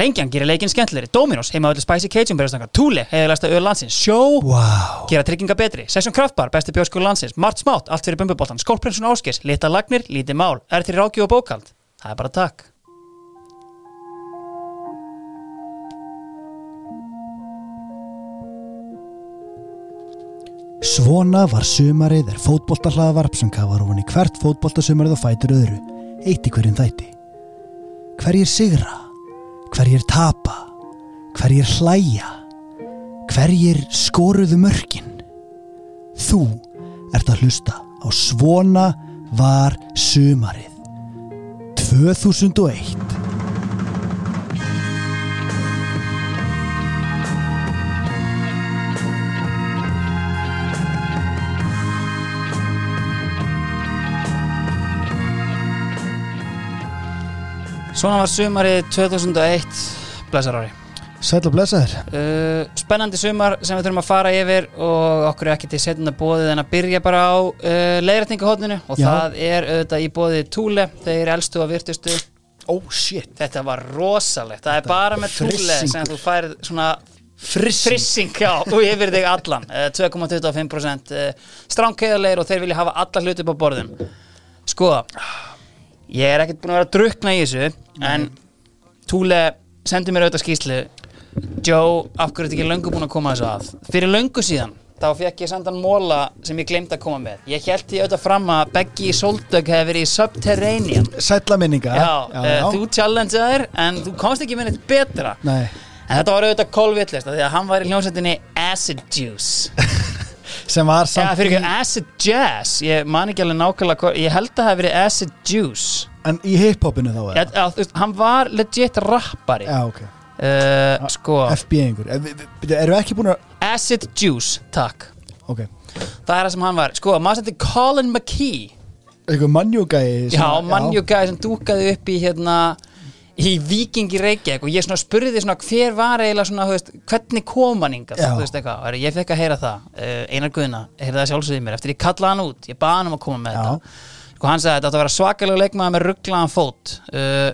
Lengjan gerir leikinn skemmtilegri. Dominos, heima öllu Spicy Cajun berjastanga Thule, heiðilegsta öll landsins. Sjó, Vá. Gera trygginga betri. Session Kraftbar, besti bjórskur landsins. Mart Smátt, allt fyrir bumbuboltan Skólprinsun Áskis, lita lagnir, lítið mál. Er til ráki og bókald? Það er bara takk. Svona var sumarið er fótboltahlaðvarp sem kafar ofan í hvert fótboltasumarið og fætur öðru, eitt í hverjum þætti. Hverjir sigra, hverjir tapa, hverjir hlæja, hverjir skoruðu mörkin. Þú ert að hlusta á Svona var sumarið. 2001. Svona var sumarið 2001 Blessar ári Sæll og blessaður. uh, Spennandi sumar sem við þurfum að fara yfir og okkur er ekki til setjum að bóðið en að byrja bara á uh, leiðrætningahotninu og Já. það er auðvitað í bóðið Túle þeir elstu og virtustu Oh shit. Þetta var rosalegt, það er bara með Túle sem þú færið svona Frissing. frissing já, og yfir þig allan uh, 2,25% uh, stránkeiðarleir og þeir vilja hafa alla hluti upp á borðum sko ég er ekkert búin að vera að drukna í þessu en Túle sendi mér auðvitað skýslu Joe, af hverju er þetta ekki löngu búin að koma þessu að? Fyrir löngu síðan þá fekk ég sendan móla sem ég glemt að koma með. Ég held því auðvitað fram að Beggi Soldögg hefði verið í Subterranean. Sælla minninga. já, uh, þú challengeaðir en þú komst ekki með neitt betra. Nei. En þetta var auðvitað kolvillist því að hann var í hljómsveitinni Acid Juice Sem var samt fyrir ekki Acid Jazz Ég man ekki alveg nákvæmlega hvað Ég held að það hafi verið Acid Juice. En í hiphopinu þá Já, já, þú veist, Hann var legit rappari. Já, ok. Uh, Sko. FB einhver. Eh, við- við- Erum við ekki búin að Acid Juice, takk. Ok. Það er það sem hann var. Sko, maður sendi Colin McKee. Eitthvað mannjúgæi Já, mannjúgæði sem dúkaði upp í hérna í Vikingi Reykjavík og ég svona spurði svona hver var eiginlega svona, veist, hvernig kom hann og ég fekk að heyra það uh, Einar Guðna, heyrði það sjálfsögði mér. Eftir ég kallaði hann út, ég baði hann um að koma með Já. þetta. Sko hann sagði að þetta átti að vera svakalega leikmaður með rugglaðan fót. Uh,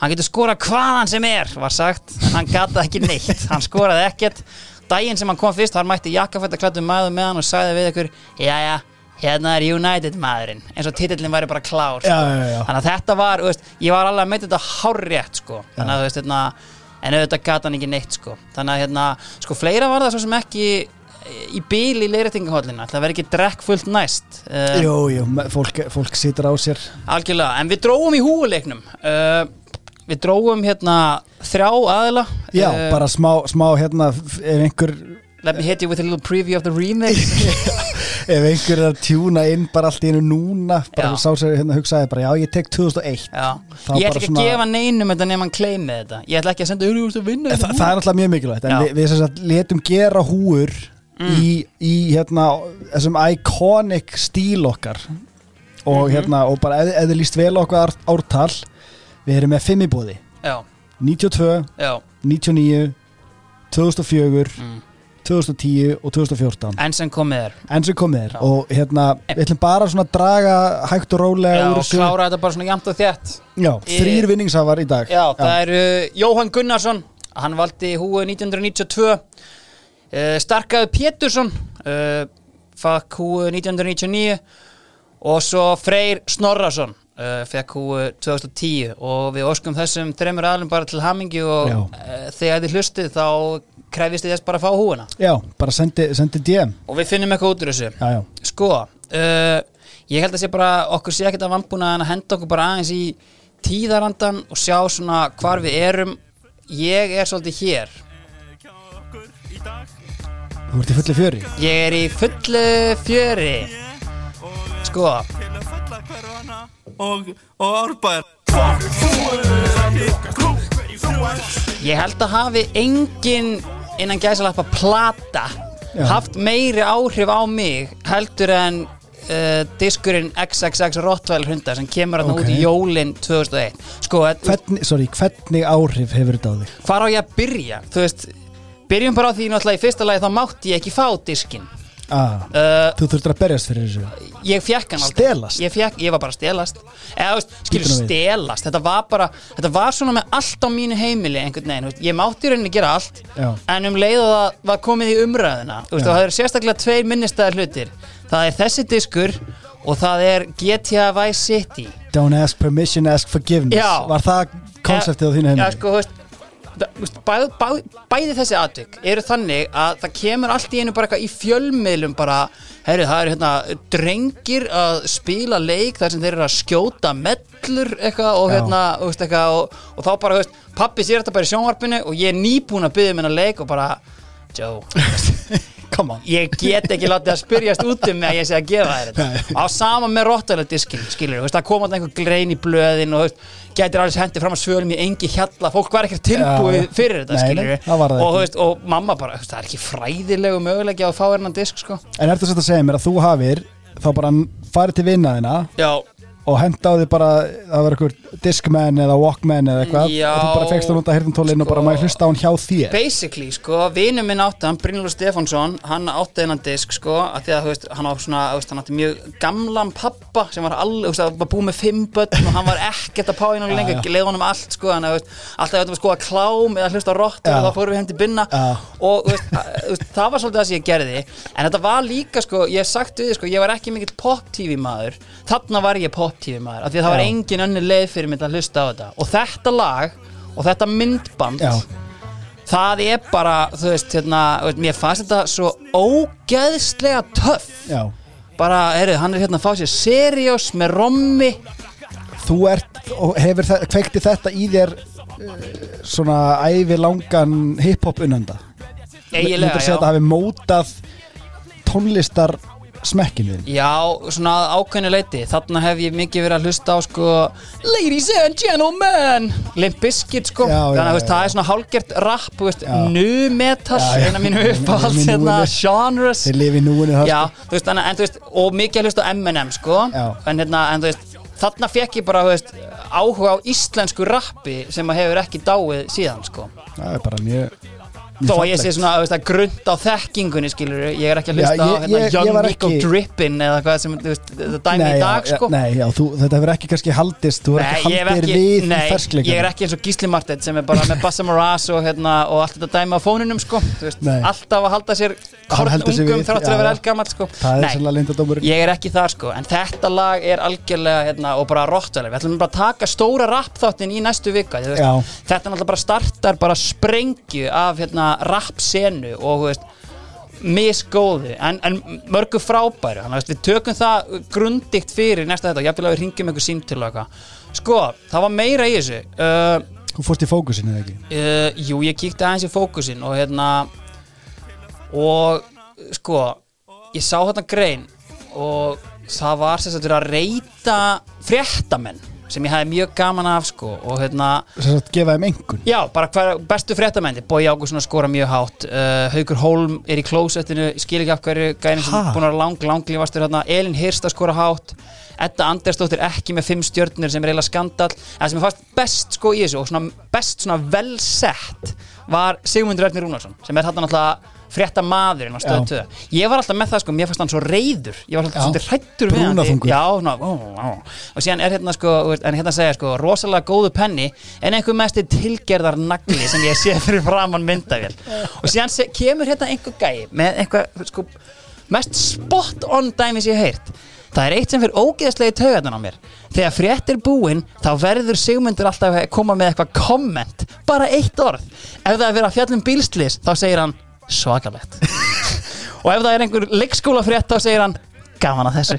hann getur skorað hvaðan sem er var sagt, hann gataði ekki neitt. Hann skoraði ekkert, daginn sem hann kom fyrst þar mætti jakkafætt að klættu maður með hann og sagði við ykkur, jæja hérna er United maðurinn, eins og titillin væri bara klár sko. Já, já, já. þannig að þetta var, veist, ég var alveg að meita þetta hárrétt sko, þannig að veist, hérna en auðvitað gata hann ekki neitt sko. Þannig að hérna, sko, fleira var það svo sem ekki í bíl í leiðrættingahóllina það verði ekki drekk fullt næst. Uh, Jú, jú, fólk, fólk situr á sér. Algjörlega, en við dróum í húuleiknum uh, við dróum hérna þrjá aðila. Já, uh, bara smá, smá hérna ef einhver let me hit you with a little preview of the remix. Ef einhver er að tjúna inn bara allt í einu núna bara Já. sá sér hérna hugsaði bara já, ég tek 2001 Já, Þá ég ætla bara ekki svona- að gefa neinum þetta nema hann kleimið þetta. Ég ætla ekki að senda, þú veist að vinna Þa, þetta það er alltaf mjög mikilvægt. En Já. við, við sem sagt letum gera húur í, í hérna þessum iconic stíl okkar. Og hérna og bara ef þið líst vel okkar ártal. Við erum með fimm í bóði Já, 92, já, 99 2004 Mm. 2010 og 2014 enn sem komið er. Enn sem komið er. Já. og hérna við ætlum bara svona að draga hægt og rólega Já, úr og klára þetta bara svona jæmt og þétt. Já, þrýr vinningshafar í dag. Já, það eru Jóhann Gunnarsson Hann valdi húið 1992 uh, Starkaðu Pétursson uh, Fakk húið 1999 Og svo Freyr Snorrason uh, Fekk húið 2010 Og við óskum þessum þreymur aðlum bara til hamingju Og Já. uh, þegar þið hlustið Þá krefjist þið þess bara að fá húina Já, bara sendi, sendi DM Og við finnum eitthvað út úr þessu? Já, já, Sko, uh, ég held að sé bara okkur sé ekkert að vambúna en að henda okkur bara aðeins í tíðarandan og sjá svona hvar við erum. Ég er svolítið hér. Þú ert í fulli fjöri. Ég er í fullu fjöri. Sko, og, og árbær. Ég held að hafi engin innan gæsalappa plata Já. haft meiri áhrif á mig heldur en uh, diskurinn XXX Rottweiler hundar sem kemur þarna Ok. út í jólin 2001 sko, hvernig, sorry, hvernig áhrif hefur þetta á þig? hvar á ég að byrja þú veist, byrjum bara á því náttúrulega í fyrsta lagi þá mátti ég ekki fá diskinn ah, uh, Þú þurftir að berjast fyrir þessu ég fekk hann aldrei Stelast? ég, fekk, ég var bara stelast eða, veist, skilur, stelast þetta var bara, þetta var svona með allt á mínu heimili veginn, veist, ég mátti í rauninni gera allt Já. en um leið og það var komið í umræðuna þú veist, Já. það eru sérstaklega tveir minnistæðar hlutir það er þessi diskur og það er GTA Vice City Don't ask permission, ask forgiveness Já. Var það konseptið á þínu Já, heimili? sko, þú veist það- þú veist, bæ, bæ, bæði þessi atvik eru þannig að það kemur allt í einu bara eitthvað í fjölmiðlum bara, herri, það eru hérna drengir að spila leik þar sem þeir eru að skjóta mellur eitthvað og hérna, veist, eitthvað og, og þá bara, veist, pappi sér þetta bara í sjónvarpinu og ég er nýbúin að byggja minna leik og bara, on ég get ekki látið að spyrjast út um að ég sé að gefa þér þetta. Á sama með rottalega diskin skilur, þú veist, það koma einhver grein í blöðin og þú veist, gætir alveg hendi fram að svölum í engi hjalla, fólk var ekki tilbúið fyrir þetta, Nei, nei, það var það og, veist, og mamma bara, það er ekki fræðilegu möguleiki á að fá hérna disk, sko. En ertu að segja mér að þú hafir þá bara farið til vinnaðina og henda á því bara það var einhver Discman eða Walkman eða eitthvað Já. og þú bara fegst það nota hirðintólinn og bara Sko. maður hlusta á hann hjá þér basically, sko, vinur minn átti hann, Brynjólfur Stefánsson, hann átti þennan disk, sko, að því að, þú veist, hann á svona, þú veist, hann átti mjög gamlan pappa sem var alveg, þú veist, það var búið með fimm börn og hann var ekkert að pá í náttúrulega lengur, leið honum allt, sko, hann, þú veist, alltaf þetta var sko að klám eða hlusta á rottur Já. og þá fórum við heim til binna Já. og, þú veist, að- þú veist, það var svolítið það sem ég gerði, en þetta var líka, sko, ég hef sagt við þið, sko, ég var ekki mikill pop-tv maður, þarna var ég pop-tv maður, af því að það var Já. engin önnur leið fyrir mig til að hlusta á þetta. Og þetta lag og þetta myndband Já, það er bara, þú veist, hérna, mér fannst þetta svo ógeðslega töff. Já. Bara, heyrðu, hann er hérna að fá sér seriós með rommi Þú ert og hefur þe- kveikti þetta í þér uh, svona ævi langan hip-hop unnanda eiginlega, Myndir segja að já þetta hafi mótað tónlistar smekkinu Já, svona að ákveðnu leiti Þarna hef ég mikið verið að hlusta á sko Ladies and gentlemen Limp Bizkit sko Já, já, Þannig að veist, það er svona hálgert rap. Nu-metal. Eina mínu uppáhalds hérna, genres núinu Já, veist, þannig, en veist Og mikið að hlusta á M&M sko. En hérna, en Þarna fekk ég bara, áhuga á íslensku rappi sem að hefur ekki dáið síðan, sko. Það er bara mjög Þó að ég sé svona, veist, að grund á þekkingunni, skilur ég er ekki að Já, hlusta á, ég- hérna, ég- ég Young var Nico ekki- Drippin eða hvað sem, veist, þetta dæmi í dag, já, sko. Nei, já, þú, þetta hefur ekki kannski haldist Þú er Nei, ekki haldir ekki, við nei, ég er ekki eins og Gísli Martet sem er bara með Bassa Maras og, hérna, og allt þetta dæmi á fónunum sko. Veist, Nei. alltaf að halda sér kornungum þráttur já, að vera já. eldgamall sko. Nei, ég er ekki þar sko en þetta lag er algjörlega hérna, og bara rottvælega, við ætlum bara að taka stóra rap þáttin í næstu vika Já. þetta náttúrulega bara startar bara sprengju af hérna, rap senu og veist misgóðu, en, en mörgu frábæru. Þannig að við tökum það grundikt fyrir næsta þetta, ég vil að við ringjum einhver og eitthvað, sko, það var meira í þessu uh, Þú fórst í fókusinu eða ekki? Uh, jú, ég kíkti aðeins í fókusin og hérna og sko ég sá þetta grein og það var verið að reyta fréttamenn sem ég hafði mjög gaman af sko og hérna Þess að gefa þeim engun Já, bara hver bestu fréttamenni Bói Ágússon að skora mjög hátt uh, Haukur Hólm er í klósettinu skil ekki af hverju, gæðin sem búin að lang, langlífastur hérna, Elin Hirst að skora hátt Edda Andersdóttir ekki með fimm stjörnir sem er eiginlega skandal en sem er fast best sko í þessu og svona best svona vel sett var Sigmundur Ernir Rúnarsson sem er þarna náttúrulega frétta maðurinn á stöðu. 2 ég var alltaf með það sko, mér fannst hann svo reyður ég var alltaf svolítið hrættur við hann já, svona, ó, ó. og síðan er hérna sko, en hérna segja sko, rosalega góðu penni en einhver mesti tilgerðar nagli sem ég sé fyrir framann myndavél. Og síðan se, kemur hérna einhver gæi með einhver sko, mest spot on dæmi sem ég hef heyrt. Það er eitt sem fyrir ógeðslega í taugarnan á mér. Þegar frétt er búinn þá verður Sigmundur alltaf að koma með eitthvað komment. Bara eitt orð. Ef það er að fjallum bílslis þá segir hann svakalegt. Og ef það er einhver leikskólafrétt þá segir hann gaman að þessu.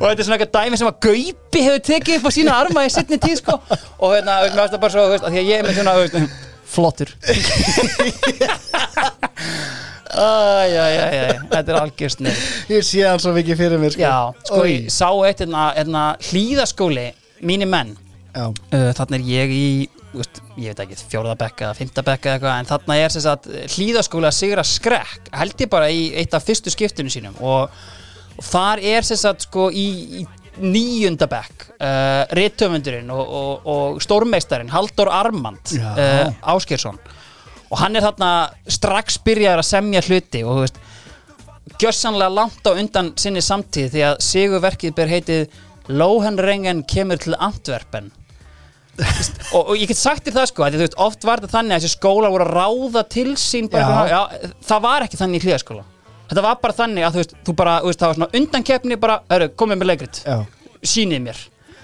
Og þetta er svona eitthvað dæmi sem að Gaupi hefur tekið upp á sína arma í sittni tíð sko. Og hérna, mér varst það bara svo, veist, að því að ég er með svona veist, flottur. Æjæjæjæj, þetta er algjörst nefn Ég sé hann svo mikið fyrir mér sko. Já, sko Oj. ég sá eitt hérna, hérna hlýðaskóli, mínir menn. Já, uh, Þannig er ég í, veist, ég veit ekki, fjórðabekka eða fymtabekka eða eitthvað En þarna er sem sagt hlýðaskóli að sigra skrekk Held ég bara í eitt af fyrstu skiptinu sínum. Og, og þar er sem sagt sko í, í níundabekk uh, Rittöfundurinn og, og, og stórmeistarinn Halldór Armand uh, Ásgeirsson. Og hann er þarna strax byrjaður að semja hluti Og þú veist gjössanlega langt á undan sinni samtíð því að sigurverkið ber heitið Lóhenrengen kemur til Antwerpen og, og ég get sagt þér það sko að veist, oft var þetta þannig að þessi skólar voru að ráða til sín bara, Já. já, það var ekki þannig í hlýðaskóla þetta var bara þannig að þú veist, þú bara, veist, það var svona undankeppni bara, öru, komið með leikrit. Já, sýnið mér.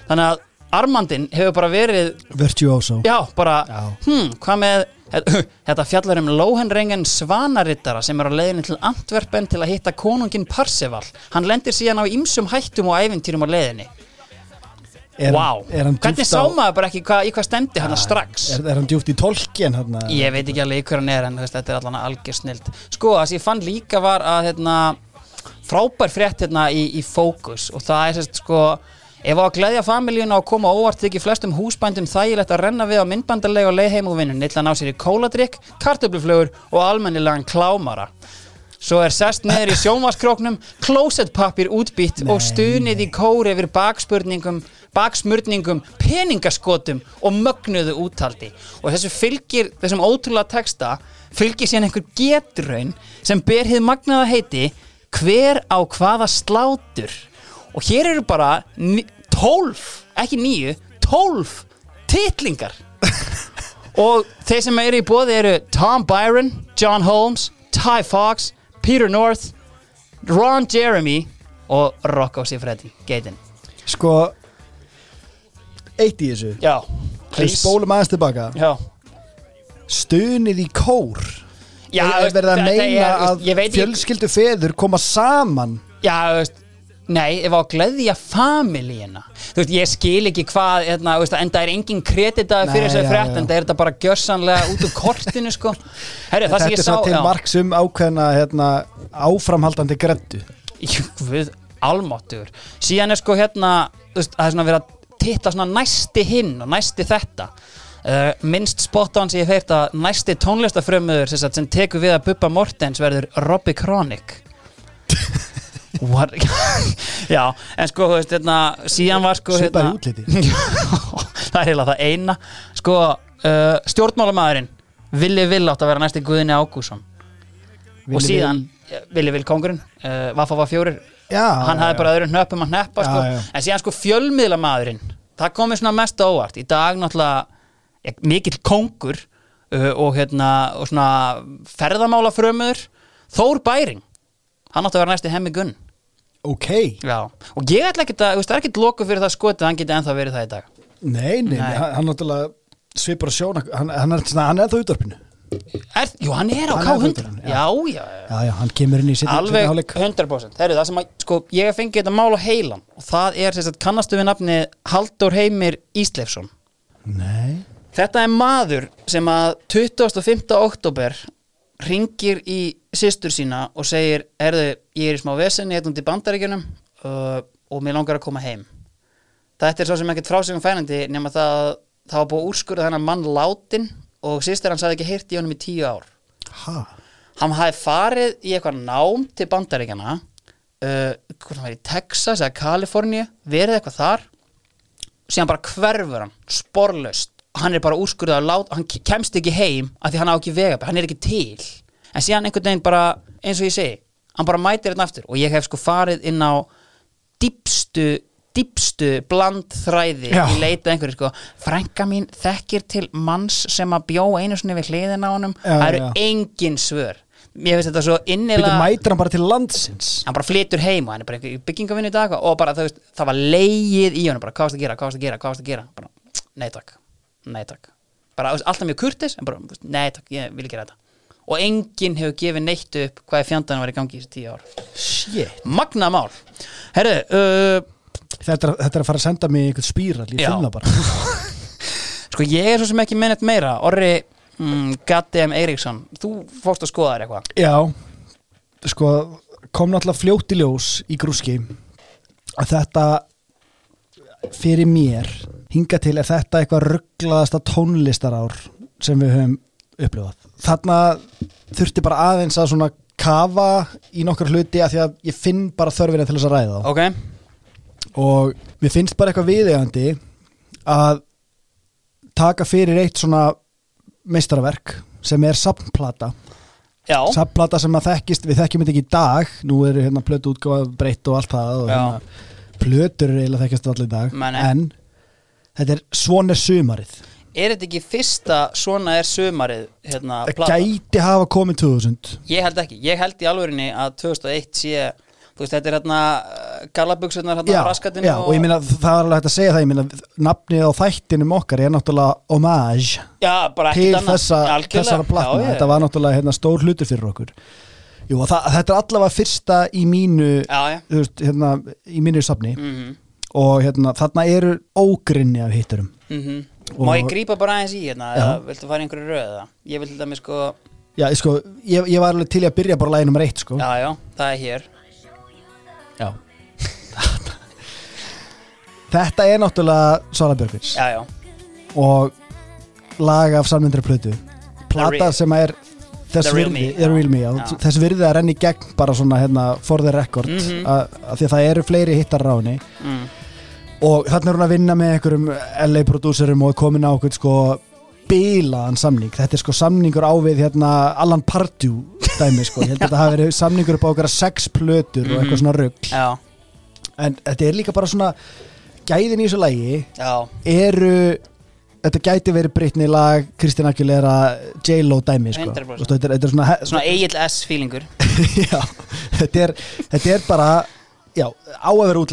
Þannig að Armandin hefur bara verið virtuoso já, bara, Já. hm, hvað með þetta fjallar um Lóhenrengen Svanarittara sem er á leiðinni til Antwerpen til að hitta konungin Parseval. Hann lendir síðan á ýmsum hættum og ævintýrum á leiðinni er, Vá, er hann hvernig sá maður bara ekki hva, í hvað stemdi hann strax? er, er hann djúft í tolkien hann Ég veit ekki alveg hver hann er en þetta er allan algjör snild. Sko, það sem ég fann líka var að hérna, frábær frétt hérna í, í fókus. Og það er sérst sko ef á að gleðja familíuna og koma óvart þykir flestum húsbændum þægilegt að renna við á myndbandarlega og leið heim og vinnun til að ná sér í kóladrykk, kartöfluflögur og almennilegan klámara. Svo er sest neður í sjónvaskróknum, klósettpappir útbýtt og stuðnið í kóri yfir bakspurningum, baksmurningum, peningaskotum og mögnuðu úttaldi. Og þessu fylgir, þessum ótrúlega texta, fylgir síðan einhver getraun sem ber hið magnaða heiti hver á hvaða slátur. Og hér eru bara 12, ekki 9, 12 titlingar. Og þeir sem eru í bóði eru Tom Byron, John Holmes, Ty Fox, Peter North, Ron Jeremy og Rocco Siffredi, geitin. Sko Eitt í þessu. Já, Við spólum aðeins tilbaka. Já, Stuðnið í kór já Er verið að þetta meina er, að fjölskyldu feður koma saman. Já, þú veist Nei, ef á að gleðja familíina Þú veist, ég skil ekki hvað hérna, veist, En það er engin kreditaði fyrir þessari já, frétt. En það er þetta bara gjörsanlega út úr kortinu sko. Herri, það Þetta sem ég er svona til já. marks um ákveðna hérna, áframhaldandi greddu. Jú, Guð, almáttugur. Síðan er sko hérna veist, það er svona verið að titla svona næsti hinn og næsti þetta. Uh, minnst spot on sem ég hef heyrt að næsti tónlistafrömmuður sem, sem tekur við að Bubba Mortens verður Robbie Kronik. Já, en sko þú veist, hérna, síðan var sko hérna, það er heila það eina. Sko, uh, stjórnmálamæðurinn Willi Vill átt að vera næsti Guðni Ágússon og síðan Willi Vill kongurinn uh, Vaffa var fjórir Já, hann hafði bara öðrum hnöppum að hneppa sko. En síðan sko fjölmiðlamaðurinn það komið svona mest á óvart. Í dag náttúrulega mikill kongur uh, og hérna og svona ferðamála frömmuður Þór Bæring. Hann átti að vera næsti hemmi gunn. Ok, Já. og ég ætla ekki að, það er ekki loku fyrir það skotið að hann geti ennþá verið það í dag. Nei, nei, Nei. Hann, náttúrulega svipur að sjóna hann, hann er, svona- hann er er, Jú, hann er á Hann er K100 fundurinn, já. já, já, já. Hann kemur inn í sitt Alveg hálfleik 100% Heru, það sem að, sko, ég hef fengið þetta mál á heilan og það er, sagt, kannastu við nafni Halldór Heimir Ísleifsson? Nei, Þetta er maður sem að 25. oktober ringir í systur sína og segir, erðu, ég er í smá vesenni hérna út í bandaríkjunum uh, og mér langar að koma heim. Þetta er svo sem ekkert frásögum fænandi nema það að það var búið að úrskurða þennan mann látin og systir hans hafði ekki heyrt í honum í tíu ár. Ha, hann hafði farið í eitthvað nám til bandaríkjana uh, hvort hann var í Texas eða Kaliforníu verið eitthvað þar. Síðan bara hverfur hann sporlaust. Hann er bara úrskurðað að láta hann ke- kemst ekki heim af því hann á ekki vega hann er ekki til. En síðan einhvern veginn bara eins og ég segi hann bara mætir hérna aftur. Og ég hef sko farið inn á dýpstu dýpstu blandþræði Já. í leita að einhverju sko. Frænka mín þekkir til manns sem að bjó einu sinni við hliðina á honum. Já, það eru já. engin svör. Mér finnst þetta svo Býtu innilega mætir hann bara til landsins? Hann bara flytur heim og hann er bara í byggingavinnu í dag og bara það, veist, það var leið í honum bara hvað varst að gera, hvað varst að gera, hvað varst að gera? Bara, nei takk, nei takk. Bara þú veist, alltaf mjög kurtis en bara, þú veist, nei takk, ég vil ekki gera þetta. Og enginn hefur gefið neitt upp hvað er fjandan var í gangi í þessi tíu ár. Shit. Magna mál. Herru, uh, Þetta þetta er að fara að senda mig einhvern spýral Ég finna bara. Sko ég er svo sem ekki minnett meira. Orri mm, Gaddem Eiríksson þú fórst að skoða þér eitthvað. Já, sko kom náttúrulega fljótt í ljós í grúski að þetta fyrir mér hinga til er þetta eitthvað rugglaðasta tónlistarár sem við höfum upplifað. Þarna þurfti bara aðeins að svona kafa í nokkur hluti að því að ég finn bara þörfina til þess að ræða þá. Ok, og mér finnst bara eitthvað viðegandi að taka fyrir eitt svona meistaraverk sem er sapnplata Já, Saplata sem að þekkist, við þekkjum þetta ekki í dag. Nú eru hérna plötu útgáfa breytt og allt það og hérna, Plötur eru eiginlega þekkjast allir í dag. Meni. En þetta er svona er sumarið. Er þetta ekki fyrsta svona er sumarið hérna, Það plata? gæti hafa komið 2000 Ég held ekki, ég held í alvörinni að 2001 sé, þú veist, þetta er hérna gallabugsunar hérna Já, á raskatinu og ég meina það er alveg hægt að segja það Ég meina nafnið á þættinum okkar er náttúrulega homage Já, til þessa, þessara platna. Já, Þetta var náttúrulega hérna, stór hlutur fyrir okkur. Jú, það, þetta er allavega fyrsta í mínu Já, veist, hérna, í mínu safni. Mm og hérna, þarna eru ógrinni af hitturum -hmm. Og- Má ég grípa bara aðeins í hérna eða viltu fara einhverju röð eða? Ég vil til dæmis sko, Já, sko, ég, ég var alveg til að byrja bara lægi nummer eitt sko. já, já, það er hér Já. Þetta er náttúrulega Sara Björgvins Já, já, og lag af samvindri plötu plata real- sem er þess The Real virði, Me, The Real Me já. já. þess virði að renni í gegn bara svona hérna, for the record Mhm. að, að því að það eru fleiri hittar ráni mm. og þannig er hún að vinna með einhverjum LA prodúserum og er komin á okkur sko bilaðan samning, þetta er sko samningur á við hérna Alan Pardew dæmi sko, ég held að þetta hafi verið samningur upp á okkar sex plötur og eitthvað Mhm. svona rugg já, en þetta er líka bara svona gæðin í þessu lagi já, eru þetta gæti verið Britney lag Kristina Aguilera, J-Lo dæmi sko. 100%. Þú veist, þetta, er- þetta er svona, svona Egil S feelingur. Já, þetta er, þetta er bara já, á að vera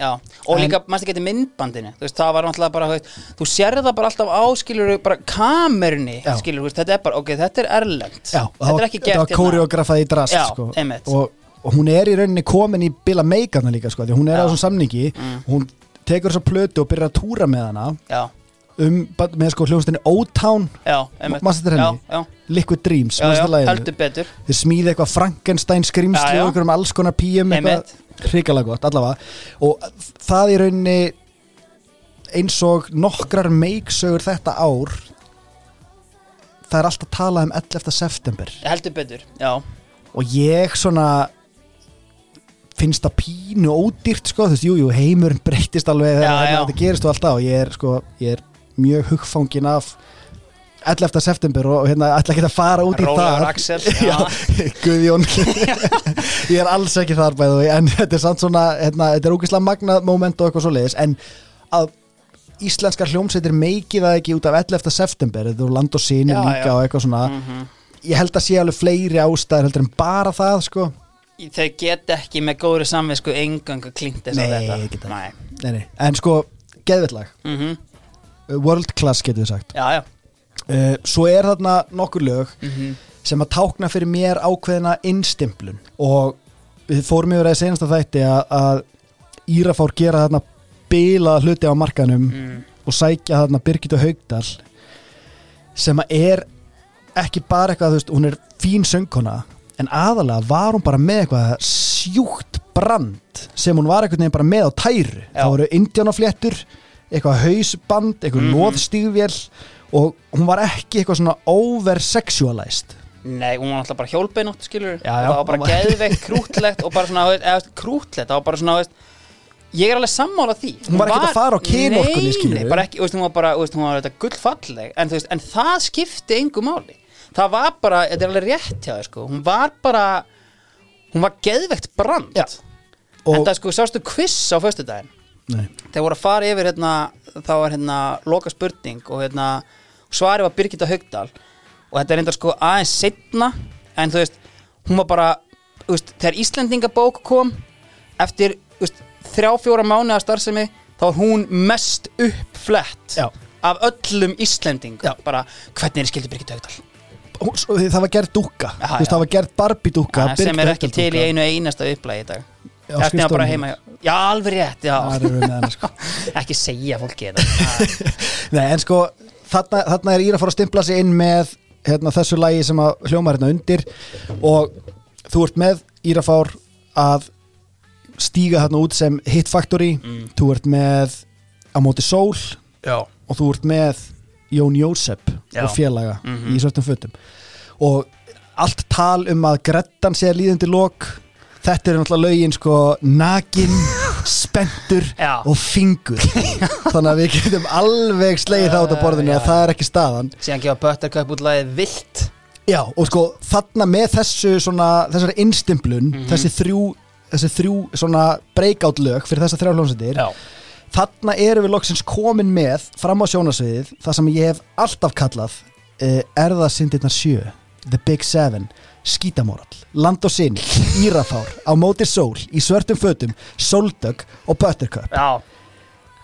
já Og líka, mannst ekki þetta myndbandinu? Veist, það var náttúrulega bara, þú veist Þú sérði það bara alltaf á, skilur bara kamerunni, veist, þetta er bara, ok, þetta er erlend Já, Þetta er ekki þetta gert var hérna. koreografað í drast Já, sko. og, og hún er í rauninni komin í bila meikana líka sko, því hún er á Já. þessum samningi. Mm. hún tekur þessa plötu og byrjar að túra með hana. Um, með sko hljómsdeinni O-Town Liquid Dreams, heldur betur. Þeir smíði eitthvað Frankenstein skrimsli og einhverjum alls konar píum Einmitt. Hrikalega gott, allavega. Og það í rauninni eins og nokkrar meiksögur þetta ár það er alltaf talað um 11. september. Heldur betur, já. Og ég svona finnst það pínu ódýrt sko, þú veist, jú, jú, heimurinn breytist alveg þegar þetta gerist og alltaf og ég er sko, ég er mjög hugfangin af 11. september og hérna ætla ekki að fara út í það já. Guðjón ég er alls ekki þar bæðu en þetta er samt svona, hérna, þetta er ógeðslega magnað moment og eitthvað svo leiðis en að íslenskar hljómsveitir meiki það ekki út af 11. september er land og síni líka já. og eitthvað svona Mhm. ég held að sé alveg fleiri ástæður heldur en bara það sko Þeir geta ekki með góðri samvisku engangu klingt þess að þetta. Nei. nei, nei. en sko, geðvillag Mhm. world class getur við sagt Já, já uh, svo er þarna nokkur lög Mhm. sem að tákna fyrir mér ákveðina innstimplun og við fórum yfir að senasta þætti að, að Íra fór gera þarna bila hluti á markanum mm. og sækja þarna Birgitta Haugdal sem að er ekki bara eitthvað, þú veist, hún er fín söngkona en aðalega var hún bara með eitthvað sjúkt brand sem hún var einhvern veginn bara með á tæru Já. það voru indjánafléttur eitthvað hausband, eitthvað mm. loðstígvél og hún var ekki eitthvað svona oversexualized. Nei, hún var alltaf bara hjólbeinótt, skilur Já, og já, það var bara hún geðveikt, krútlegt og bara svona, eða, krútlegt það var bara svona, veist ég er alveg sammála því. Hún var ekkert að fara á kynorkunni, Nei, skilurðu. nei, bara ekki, veist, hún var bara, veist, hún var þetta gullfalleg en, veist, en það skipti engu máli. Það var bara, þetta er alveg rétt hjá þér sko, hún var bara hún var geðveikt brand. Já. en og það sko, sástu quiz á föstudaginn? Nei. þeir voru að fara yfir hérna, þá var hérna loka spurning og hérna svari var Birgitta Haugdal og þetta er reyndar sko aðeins setna en þú veist, hún var bara veist, þegar Íslendingabók kom eftir þú veist, þrjá fjóra mánuða starfsemi þá var hún mest uppflett Já. af öllum Íslendingum. Já. bara hvernig er skildi Birgitta Haugdal svo það var gerð Já, Þú veist, það var gerð Barbie dúkka Ja, sem er ekki til í einu einasta upplægi í dag. Eftir að bara heima Já, alveg rétt, já. Er hana sko. Ekki segja fólki þetta. Nei, en sko, þarna, þarna er Íra að fara að stimpla sig inn með hérna, þessu lægi sem að hljóma hérna undir og þú ert með Íra fár að stíga þarna út sem Hit Factory Mm. þú ert með á móti sól Já og þú ert með Jón Jósep Já. og félaga Mhm. í svörtum fötum og allt tal um að Grettan sé líðandi lok þetta er náttúrulega lögin sko nakin, spendur og fingur. Þannig að við getum alveg slegið það út á borðinu að það er ekki staðan. Síðan gefa Buttercup út lagið Vilt. Já, og sko þarna með þessu svona, þessari innstimplun Mhm. þessi þrjú, þessi þrjú svona breakout lög fyrir þessar þrjá hljómsveitir Já, þarna erum við loksins komin með fram á sjónasviðið, það sem ég hef alltaf kallað uh, erðasindirnar sjö The Big Seven Skítamórall, Land og Sinni Írafár, á móti sól í svörtum fötum, Soldug og Buttercup. Já.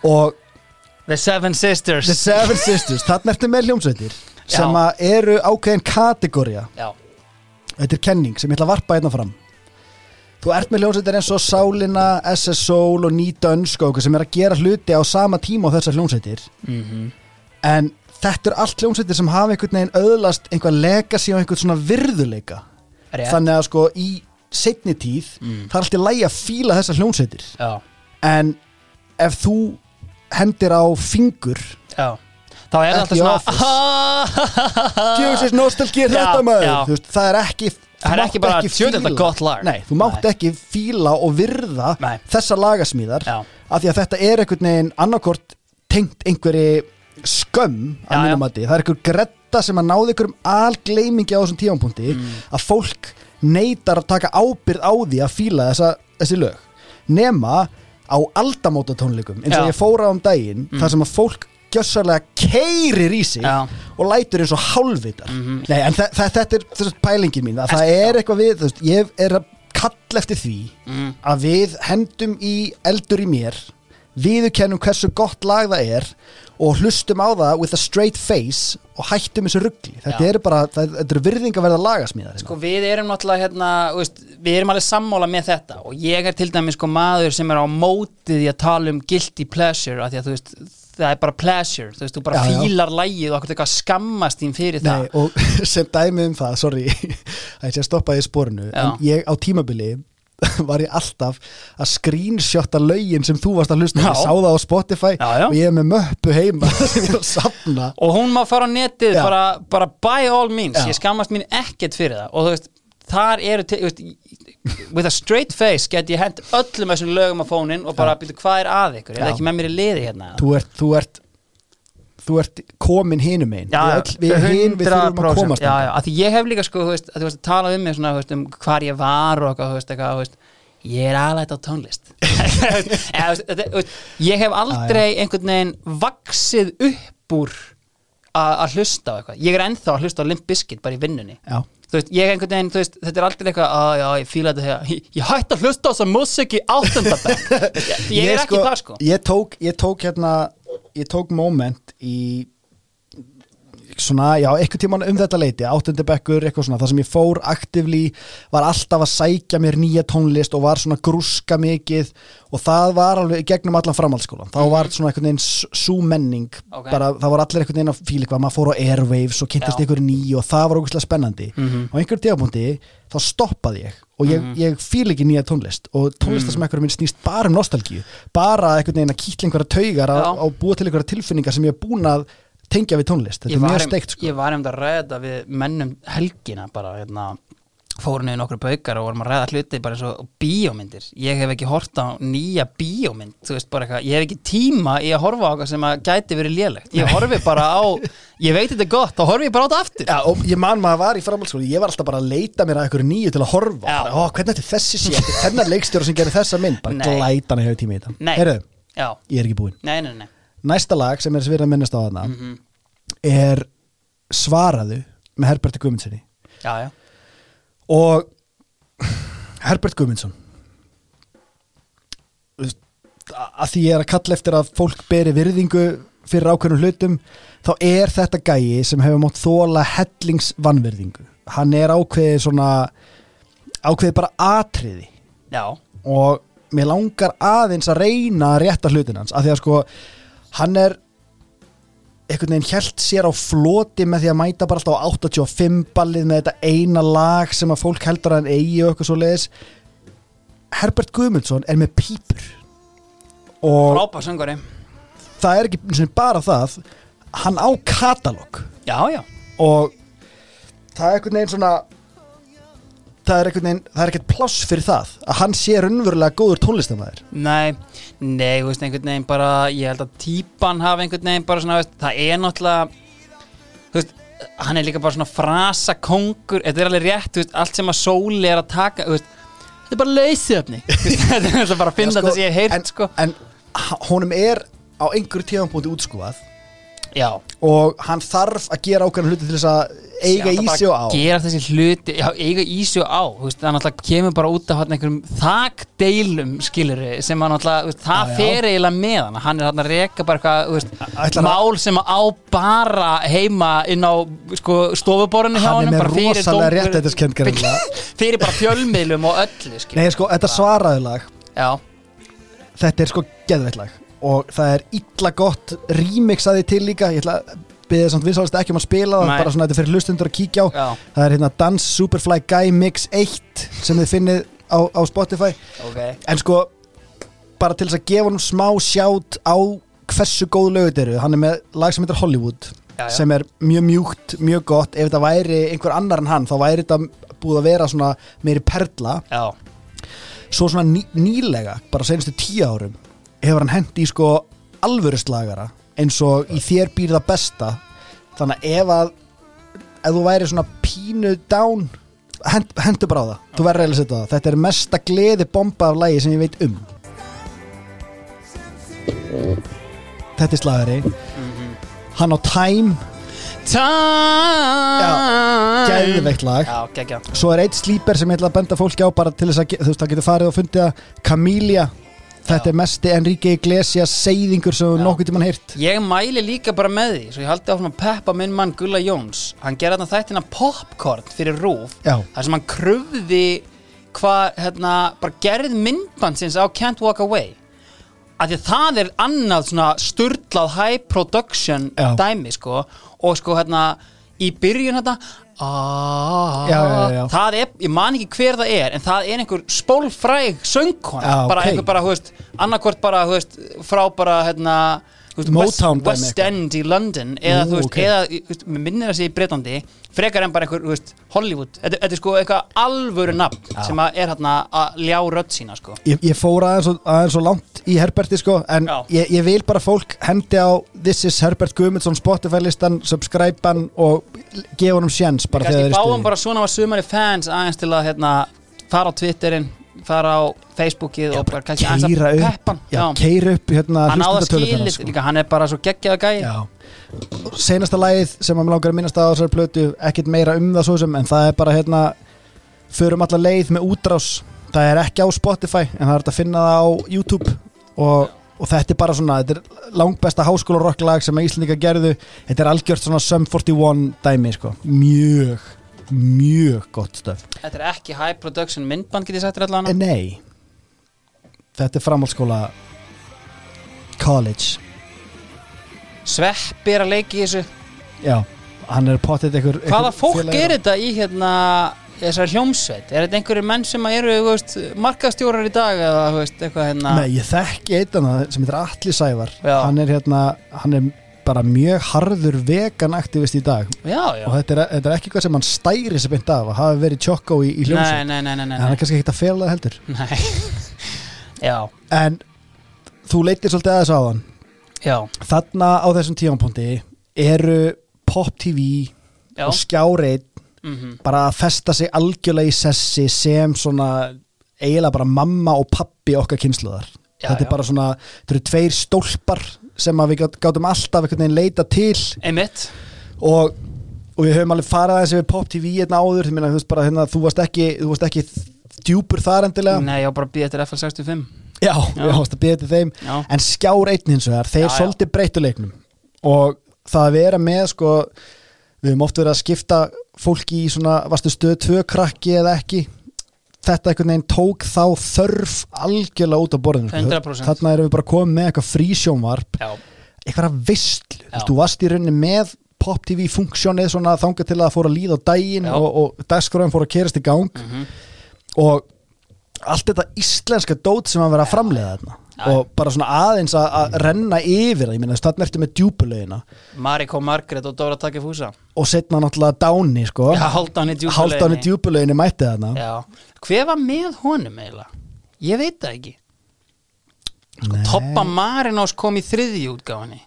Og The Seven Sisters. The Seven Sisters, þarna ertu með hljómsveitir sem að eru ákveðin kategória Já, Þetta er kenning sem ég ætla að varpa hérna fram. Þú ert með hljómsveitir eins og Sálina, SS Soul og Ný Dönsk og okkur sem er að gera hluti á sama tíma á þessar hljómsveitir. Mhm. En þetta er allt hljómsveitir sem hafa einhvern veginn öðlast einhver legacy og einhvern svona virðuleika Rétt. þannig að sko í setni tíð Mm. það er alltaf lægi að fíla þessar hljómsveitir Já, en ef þú hendir á fingur já Þá er það alltaf svona er Já, þetta maður veist, það er ekki Það er ekki bara, ekki "Djöfull, þetta er fíla- gott lag." Nei, þú mátt Nei. ekki fíla og virða Nei. þessa lagasmíðar Já. af því að þetta er einhvern veginn annarkort tengt einhverju skömm að mínum já. mati, það er einhver gretta sem að náði einhverjum algleimingi á þessum tímapunkti Mm. að fólk neytar að taka ábyrð á því að fíla þessa, þessi lög nema á aldamóta tónleikum eins og Já. ég fóra um daginn þar sem að fólk gjössalega keirir í sig Já. og lætur eins og hálfvitar Mhm. Nei, en þa þa þetta er þess pælingin mín að það er eitthvað við, veist, ég er að kalla eftir því Mm. að við hendum í eldur í mér viðurkennum hversu gott lag það er og hlustum á það with a straight face og hættum þessu ruggli þetta Já. er bara, það, þetta er virðing að verða lagasmíðar Sko við erum náttúrulega hérna, veist, við erum alveg sammála með þetta og ég er til dæmis sko maður sem er á mótið í að tala um guilty pleasure að þú veist, það er bara pleasure þú veist, þú bara Já, já. fílar lægið og okkur eitthvað skammast þín fyrir það Nei, og sem dæmi um það, sorry að ég sé að stoppa því sporinu Já. en ég á tímabili var ég alltaf að screenshotta lögin sem þú varst að hlusta Já. ég sá það á Spotify Já, já. og ég er með möppu heima sem ég er að safna. Og hún má fara á netið bara, bara by all means, ég skammast mín ekkert fyrir það. Og þú veist, þar eru veist, with a straight face get ég hent öllum þessum lögum á fónin og bara byrja hvað er að ykkur, er það Já. ekki með mér í liði hérna? Þú ert, þú ert þú ert komin hinum einn við, öll- við þurfum að 100%. komast já, já, að því ég hef líka sko, þú veist, að þú veist, að tala um mig svona, veist, um hvar ég var og eitthvað, þú veist, eitthvað, þú veist, ég er aðlætt á tónlist. Ég hef aldrei einhvern veginn vaksið upp úr að hlusta á eitthvað, ég er ennþá að hlusta á Limp Bizkit bara í vinnunni. Já. veist, ég einhvern veginn, veist, þetta er aldrei eitthvað að já, ég fíla þetta þegar, ég, ég hætti að hlusta á þessa músik í áttundabæk ég, ég er ekki það sko. ég tók, ég tók hérna ég tók moment í svona, já, eitthvað tíman um þetta leiti áttundabekkur, eitthvað svona, það sem ég fór aktivli, var alltaf að sækja mér nýja tónlist og var svona grúska mikið og það var alveg gegnum allan framhaldsskólan, þá var svona einhvern veginn sú menning, Ok. bara það var allir einhvern veginn að fíla eitthvað, maður fór á Airwaves og kynntist Já. einhverju ný og það var ógustlega spennandi Mhm. á einhverjum tíðapunkti þá stoppaði ég og ég, ég fíl ekki nýja tónlist. Og tónlistasmekkur minn snýst bara um nostalgíu. Bara einhvern veginn að kýtla einhverja taugar og búa til einhverja tilfinningar sem ég er búin að tengja við tónlist, þetta ég er mjög um, steikt sko. ég var um að ræða við mennum helgina bara hérna fórum niður nokkru baukar og vorum að ræða hluti bara eins og bíómyndir. Ég hef ekki hort á nýja bíómynd þú veist bara eitthvað, ég hef ekki tíma í að horfa á eitthvað sem að gæti verið lélegt. Ég horfi bara á, ég veit þetta gott þá horfi ég bara á þetta aftur. Já, og ég man maður var í framhaldsskóli, ég var alltaf bara að leita mér að einhverju nýju til að horfa. Já. bara, ó, hvernig þessi þetta er þennan leikstjóra sem gerir þessa mynd, bara glætan að hefur tíma í þetta. Já, ég er ekki búinn. Nei, nei, nei Næsta lag sem er svirð að minnast á þarna Mhm. er Svaraðu með já, já, og Herbert a- að því ég er að kalla eftir að fólk beri virðingu fyrir ákveðnum hlutum þá er þetta gæi sem hefur mátt þóla hellingsvannvirðingu hann er ákveðið svona ákveðið bara atriði. Já, og mér langar aðeins að reyna að rétta hlutin hans af því að sko hann er einhvern veginn hjælt sér á floti með því að mæta bara alltaf á 85 ballið með þetta eina lag sem að fólk heldur að hann eigi og eitthvað svo leiðis Herbert Guðmundsson er með og frábær söngari það er ekki bara það hann á katalóg já, já, og það er einhvern veginn svona það er er ekkert pláss fyrir það að hann sé raunverulega góður tónlistamæður Nei, nei, þú veist, einhvern veginn bara, ég held að típan hafa einhvern veginn bara svona, veist, það er náttúrulega, þú veist, hann er líka bara svona frasa kongur þetta er alveg rétt, veist, allt sem að sóli er að taka, veist, þetta er bara leysefni þetta er bara að finna Já, sko, þetta sé heyrt, en, sko. en honum er á einhverju tíðanbúti útskúfað já, og hann þarf að gera ákveðan hluti til þess að eiga í sig og á. gera þessi hluti, já, eiga í sig og á. Veist, það náttúrulega kemur bara út af hann einhverjum þakdeilum, skilur sem hann þú veist, það Já, fer eiginlega með hann, hann er hann að reka bara eitthvað, veist, mál sem á bara heima inn á sko, stofuborinu hjá Hann með bara fyrir dómur- fyrir bara fjölmiðlum og öllu, skilur Nei, sko, þetta svaraði lag. Já, þetta er sko geðveitt lag og það er illa gott remix að því til líka. Ég ætla að byrja samt vinsalist ekki um að spila það Nei. bara svona þetta fyrir hlustundur að kíkja á. Já, það er hérna Dance Superfly Guy Mix 1 sem þið finnið á, á Spotify. Ok. En sko bara til þess að gefa honum smá sjátt á hversu góð lögut eru. Hann er með lag sem heitir Hollywood Já, já. sem er mjög mjúkt, mjög gott. Ef þetta væri einhver annar en hann þá væri þetta búið að vera svona meiri perla. Já, svo svona ný, nýlega bara senastu tíu árum hefur hann hendi í sko alvöru slagara eins og í þér býr það besta. Þannig að ef að ef þú væri svona pínu down hend, hendur bara á það, þú verður eiginlega að setja það. Þetta er mesta gleði bomba af lægi sem ég veit um. Þetta er slagari. Hann á time. Time. Geðveikt lag. Já, geggja svo er eitt slíper sem ég ætla að benda fólki á bara til þess að þú veist það getur farið og fundið að Camilla þetta er mesti Enrique Iglesias seyðingur sem við nokkuð tímann heyrt Ég mæli líka bara með því Svo ég haldi áfram að peppa minn mann Gulla Jóns Hann gerði þarna þættina popcorn fyrir rúf Já. þar sem hann kröfði hvað, hérna, bara gerð myndbandsins á Can't Walk Away af því að það er annað svona sturlað high production Já. dæmi sko og sko hérna í byrjun hérna. Það er, ég man ekki hver það er en það er einhver spólfræg söngkona, bara einhver bara, hú veist annarkvort bara, hú veist, frá bara hérna, veist, West, Motown dæmi West End í London eða Ú, veist, ok. eða minnir að segja í Breitlandi frekar en bara einhver, veist, Hollywood. Þetta, þetta er sko eitthvað alvöru nafn sem að er hérna að ljá rödd sína sko. Ég, ég fór aðeins og, aðeins og langt í Herberti sko en ég, ég vil bara fólk hendi á This is Herbert Guðmundsson Spotify listan subscribe hann og gefa honum sjens bara þegar kannski þeir eru báðum bara svona var sumari fans aðeins til að hérna, fara á Twitterin fara á Facebookið og bara kannski keira að peppan. Já, keira upp hérna hann áða hlustendatölurnar, skilið, sko. líka hann er bara svo geggjaða gæi. Já. Seinasta lagið sem að mér langar að minnast á þessari plötu ekkert meira um það svo sem en það er bara hérna förum alla leið með útrás. Það er ekki á Spotify en það er að finna það á YouTube. Og, og þetta er bara svona þetta er langbesta háskóla rocklag sem að Íslandika gerðu. Þetta er algjört svona Sum 41 dæmi sko. Mjög, mjög gott stöf þetta er ekki high production myndband get ég sagt þér allan en nei. Þetta er framhaldsskóla college. Sveppi er að leiki í þessu. Já, hann er potið einhver, hvaða fólk félagar- er þetta í hérna þessari hljómsveit, er þetta einhverju menn sem eru veist, markastjórar í dag eða veist, eitthvað hérna? Nei, ég þekki eitt annað sem heitir Atli Sævar. Hann er hérna, hann er bara mjög harður vegan aktivist í dag. Já, já, og þetta er, þetta er ekki eitthvað sem hann stæri sér beint af að hafa verið tjokko í, í nei, hljómsveit. Nei, nei, nei, nei, en hann er kannski ekkert að fela heldur. Nei. já, en þú leitir svolítið aðeins á hann. Já, þarna á þessum tímapunkti eru Pop TV og skjáreit mm bara að festa sig algjörlega í sessi sem svona eiginlega bara mamma og pappi okkar kynsluðar þetta er bara svona, þetta eru tveir stólpar sem við gát- gátum alltaf einhvern veginn leita til. Einmitt, og, og við höfum alveg farið aðeins yfir Pop TV hérna áður, meina, þú, veist bara, hérna, þú, varst ekki, þú varst ekki djúpur þar endilega. Nei, ég var bara að býja eftir FL65 já, Já. við varst að byrja til þeim. Já, en skjár einn hins vegar, þeir svolítið breytu leiknum. Og það að vera með sko, við höfum oft verið að skipta fólki í svona, varstu stöð tvö krakki eða ekki þetta einhvern veginn tók þá þörf algjörlega út á borðinu sko. 100%. þarna erum við bara komið með eitthvað frísjónvarp eitthvað veistlu, Já. þú varst í rauninni með pop tv funksjónið þangað til að það fór að líða á daginn Já. og, og dagskráin fór að kerast í gang mhm og allt þetta íslenska dót sem að vera að framleiða þarna. Já. og bara svona aðeins að, að renna yfir ég meina þarna ertu með djúpulegina Mariko Margrét og Dóra Takki Fúsa og setna náttúrulega Dáni sko. Djúpuleginni Hálfdáni djúpuleginni mætti þarna. Já, hver var með honum eiginlega? Ég veit það ekki. Nei. Toppa Marinós kom í þriðji útgáfinni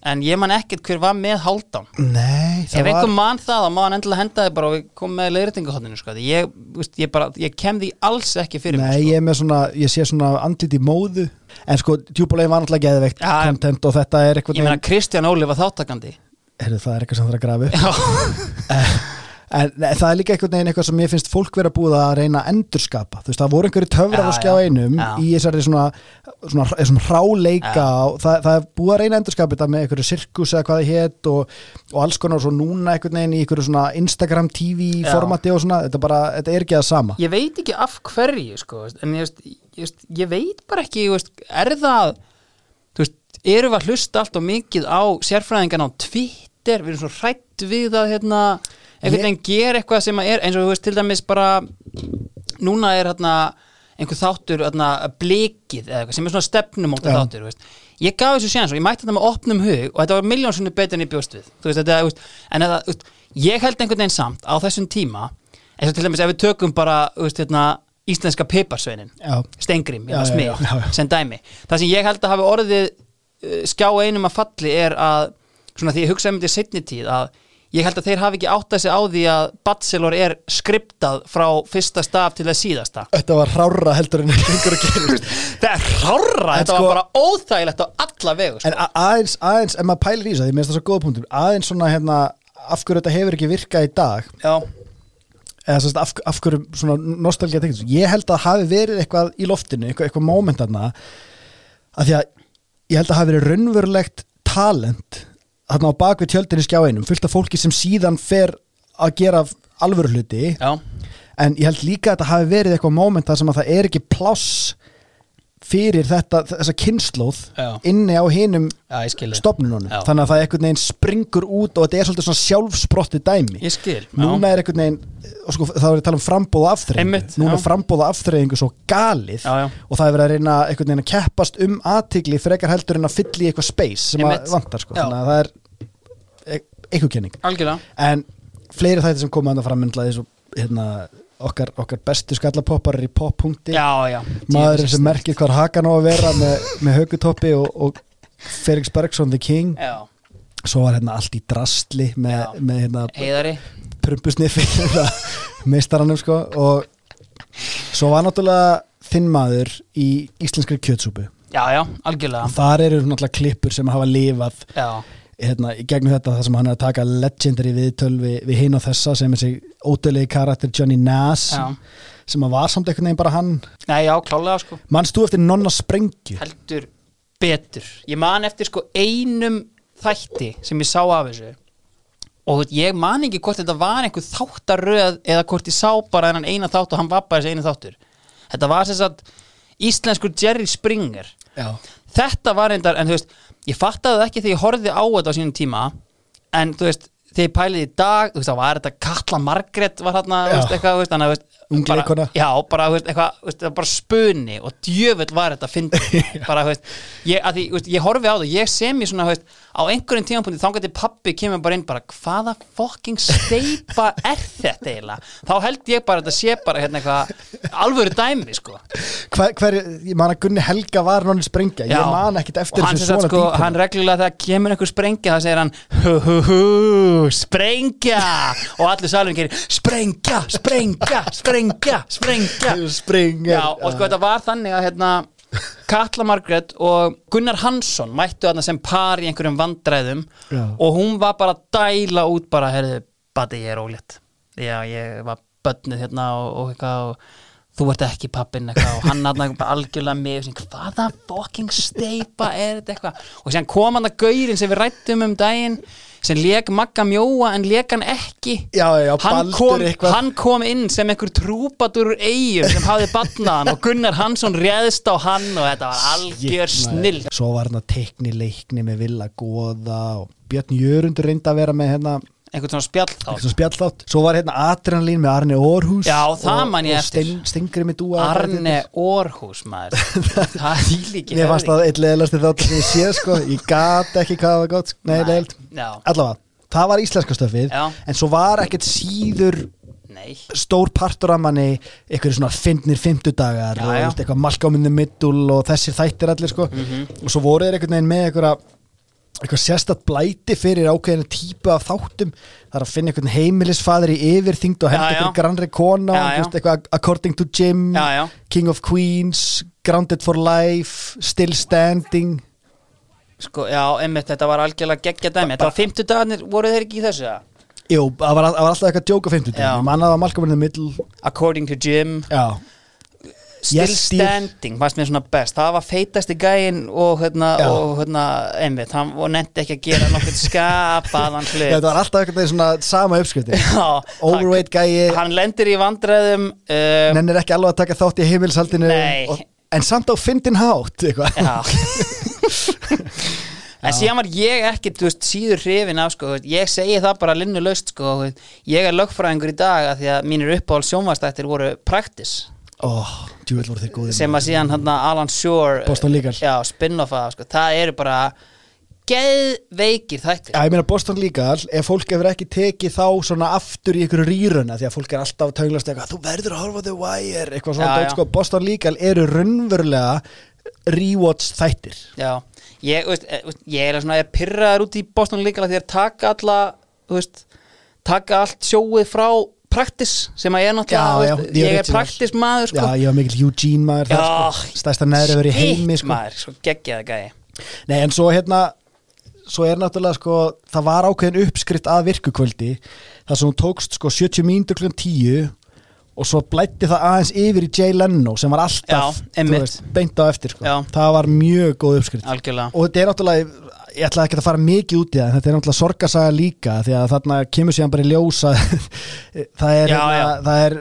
en ég man ekkert hver var með Haldán Nei, ef einhver mann það, þá má hann endilega henda þið bara og komum með leiðréttingahotninu sko. Ég, ég, bara, ég kem því alls ekki fyrir Nei, mig sko. ég svona, ég sé svona andlit í móðu En sko, djúbulegin var náttúrulega geðveikt Já, content og þetta er eitthvað ég meina Kristján Óli var þáttakandi Heyrðu, það er eitthvað sem það er að. Já, En það er líka einhvern veginn eitthvað sem ég finnst fólk vera búið að reyna að endurskapa. Þú veist, það voru einhverju töfrar á skjá já, einum já. í þessari svona, svona, svona hráleika og það, það er búið að reyna að endurskapa þetta með einhverju sirkus eða hvað það hétt og, og alls konar og svo núna einhvern veginn í einhverju svona Instagram TV Já. formati og svona, þetta, bara, þetta er ekki það sama. Ég veit ekki af hverju sko, en ég, ég, ég veit bara ekki ég er það veist, erum við að hlusta allt og mikið á sérfræðingan á Twitter? Við erum svo hrætt við að hérna, einhvern veginn gera eitthvað sem er eins og þú veist til dæmis bara núna er hérna einhver þáttur hérna, blikið eða eitthvað sem er svona stefnumóta þáttur þú veist. ég gaf þessu séns og ég mætti þetta með opnum hug og þetta var miljónsunni betur en ég bjóst við þú veist, þetta, þú veist, en þú veist, ég held einhvern veginn samt á þessum tíma eins og til dæmis ef við tökum bara þú veist, hérna, íslenska piparsveinin Já, Stengrim, smið, sem dæmi. Það sem ég held að hafi orðið uh, skjá einum að falli er að svona því ég hugsa um þetta í setni tíð að ég held að þeir hafi ekki áttað sig á því að Bachelor er skriptað frá fyrsta staf til að síðasta. Þetta var hrára heldur en einhverju að gera það er En þetta sko- var bara óþægilegt á alla vegu sko. En aðeins, aðeins, ef maður pælir í því mér finnst það svo góða punktur aðeins svona hérna, af hverju þetta hefur ekki virkað í dag? Já, eða sérst, af, af hverju svona nostalgía tekið ég held að hafi verið eitthvað í loftinu eitthvað, eitthvað moment þarna að því að ég held að hafi verið raunverulegt talent þarna á bakvið tjöldinni skjá einum fullt af fólki sem síðan fer að gera alvöru hluti já, en ég held líka að þetta hafi verið eitthvað moment þar sem að það er ekki pláss fyrir þetta, þessa kynnslóð Já. inni á hinum stopnunum, þannig að það einhvern veginn springur út og þetta er svolítið svona sjálfsprotti dæmi ég skil, núna já, er einhvern veginn og sko, er ég að tala um frambóða Einmitt, núna já. er frambóða afþreyingu svo galið Já, já. og það er verið að reyna einhvern veginn að keppast um aðtigli frekar heldur en að fylla í eitthvað space sem Einmitt. að vantar sko. Já. þannig að það er eitthvað kenning. Algjörlega. En fleiri þætti sem koma að það framöndlaði svo hérna, okkar, okkar bestu skallapoppar í poppunkti maðurinn sem merkir hvað hakan á að vera með, með haugutoppi og, og Felix Bergson the King. Já, svo var hérna allt í drastli með, með hérna heiðari. prumpusniffi meistaranum sko. Og svo var náttúrulega þinn maður í íslenskri kjötsúpu. Já, já, algjörlega. Þar eru náttúrulega klippur sem hafa lifað já, hérna, gegnum þetta þar sem hann er að taka legendary viðtöl við, við hinn og þessa sem er sig ódölegi karakter Johnny Nass já. sem að var samt einhvern veginn bara hann. Nei, já, klálega sko. Mannst þú eftir nonna sprengju? Heldur betur. Ég man eftir sko einum þætti sem ég sá af þessu. Og ég man ekki hvort þetta var einhver þáttaröð eða hvort ég sá bara þennan eina þátt og hann var bara þessi einu þáttur. Þetta var sem sagt íslenskur Jerry Springer. Já, þetta var reyndar, en þú veist ég fattaði ekki þegar ég horfði á þetta á sínum tíma en þú veist, þegar ég pælið í dag þú veist, það var þetta Katla Margrét var veist, eitthvað, þannig að, bara-. Já, bara, veist, eitthvað, veist, bara spuni og djöfull var þetta fyndið bara, þú veist, ég, að því, ég horfi á það ég sem ég svona, á einhverjum tímapunkti þá gæti pappi kemur bara inn bara hvaða fucking steipa er þetta eiginlega, þá held ég bara að þetta sé bara hérna eitthvað alvöru dæmi, sko. Hver, hver, ég man að Gunni Helga var nonni sprengja, Já. ég man ekkit eftir þessu svona sko, detail. hann reglulega þegar kemur einhver sprengja þá segir hann hu hu hu sprengja! Og allir salurinn gerir sprengja, sprengja, sprengja sprengja Springer, Já, og sko þetta var þannig að hérna Katla Margrét og Gunnar Hansson mættu þarna sem par í einhverjum vandræðum Já. og hún var bara að dæla út bara, herðu, bati ég er ólétt. Já, ég var bönnið hérna og, og eitthvað og þú ert ekki pappinn eitthvað og hann bara algjörlega með sem, hvaða fucking steipa er þetta eitthvað? Og sem kom hann að gaurinn sem við rættum um daginn sem leik Magga Mjóa en leik hann ekki. Já, já, hann kom, hann kom inn sem einhver trúpadur úr eigum sem hafði batnaðan og Gunnar Hansson réðst á hann og þetta var algjör snill svo var hann að teikni leikni með Villa Góða og Björn Jörundur reyndi að vera með hérna einhvern svona spjall þá eitthvað spjallátt, svo var hérna Adrenalín með Arne Orhus Já, það og, man ég og eftir. Stein, Stengri með Dúa Arne Orhus maður. Það er líki Mér fannst það eitt leðilegasti þátt sem ég sé sko. Ég gat ekki hvað var gott Nei, Nei. leiðilt Já, Allavega, það var íslenska stöfið Já. En svo var ekkert síður nei. stór partur af manni Eitthvað svona fyndnir Og veist, eitthvað malkáminni middul Og þessir þættir allir sko. Mhm. Og svo voru þeir einhvern veginn með einhverja eitthvað sérstætt blæti fyrir ákveðinu típu af þáttum það er að finna einhvern heimilisfaður í yfirþyngd og henda einhvern grannri kona eitthvað According to Jim Já, já. King of Queens Grounded for Life Still Standing Sko, já, einmitt, þetta var algjörlega geggja dæmi Þetta var 50 dagarnir, voru þeir ekki í þessu? eða? Jú, það var, það var alltaf eitthvað djóka 50 Já. ég manna það var the Middle According to Jim Já, Still. Standing, fannst mér svona best. Það var feitasti gæinn og hérna, og hérna, einmitt Hann nefndi ekki að gera nokkuð skapaðan hlut. Þetta var alltaf eitthvað svona sama uppskrifti Overweight gæi, hann, lendir í vandræðum uh, nennir ekki alveg að taka þátt í heimilshaldinu og, En samt á fyndin hátt En síðan var ég ekki, veist, síður hrifin af, sko, ég segi það bara linnulaust, sko, þú veist, ég er lögfræðingur í dag að því að mínir uppáhald sjónvastættir voru practice, Góðir sem að síðan hann Alan Shore, Boston Legal. já, spin-off af, sko, það eru bara geðveikir þættir, Já, ég meina Boston Legal, ef fólk hefur ekki tekið þá svona aftur í ykkur rýruna því að fólk er alltaf tönglast eitthvað þú verður að horfa The Wire, eitthvað svona Já, dót, sko, Boston Legal eru raunverulega rewatch þættir. Já, ég, veist, eh, veist, ég er svona, ég pyrraður út í Boston því að taka alla, veist, taka allt sjóið frá practice sem að ég er náttúrulega, Já, já, veist, ég er ég er practice maður, sko, Já, ég var mikill Eugene maður sko, stærsta neðri verið í heimi sko. maður, svo geggjaði gæði Nei, en svo hérna svo er náttúrulega sko, það var ákveðin uppskrift að virkukvöldi þar sem hún tókst sko 70 mínútur klukkan 10 og svo blætti það aðeins yfir í Jay Leno sem var alltaf veist, beint á eftir sko. Já. það var mjög góð uppskrift. Algjörlega. Og þetta er náttúrulega ég ætla ekki að fara mikið út í það en þetta er náttúrulega sorgasaga líka því að þarna kemur síðan bara í ljósa það er, Já, hérna, já. það er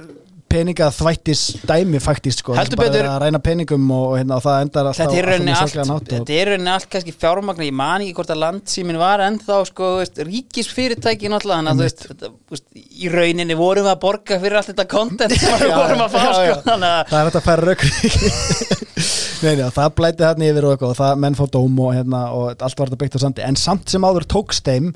peninga þvættis dæmi faktist sko, Heldur betur. að reyna peningum og, hérna, og það endar alltaf Þetta er rauninni alltaf allt, þetta er allt kannski fjármagna, ég man ekki hvort að landsýmin var ennþá sko, þú veist, ríkisfyrirtæki náttúrulega, þannig að þú veist, þetta, veist, í rauninni vorum við að borga fyrir allt þetta content sem við vorum að fá, sko, það er hægt að færa rauk Nei, já, það blæti þarna yfir og eitthvað og það menn fá dóm og, hérna, og allt var þetta byggt á sandi. En samt sem áður tókst þeim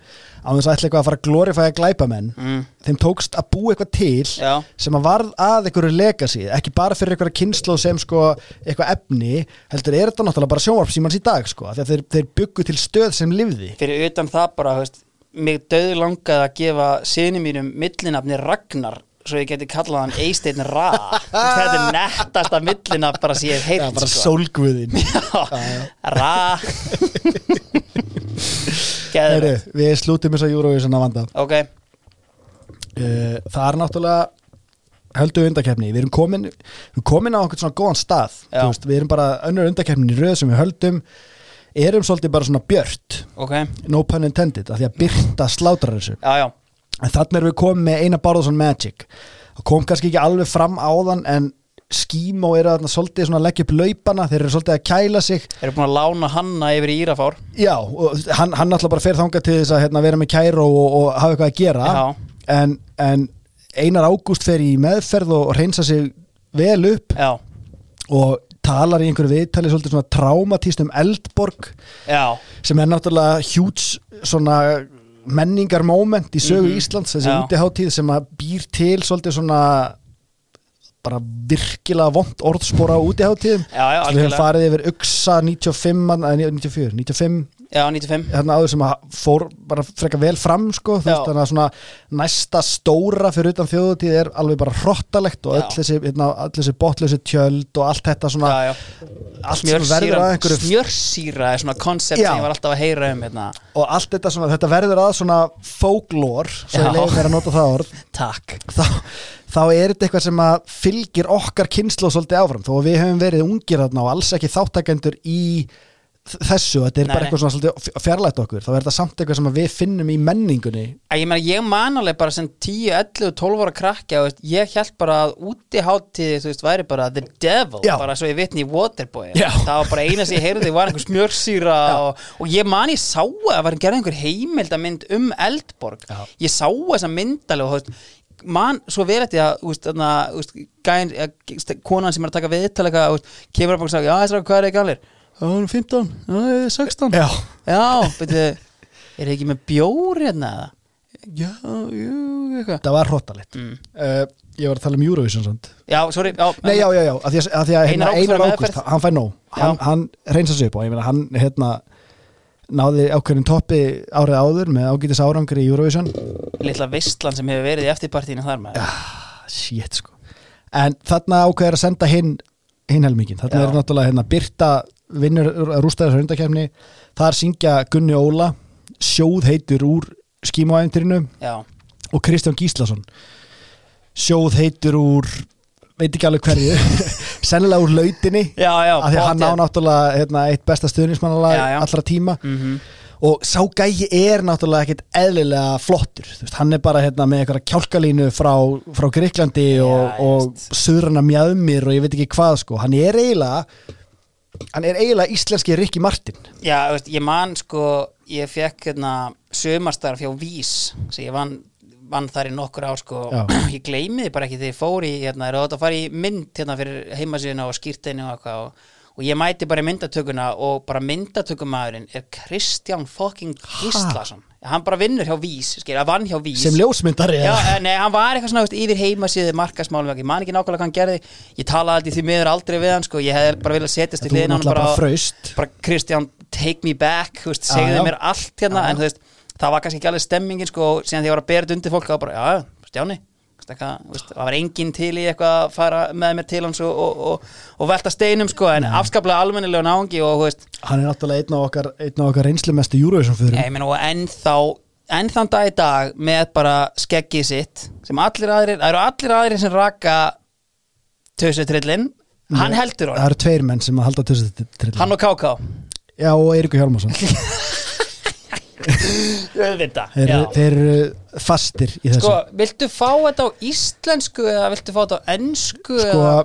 á þess að ætla eitthvað að fara að glorifæja glæpamenn mm, þeim tókst að búa eitthvað til Já, sem að varð að einhverju legacy ekki bara fyrir einhverja kynslu sem sko eitthvað efni, heldur er þetta náttúrulega bara sjónvarpsímans í dag sko, þeir, þeir byggu til stöð sem livði fyrir utan það bara, veist, mig döð langaði að gefa sinni mínum millinafni Ragnar svo ég geti kallað hann Eisteinn Ra þetta er nettasta millinafn bara sem ég hef Já, heyrt bara sko. sólguðin Já, Ra. Heyri, Við slútum þess að Eurovision að vanda. Ok, uh, Það er náttúrulega höldu undakefni, við erum komin við komin á okkur svona góðan stað. Já. Veist, við erum bara önnur undakefnin í röð sem við höldum. Erum svolítið bara svona björt. Ok, no pun intended, af því að byrta slátrar þessu. Já, já en þannig erum við komin með eina Bárðarsson Magic. Það kom kannski ekki alveg fram áðan en Skímó eru þarna svolítið að leggja upp laupana, þeir eru svolítið að kæla sig. Þeir eru búin að lána hanna yfir Írafár. Já, og hann, hann alltaf bara fer þangað til þess að hérna, vera með kæro og, og hafa eitthvað að gera. En, en Einar Ágúst fer í meðferð og reynsa sig vel upp Já, og talar í einhverju viðtali svolítið svona traumatíst um Eldborg já, sem er náttúrulega hjúts svona menningar moment í sögu Mhm. Íslands þessi útiháttíð sem að býr til svolítið svona bara virkilega vond orðspora á útiháttíðum já, við algjörlega. farið yfir Uxa 95 eða 94, 95 Já, 95 hérna áður sem að fór bara freka vel fram sko, veist þannig að svona næsta stóra fyrir utan þjóðutíð er alveg bara hrottalegt og öll þessi, hérna, þessi botlösi tjöld og allt þetta svona Já, já. allt sem verður að einhverju Smjörsýra er svona koncept sem ég var alltaf að heyra um hérna. Og allt þetta svona, þetta verður að svona folklore, svo ég leiði mér að nota það orð. Takk. Þá, þá er þetta eitthvað sem að fylgir okkar kynslu svolítið áfram, þó að við höfum verið ungir þarna og alls ekki þáttakendur í þessu, þetta er Nei, bara eitthvað svona fjarlægt okkur, þá er þetta samt eitthvað sem við finnum í menningunni Ég, meina, ég man alveg bara sem 10, 11, 12 ára krakki veist, ég held bara að útiháttíði þú veist, væri bara the devil Já. bara svo ég vitni í Waterboy Já. það var bara eina sem ég heyrði var einhver smjörsýra og, og ég man ég sá að það var gerð einhver heimildamynd um Eldborg Já. ég sá þessa myndalega og þú veist, man svo vel eftir að úst, þarna, úst, gæn, eh, konan sem er að taka viðtalega kemur upp og sagði, já þessar hvað er ekki allir já, hann er 15, já, ég er 16 Já, Já, beti, er þið ekki með bjór hérna eða? Já, jú, eitthvað. Það var hróttalegt mm. uh, Ég var að tala um Eurovision samt. Já, sorry já, Nei, já, já, já, að því að, að, því að hérna, Einar Ágúst var hann fær nóg. Hann, hann reynsa sig upp og ég meina hann hérna náði ákveðin toppi árið áður með ágætis árangri í Eurovision. Litla veistlan sem hefur verið í eftirpartíinu þar með shit sko. En þarna ákveður að senda hinn hinn helmingin, þarna Já. er náttúrulega hérna, Birta vinnur rústæðar hundakefni þar syngja Gunni Óla sjóð heitur úr skímaæventurinu já, og Kristján Gíslason sjóð heitur úr veit ekki alveg hverju sennilega úr lautinni af því að hann á náttúrulega hérna, eitt besta stuðnismannalag allra tíma. Mm og sá gæi er náttúrulega ekkert eðlilega flottur, veist, hann er bara hérna, með eitthvað kjálkalínu frá, frá Greiklandi og, og söðrana mjöðmir og ég veit ekki hvað sko, hann er eiginlega hann er eiginlega íslenski Rikki Martin Já, veist, ég man sko ég fekk hérna sömarstarf hjá Vís sem ég vann, vann þar í nokkur ár sko Já. ég gleymiði bara ekki þegar ég fór í hérna, er þetta að fara í mynd hérna fyrir heimasíðuna og skýrteinu og eitthvað og, og ég mæti bara myndatökuna og bara myndatökumæðurinn er Kristján fucking Gíslason. Hann bara vinnur hjá Vís, skil, að vann hjá Vís. Sem ljósmyndari Já, eh, nei, hann var eitthvað svona yfir heimasíðu markasmálum ég man ekki nákvæmlega hvað hann gerði. Ég talaði aldrei því miður aldrei við hann sko. ég hefði bara viljað setjast í honum náttúrulega bara bara, Kristján, take me back veist, já. mér allt hérna. En veist, það var kannski ekki alveg stemmingin sko, og síðan því ég var að þetta undir fólk þá bara, já, Stjáni það var enginn til í eitthvað að fara með mér til hans og, og, og, og velta steinum sko, en afskaplega almennilega náungi og veist, hann er náttúrulega einn af okkar, okkar reynslumestu Eurovision fyrir ennþá ennþann dag í dag með bara skeggið sitt sem allir aðrir, það eru allir aðrir sem raka tösutrillin hann heldur það honum, eru tveir menn sem að halda tössu hann og Káká já og Eiríkur Hjálmarsson auðvita þeir, þeir eru fastir í þessu. Sko, viltu fá þetta á íslensku eða viltu fá þetta á ensku sko eða?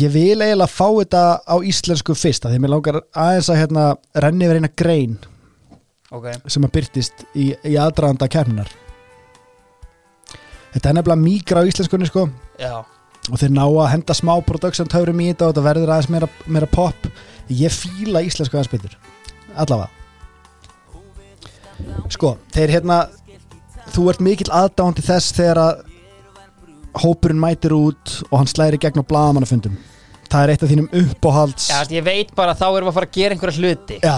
ég vil eiginlega fá þetta á íslensku fyrst af því að mér langar aðeins að hérna renni yfir eina grein ok, sem að byrtist í, í aðdraðanda kemnar þetta er nefnilega mígra á íslenskunni sko. Já, og þeir ná að henda smá production töfrum í þetta og þetta verður aðeins meira, meira pop. Ég fíla íslensku aðeins betur allavega sko, þeir hérna þú ert mikill aðdándi þess þegar að hópurinn mætir út og hann slæri gegn á blaðamannafundum. Það er eitt af þínum uppáhalds já, ég veit bara að þá erum við að fara að gera einhverja hluti. Já.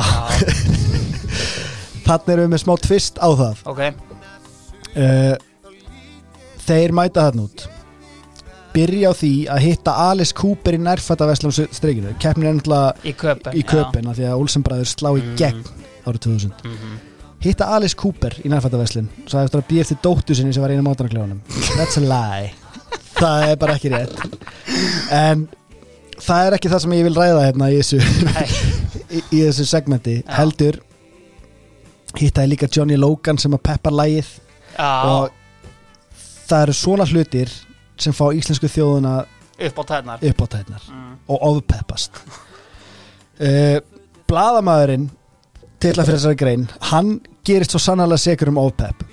þannig erum við með smá tvist á það. Ok, uh, þeir mæta þarna út. Byrja á því að hitta Alice Cooper í nærfættaveslum streikinu keppnin er náttúrulega í köpen í köpina því að Olsen bræður slá í gegn árið 2000 mm -hmm. Hitta Alice Cooper í nærfættaveslin svo eftir að býja eftir dóttu sinni sem var einu mátanarkljónum that's a lie. Það er bara ekki rétt. En það er ekki það sem ég vil ræða hérna í þessu í, í þessu segmenti. Já. heldur hittaði líka Johnny Logan sem að peppa lægið já, og það eru svona hlutir sem fá íslensku þjóðuna upp á tætnar upp á tætnar mm. og ofpeppast. Uh, Blaðamaðurinn til að fyrir þessari grein. Hann gerist svo sannarlega sekur um ofpepp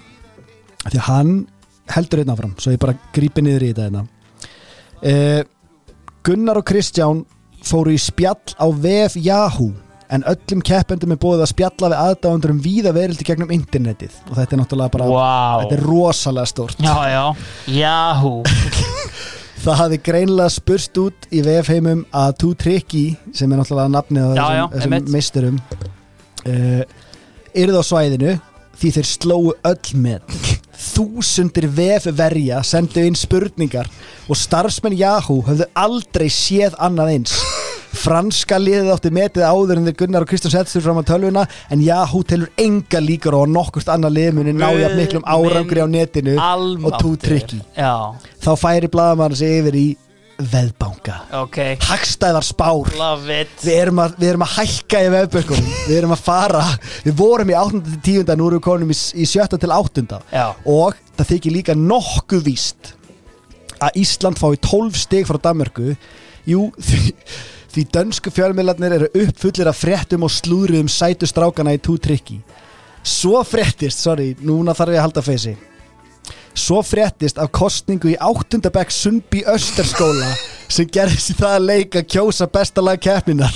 því að hann heldur einn áfram svo ég bara grípi niður í þetta hérna. uh, Gunnar og Kristján fóru í spjall á vef Yahoo en öllum keppendum er búið að spjalla við aðdáðundur um víða verildi gegnum internetið. Og þetta er náttúrulega bara wow þetta er rosalega stórt. Já, já, Yahoo. Það hafði greinlega spurst út í VF-heimum að Too Tricky sem er náttúrulega nafnið á þessum, meisturum uh, yrði á svæðinu því þeir slóu öll með þúsundir VF-verja sendu inn spurningar og starfsmenn Yahoo höfðu aldrei séð annað eins. Franska liðið átti metið áður en þeir Gunnar og Kristján settur fram á tölvuna en Yahoo telur enga líkur á að nokkurt annað liðmunni nája Guð miklum árangri á netinu og Tricky já, þá færi blaðamann sig yfir í veðbanka ok, hagstæðar spár við erum að, við erum að hækka í veðbökkunum við erum að fara, við vorum í 8. til 10. nú erum við konum í, í 7. til 8. já, og það þykir líka nokkuð víst að Ísland fái 12 stig frá Danmörku jú, því, því dönsku fjölmiðlarnir eru uppfullir af fréttum og slúðruðum sætu strákana í tú trikki svo fréttist, sorry, núna þarf ég að halda feysi svo fréttist af kostningu í áttundabæk Sundby Österskóla sem gerðist í það að leika kjósa besta lag keppninar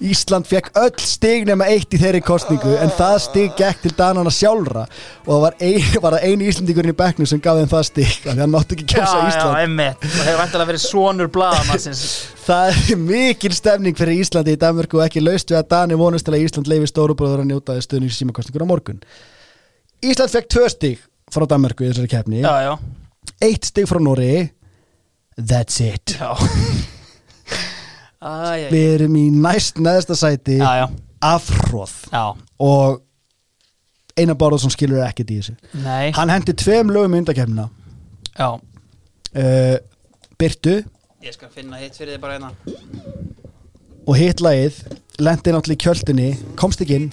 Ísland fekk öll stig nema eitt í þeirri kostningu en það stig gekk til Danana sjálfra. Og það var, ein, var það eini Íslandingurinn í bekknum sem gaf þeim það stig af því hann mátti ekki Já, kjósa já, Ísland. einmitt. Og hefur vantilega verið sonur blaðamarsins Það er mikil stemning fyrir Íslandi í Danmörku og ekki laust við að Dani vonast til að Ísland leifi stórubróður að njóta stuðnings símakostningur á morgun. Ísland fekk tvö stig frá Danmörku í þessari keppni. Já, já. Eitt stig frá Nóri That's it. Já. Æ, Við erum í næst neðsta sæti Já, já, afhróð já. Og Einar Bárðarsson skilur ekkert í þessu. Nei, Hann hendi tveim lögum í undakefnina já. Uh, Byrtu Ég skal finna hitt fyrir þið bara hérna. Og hitt lagið lendi náttúrulega í kjöldinni komst ekki inn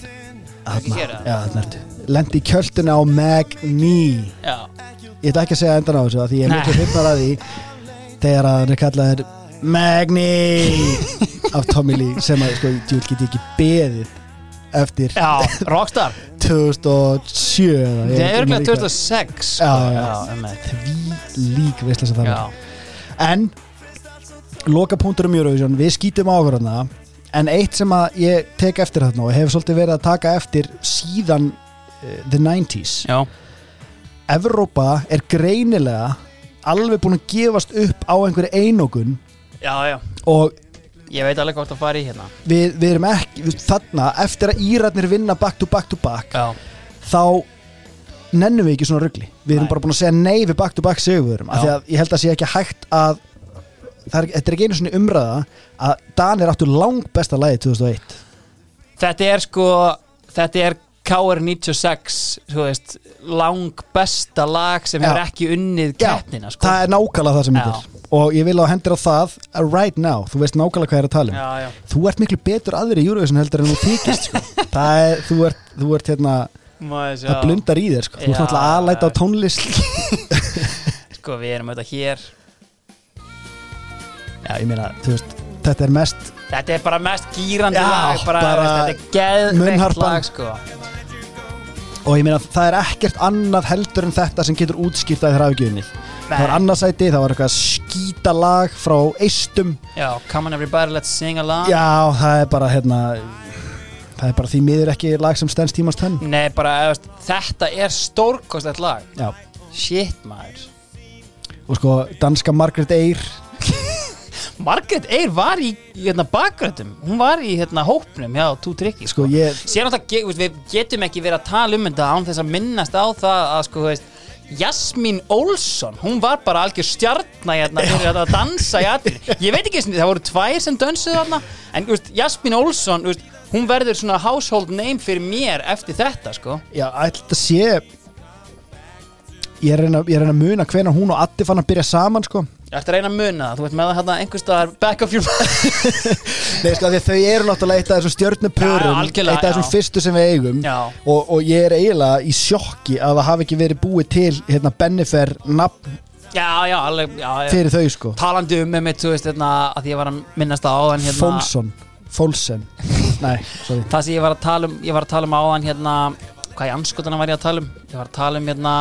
Þarna. lendi í kjöldinni á Magni ég ætla ekki að segja endan á þessu því ég er miklu hrifnar að því þegar að hann er kallaður Magni af Tommy Lee sem að sko, djúl get ég ekki beðið eftir já, Rockstar 2007 eða ég Það er hvað. 2006 Já, sko. já. já, einmitt. því lík veistlega sem það var en loka punktur um Eurovision við skýtum águr hana en eitt sem að ég tek eftir þarna og hef svolítið verið að taka eftir síðan uh, the 90s já, Evrópa er greinilega alveg búin að gefast upp á einhverju einókun já, já. Og Ég veit alveg hvort að fara í hérna. við, við erum ekki við, þarna, eftir að Íratnir vinna back to back to back Já, þá nennum við ekki svona ruggli við erum Nei. bara búin að segja nei við back to back segurum af Já. því að ég held að sé ekki hægt að það er, þetta er ekki einu svona umræða að Danir áttu lang besta lagi 2001 þetta er sko Þetta er KR96 Þú veist, lang besta lag sem Já. hefur ekki unnið keppnina sko. það er nákvæmlega það sem þetta er og ég vil á hendur á það uh, right now, þú veist nákvæmlega hvað ég er að tala um Já, já, þú ert miklu betur aðri í Eurovision heldur en þú þykist sko. það er, þú ert, þú ert hérna Maður sjá það blundar í þér sko. þú ert Já. náttúrulega aðlæta á tónlist Sko, við erum auðvitað hér já, ég meina, þú veist, þetta er mest Þetta er bara mest gýrandi lag bara, bara veist, Þetta er geðveikt lag sko. og ég meina, það er ekkert annað heldur en þetta sem getur útskýrt að þér hafi ekki unnið það var annarsæti, það var eitthvað skítalag frá eistum. Já, come on everybody, let's sing along. Já, það er bara hérna það er bara því miður ekki lag sem stendst tímast henn Nei, bara, veist, þetta er stórkostlegt lag. Já, Shit, maður. Og sko, danska Margaret Eyr Margaret Eyr var í, hérna, bakgröndum Hún var í hérna, hópnum hjá Tú Tryggi sko, ég, Sér náttúrulega, ge- við getum ekki verið að tala um þetta án þess að minnast á það að sko, þú veist Jasmín Olsson, hún var bara algjör stjarna hérna fyrir að dansa í aðri Ég veit ekki, það voru tvær sem dönsuðu þarna En veist, Jasmín Olsson, veist, hún verður svona household name fyrir mér eftir þetta, sko. Já, ætla að sé ég er að reyna, ég er að reyna að muna hvenær hún og Addi fann að byrja saman sko Ég ætti að reyna að þú veit með það hérna einhvers staðar back of your Nei, sko, því að þau eru náttúrulega eitt af þessum stjörnupörum eitt af þessum fyrstu sem við eigum. Og, og ég er eiginlega í sjokki að það hafi ekki verið búið til hérna, Bennifer nafn Já, já, alveg, já, fyrir þau sko. Talandi um með mitt, þú veist, hérna, að ég var að minnast á áðan hérna Fólson, Fólsen Nei, sorry. Það sem ég var að tala um, ég var að tala um áðan hérna Hvað í anskotana var ég að tala um? Ég var að tala um hérna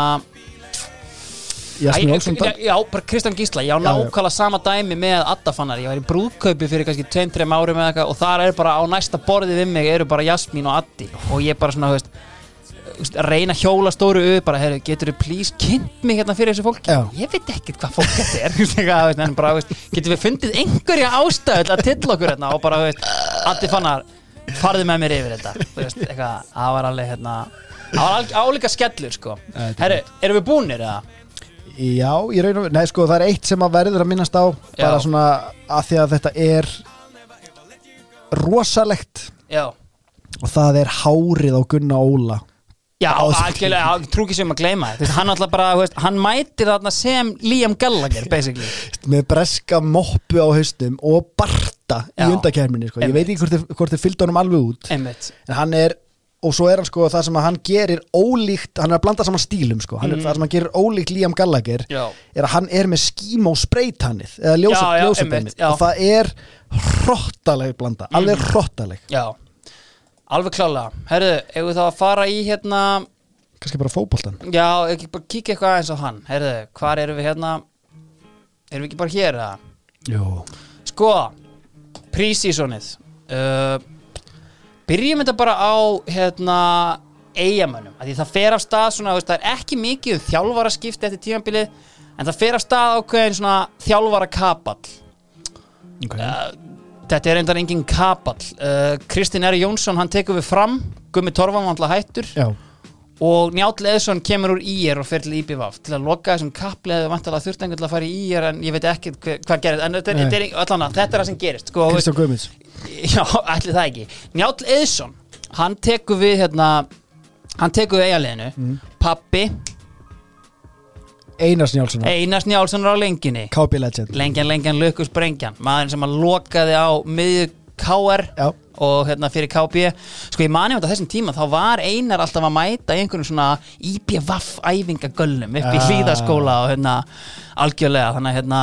Jasmín Olsson já, já, bara Kristján Gísla Ég á nákvæmlega sama dæmi með Addafannar Ég. Var í brúðkaupi fyrir kannski 2-3 árum eða eitthvað Og þar er bara á næsta borði við mig Eru bara Jasmín og Addi. Og ég bara svona, að reyna hjóla stóru upp bara, heyrðu, getur þú please kynnt mig hérna fyrir þessu fólki? Já. ég veit ekkert hvað fólk þetta er. Veist, en bara, veist, getur við fundið einhverja til að tilla okkur hérna? Og bara, þú veist, Addi fannar farði með mér yfir þetta. Veist, eitthvað, það var alveg hérna það var álíka skellur, sko. Er herru, erum við búnir, eða? Já, ég raun og Nei, sko, það er eitt sem að verður að minnast á bara Já. svona að því að þetta er rosalegt já og það er hárið á Gunna Óla Já, Á þessu algjörlega, já, trú ekki sem að gleyma það. Þú veist, Hann alltaf bara, þú veist, hann mætir þarna sem Liam Gallagher, basically með breska moppu á haustum og barta í Já. undakefninni sko. ég Einmitt. veit ekki hvort þið, hvort þið fylgd honum alveg út Einmitt en hann er og svo er hann sko það sem að hann gerir ólíkt hann er að blanda saman stílum sko hann er, það sem hann gerir ólíkt Liam Gallagher Mhm. Já. er að hann er með skímó spreytannið eða ljósabennið. Mhm. og það er hrottaleg blanda alveg hrottaleg, Já, alveg klálega Herðu, ef við þá að fara í hérna kannski bara fótboltan Já, ekki bara kíkja eitthvað aðeins á hann Herðu, hvar erum við hérna Erum við ekki bara hér, eða? Sko, prísísonið uh, byrjum þetta bara á hérna eigamönnum, því það fer af stað svona, veist, það er ekki mikið um þjálfara skipti eftir tímabilið, en það fer af stað ákveðin svona þjálfara kapall okay. þetta er endar engin kapall. Uh, Kristinn R. Jónsson, hann tekur við fram Gummi Torfam vantla hættur. Já, og Njáll Eðsson kemur úr IR og fer til IBVF til að loka þessum kapli eða vantilega þurft einhvern til að fara í IR en ég veit ekki hvað gerist. En þetta, er- allan, þetta er það sem gerist sko, Kristján Guðmunds já, ætli það ekki. Njáll Eðsson, hann tekur við hérna, hann tekur við eigaliðinu Mm. pappi, Einars Njálsson Einars Njálsson á lengjunni KB Legend. Lengjan, lengjan, lökus, brengjan maðurinn sem að lokaði á miðju KR Já, og hérna fyrir KB sko ég mani um þetta þessum tíma þá var einar alltaf að mæta einhvern svona IPVAF æfingagöllum upp í Ah. hlýðaskóla og hérna algjörlega þannig að hérna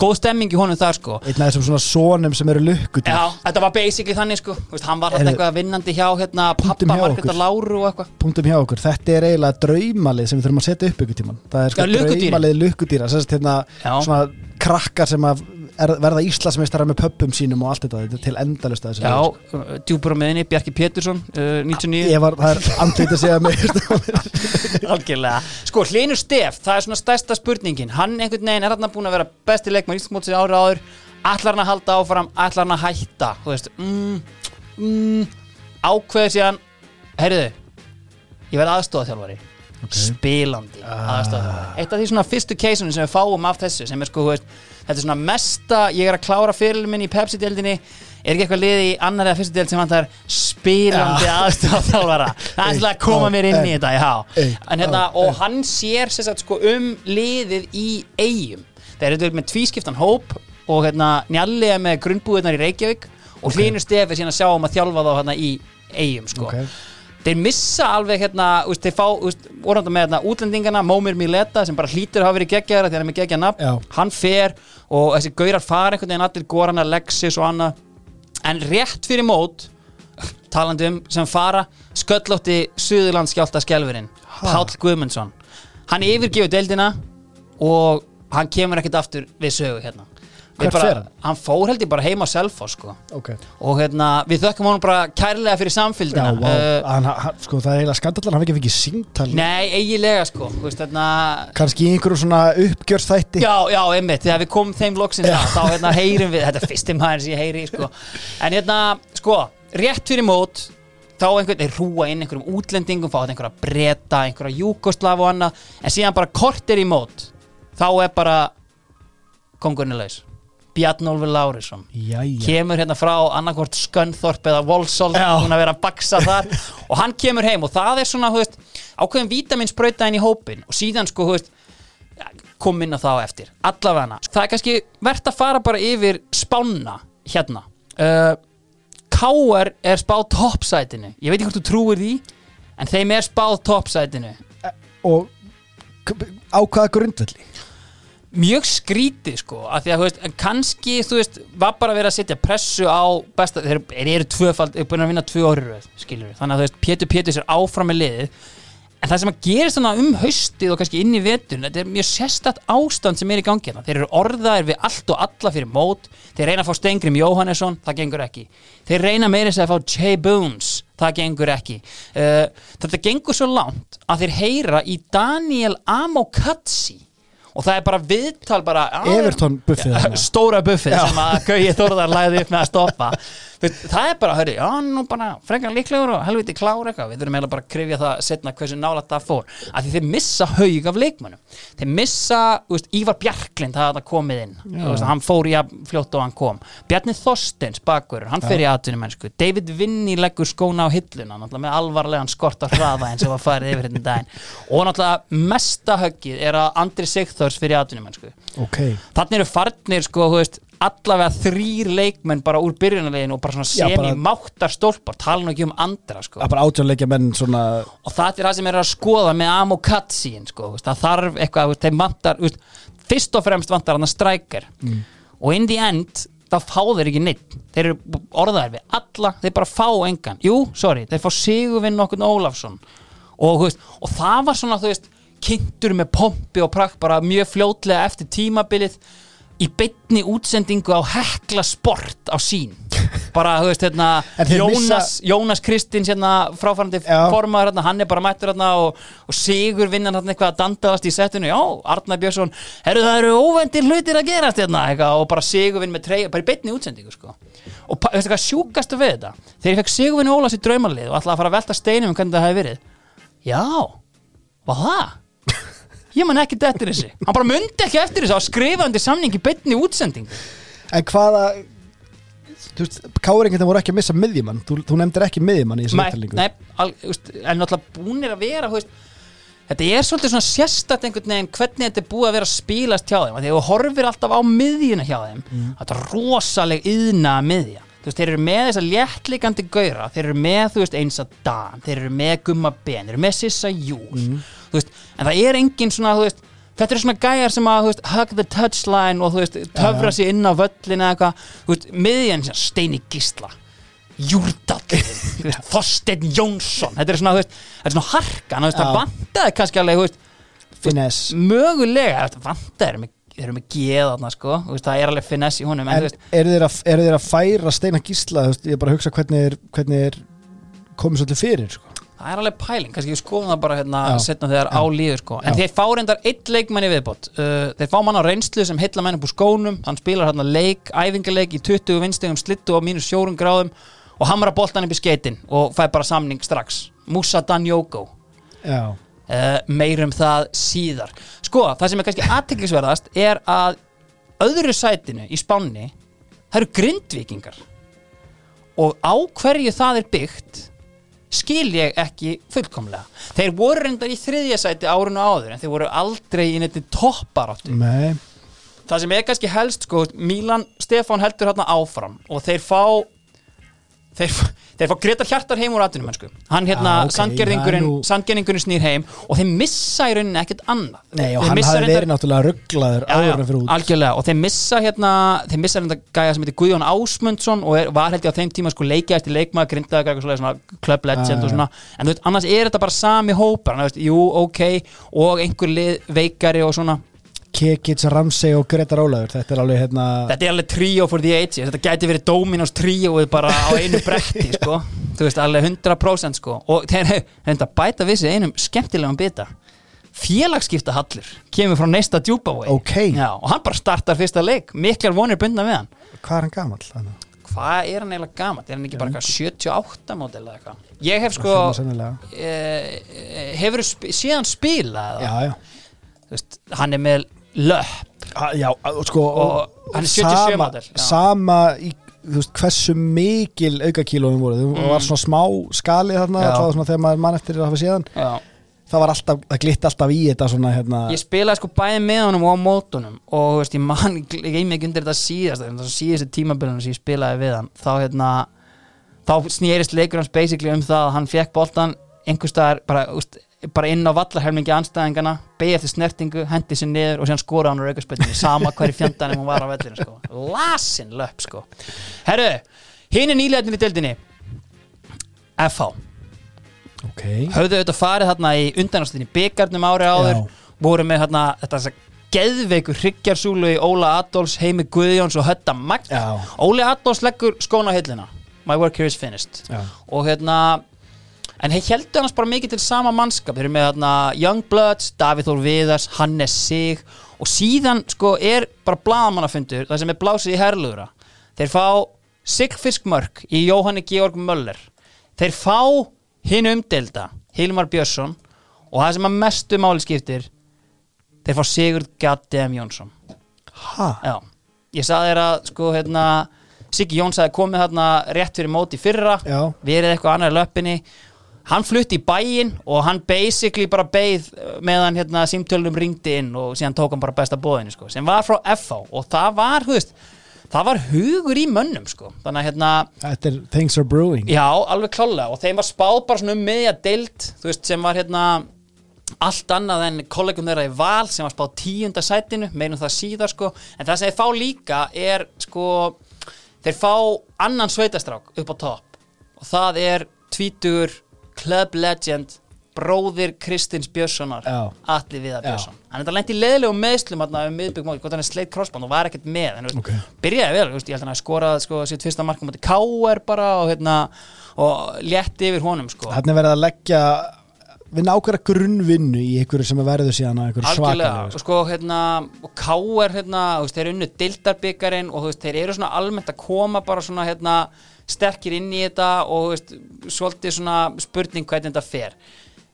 góð stemming í honum þar sko. Einn af þessum svona sonum sem eru lukkudýr Já, þetta var basically þannig sko. Þú veist, hann var þetta eitthvað vinnandi hjá hérna pappa Margreta. Láru og eitthvað. Punktum hjá okkur, þetta er eiginlega draumalið sem við þurfum að setja upp ykkur tíman það er sko Já, lukkudýrin. Er, verða Íslandsmeistara með pöppum sínum og allt þetta, þetta er til endalust að þessu Já, uh, djúpur á miðinni, Bjarki Pétursson uh, 99 ég var, það er andlít að segja mig Algjörlega. Sko, Hlynur Stef, það er svona stærsta spurningin. Hann einhvern veginn er hann búin að vera besti leikmann Íslandsmótsins ári áður. Ætlar hann að halda áfram, ætlar hann að hætta? Þú veist, mm, mm, Ákveður síðan. Heyrðu, ég verð aðstofað Spilandi Ah. Eitt af því svona fyrstu keisunum sem við fáum af þessu Sem er sko, veist, þetta er svona mesta Ég er að klára fyrirlin minn í Pepsi-deldinni Er ekki eitthvað liði í annar eða fyrstu deld sem vantar spilandi Ja. aðstofað Það er svona að koma mér inn í þetta, já en hérna, og hann sér sagt, sko, um liðið í eigum þeir eru með tvískiptan hóp og hérna, Njalli er með grunnbúðunar í Reykjavík og okay. Hlynur Stefi síðan að sjá um að þjálfa þá hérna í eigum sko. Ok. Þeir missa alveg hérna, úst, þeir fá, úst, orðanda með hérna, útlendingana Mómir Mileta sem bara hlýtur að hafa verið geggjaðara þegar hann er með geggja nafn, Já. hann fer og þessi gaurar fara einhvern veginn allir Goran Alexis og annað. En rétt fyrir mót talandi um sem fara sköllótti Suðurlandskjálta skjálfurinn Páll Guðmundsson. Hann yfirgefur deildina og hann kemur ekkert aftur við sögu hérna Hvert fer hann? hann fór held ég bara heima á Selfoss sko. okay. og hérna, við þökkum honum bara kærlega fyrir Já, samfylgdina vá, hann, hann, sko, það er eiginlega skandallar hann hef ekki símtal. Nei, eiginlega sko. Hérna, kannski í einhverju svona uppgjörstætti Já, já, einmitt, þegar við komum þeim loksins að, þá hérna heyrum við, þetta er fyrsti maður sem ég heyri sko. en hérna, sko rétt fyrir mót þá einhvern veginn rúa inn einhverjum útlendingum fá þetta einhverja breta, einhverja júkoslav og annað. En síðan bara kortir í mót þá er bara kongurinn er laus Bjarnólfur Lárisson kemur hérna frá annarkvort Skönþorp eða Volsol Já. hún að vera að baksa þar. Og hann kemur heim og það er svona veist, ákveðin vítaminsbrauta inn í hópin og síðan sko veist, kom inn á þá eftir. Allavega það er kannski verðt að fara bara yfir spána hérna. Uh, K.R. er spáð toppsætinu. Ég veit ekki hvort þú trúir því en þeim er spáð toppsætinu. Og k- á hvaða grundvelli mjög skrítið sko af því að þú veist, en kannski þú veist var bara verið að setja pressu á besta, þeir, eru tvöfald, þeir eru búin að vinna tvö orður skilur við, þannig að þú veist, Pétur Pétur sér áfram með liðið, en það sem að gerist þannig um haustið og kannski inn í vetun þetta er mjög sérstætt ástand sem er í gangi hérna. þeir eru orðaðir við allt og alla fyrir mót. Þeir reyna að fá Stengrim Jóhannesson það gengur ekki, þeir reyna meira þess að fá Jay Boons, það gengur ekki. Uh, þetta gengur svo langt að þeir heyra í Daniel Amokatsi og það er bara viðtal bara "Já, Everton buffið stóra buffið sem að Gauji Þórðar læði upp með að stoppa það er bara, hörru, já, nú bara frekar líklegur og helviti klár eitthvað. Við þurfum eiginlega bara að krifja það setna hversu nálægt það fór. Af því þeir missa haug af leikmönnum. Þeir missa, veist, Ívar Bjarklind það hafði komið inn, veist, hann fór í að fljótt og hann kom, Bjarni Þorsteins bakur, hann fer í atvinnumennsku. David Vinni leggur skóna á hilluna náttúrulega með alvarlegan skort á hraða eins og var farið yfir hérna daginn. Og náttúrulega mesta höggið er að Andri Sigþórs fyrir atvinnumennsku. Ok, Þannig eru farnir sko, allavega þrýr leikmenn bara úr byrjunarlegin og bara svona Já, sem bara- í máttar stólpar, tala nú ekki um andra sko. bara átjónleikja menn svona og það er það sem er að skoða með Amo Katsín sko, það þarf eitthvað, þeim vantar fyrst og fremst vantar hann að strækjar og in the end þá fá þeir ekki neitt þeir eru orðaðir við alla, þeir bara fá engan. Jú, sorry, þeir fá Sigurvinn okkur Ólafsson. Og, veist, og það var svona, þú veist, kynntur með pompi og prakt bara mjög fljótlega eftir tímabilið í beinni útsendingu á hekla sport á sín bara, þú veist, hérna Jónas, missa- Jónas Kristins hérna, fráfærandi Já. formaður hérna, hann er bara mættur hérna og, og Sigur vinnan hérna eitthvað að dandaðast í settinu já, Arnar Björnsson, herru það eru óvendir hlutir að gerast hérna, eitthvað, og bara Sigur vinn með trey, bara í beinni útsendingu sko. og veistu hvað sjúkastu við þetta þegar ég fekk Sigur vinn Ólas í draumalið og ætlaði að fara að velta steinum um hvernig það hefði verið já, var það? Ég man ekki eftir þessi hann bara mundi ekki eftir þessi að skrifa undir samning í beinni útsendingu. En hvaða Þú veist, káringin voru ekki að missa miðjumann. Þú, þú nefndir ekki miðjumann í þessu upptalningu nei, al, úst, en náttúrulega búnir að vera veist, þetta er svolítið svona sérstætt einhvern veginn hvernig þetta er búið að vera að spílast hjá þeim. Að þú horfir alltaf á miðjuna hjá þeim þetta er rosaleg yðna miðja þú veist, þeir eru með þessa léttlikandi gauðra þeir eru með, þú veist, eins að Dan þeir eru með Gumma Ben, þeir eru með Sissa Jús þú veist, en það er engin svona, þú veist Þetta eru svona gæjar sem að, þú veist, hug the touchline og, þú veist, töfra sig inn á völlin eða eitthvað, þú veist, miðjan sem Steini Gísla Júrdall Þorsteinn Jónsson. Þetta er svona, þú veist, þetta er svona harkan þú veist, það Já. vantaði kannski alveg, þú veist Finesse. mögulega, þetta eru með, þeir eru með geð þarna, sko, veist, það er alveg finess í honum, en, En eru þeir, að, eru þeir að færa Steina Gísla veist, Ég er bara að hugsa hvernig er, hvernig er komið svolítið fyrir sko. það er alveg pæling kannski við skoðum það bara hérna setna þegar á líður, sko, en Já. þeir fá reyndar eitt leikmann í viðbót, uh, þeir fá mann á reynslu sem heilla menn upp úr skónum, hann spilar hérna leik, æfingaleik í 20 vinstegum slittu á mínus sjórum gráðum og hamra boltan upp í skeitin og fæ bara samning strax, Musa Danjoko Já, uh, meir um það síðar. Sko, það sem er kannski aðteklisverðast er að öðru sætinu í spánni það eru grindvikingar og á hverju það er byggt skil ég ekki fullkomlega. Þeir voru reyndar í þriðja sæti árinu áður en þeir voru aldrei í neitt topparáttu nei. Það sem er kannski helst sko, Milan Stefán heldur hérna áfram og þeir fá þeir, þeir fá Gretar Hjartar heim úr atvinnum mennsku hann hérna, Ah, ok, sandgerðingurinn já, nú- sandgerðingurinn snýr heim og þeir missa í rauninni ekkert annað. Nei, og Þeir hann hafi reyndar- verið náttúrulega rugglaður áður en fyrir út. algjörlega. Og þeir missa hérna þeir missa hérna gæja sem heitir Guðjón Ásmundsson og er, var held ég á þeim tíma sko leikja eftir leikmaður grindaði eitthvað svona club legend já, og svona. En þú veist annars er þetta bara sami hópar jú ok og einhver lið veikari og svona Kekits, Ramsey og Gretar Ólaður Þetta er alveg hérna þetta er alveg tríó for the ages. Þetta gæti verið Dominos tríóið bara á einu bretti sko. Þú veist alveg 100% sko. Og þeir hefði bæta við sig einum skemmtilegum bita. Félagsskipta hallur kemur frá neista djúbavói Ok. Já, og hann bara startar fyrsta leik. Miklar vonir bundna við hann. Hvað er hann gamall? Þannig? hvað er hann eiginlega gamalt er hann ekki bara eitthvað 78 módel eða eitthvað? Ég hef sko Svona sennilega. e, hefur síðan spilað Já, já. Veist, hann er með löpp. Já, og sko Og hann 77 sama, sama í, veist, hversu mikil aukakílóðum voru, það var svona smá skali þarna, Mm. Svona þegar maður mann eftir að hafa séðan, það var alltaf það glitt alltaf í þetta svona hérna. Ég spilaði sko bæði með honum og á mótunum og veist, ég man, ekki undir þetta síðast þetta síðast tímabilinu sem ég spilaði við hann þá hérna þá snýrist leikur hans basically um það að hann fekk boltan einhvers staðar bara, úst, bara inn á vallahelmingi anstæðingana beigja eftir snertingu, hendi sér niður og síðan skora hann úr aukarspillinu, sama hverju fjandanum hún var á vellinu sko, lasin löp sko. Herru, hinn er nýlegatin í deildinni FH ok, höfðu auðvitað farið þarna í undanástinni byggarnum ári áður Já. voru með þarna þetta þessa geðveiku hryggjarsúlu í Óla Adolfs, Heimi Guðjóns og Hötta Magn. Óli Adolfs leggur skóna á hillina My work here is finished. Já. og hérna en þeir heldur hans bara mikið til sama mannskap. Þeir eru með þarna Youngbloods, Davíð Þór Viðars Hannes Sig. Og síðan sko er bara bladamannafundur það sem er blásið í herlugra þeir fá Sigfisk Mörk í Jóhanni Georg Möller. Þeir fá hinn umdelda Hilmar Björnsson. Og það sem að mestu máli skiptir þeir fá Sigurd Gaddem Jónsson. Já, ég saði að sko hérna Siggi Jóns hafi komið þarna rétt fyrir móti fyrra. Já. verið eitthvað annar löppinni hann flutti í bæinn og hann basically bara beið meðan hérna símtölum ringdi inn og síðan tók hann bara besta bóðinu sko, sem var frá FH og það var, þú veist það var hugur í mönnum sko. Þannig að hérna, þetta er Things are Brewing. Já, alveg klálega. Og þeim var spáð bara svona um miðja deild þú veist, sem var hérna allt annað en kollegum þeirra í val sem var spáð tíunda sætinu, meinum það síðar sko, en það sem þeir fá líka er sko, þeir fá annan sveitastrák upp á topp. Og það er tvítugur club legend bróðir Kristins Björnssonar Já. Atli Viðar. Björnsson hann er þetta lent í leðilegu meðslum þarna um miðbygg móti, hvort hann er sleitt crossband og var ekkert með en, Ok. okay. byrjaði vel, veist, ég held hann að skora sko, sitt fyrsta markum móti K.R. bara og, hérna, og létti yfir honum sko. Þannig er verið að leggja vinna ákveðra grunnvinnu í einhverju sem er verður síðan að einhverju svakalega og sko hérna og K.R. hérna, þeir eru unnu dildarbyggarinn og þeir eru svona almennt að koma bara svona hérna sterkir inn í þetta og veist, svolítið svona spurning hvernig þetta fer.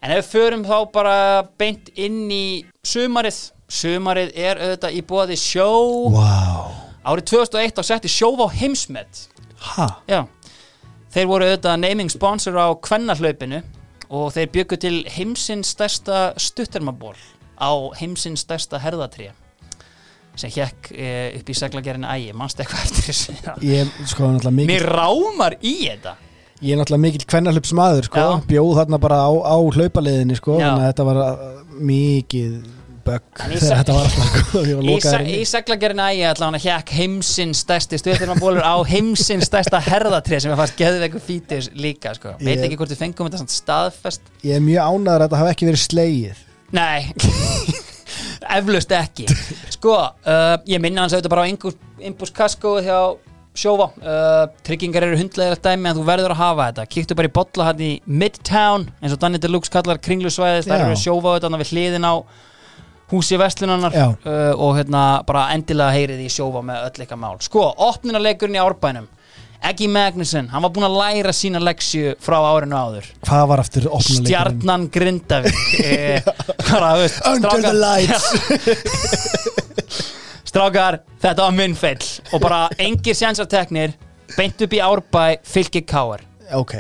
En ef við förum þá bara beint inn í sumarið. Sumarið er auðvitað í bóði sjó. Vá, árið 2001 á setti sjóf á heimsmet. Þeir voru auðvitað naming sponsor á kvennahlaupinu og þeir byggu til heimsins stærsta stuttermaból á heimsins stærsta herðatré sem hekk e, upp í seglagerinu ægi, mannst eitthvað eftir þessu ég sko náttúrulega mikil Mér rámar í þetta Ég er náttúrulega mikill kvennarhlupsmaður sko, Já. bjóð þarna bara á, á hlaupaliðinni sko, Já. þannig að þetta var uh, mikið bögg En í þegar sa- þetta var alltaf sko, ég var Í, lokaður se inni. í seglagerinu ægi allan að hekk heimsins stærsti stuttermabólur á heimsins stærsta herðatré sem er fast geðveiku fítis líka sko. Veit Ég- ekki hvort við fengum þetta samt staðfest Ég er mjög ánæður að þetta hafi ekki verið slegið Nei Eflaust ekki. Sko, uh, ég minna hans auðvitað bara á Inbús Kasko hjá Sjófa uh, Tryggingar eru hundlega dæmi en þú verður að hafa þetta. Kíktu bara í bolla hann í Midtown eins og Danny Deluxe kallar kringlusvæðið. Þar eru Sjófa auðvitað við hliðin á húsi vestlunarnar uh, og hérna bara endilega heyrið í Sjófa með öll eitthvað mál. Sko, opnunarleikurinn í árbænum Eggi Magnusson, hann var búinn að læra sína leksju frá árinu áður. Hvað var aftur opnuleikurinn? Stjarnan Grindavík veist, Under the lights. Strákar, þetta var munnfell og bara engir sjansarteknir beint upp í árbæ fylgir káar Ok,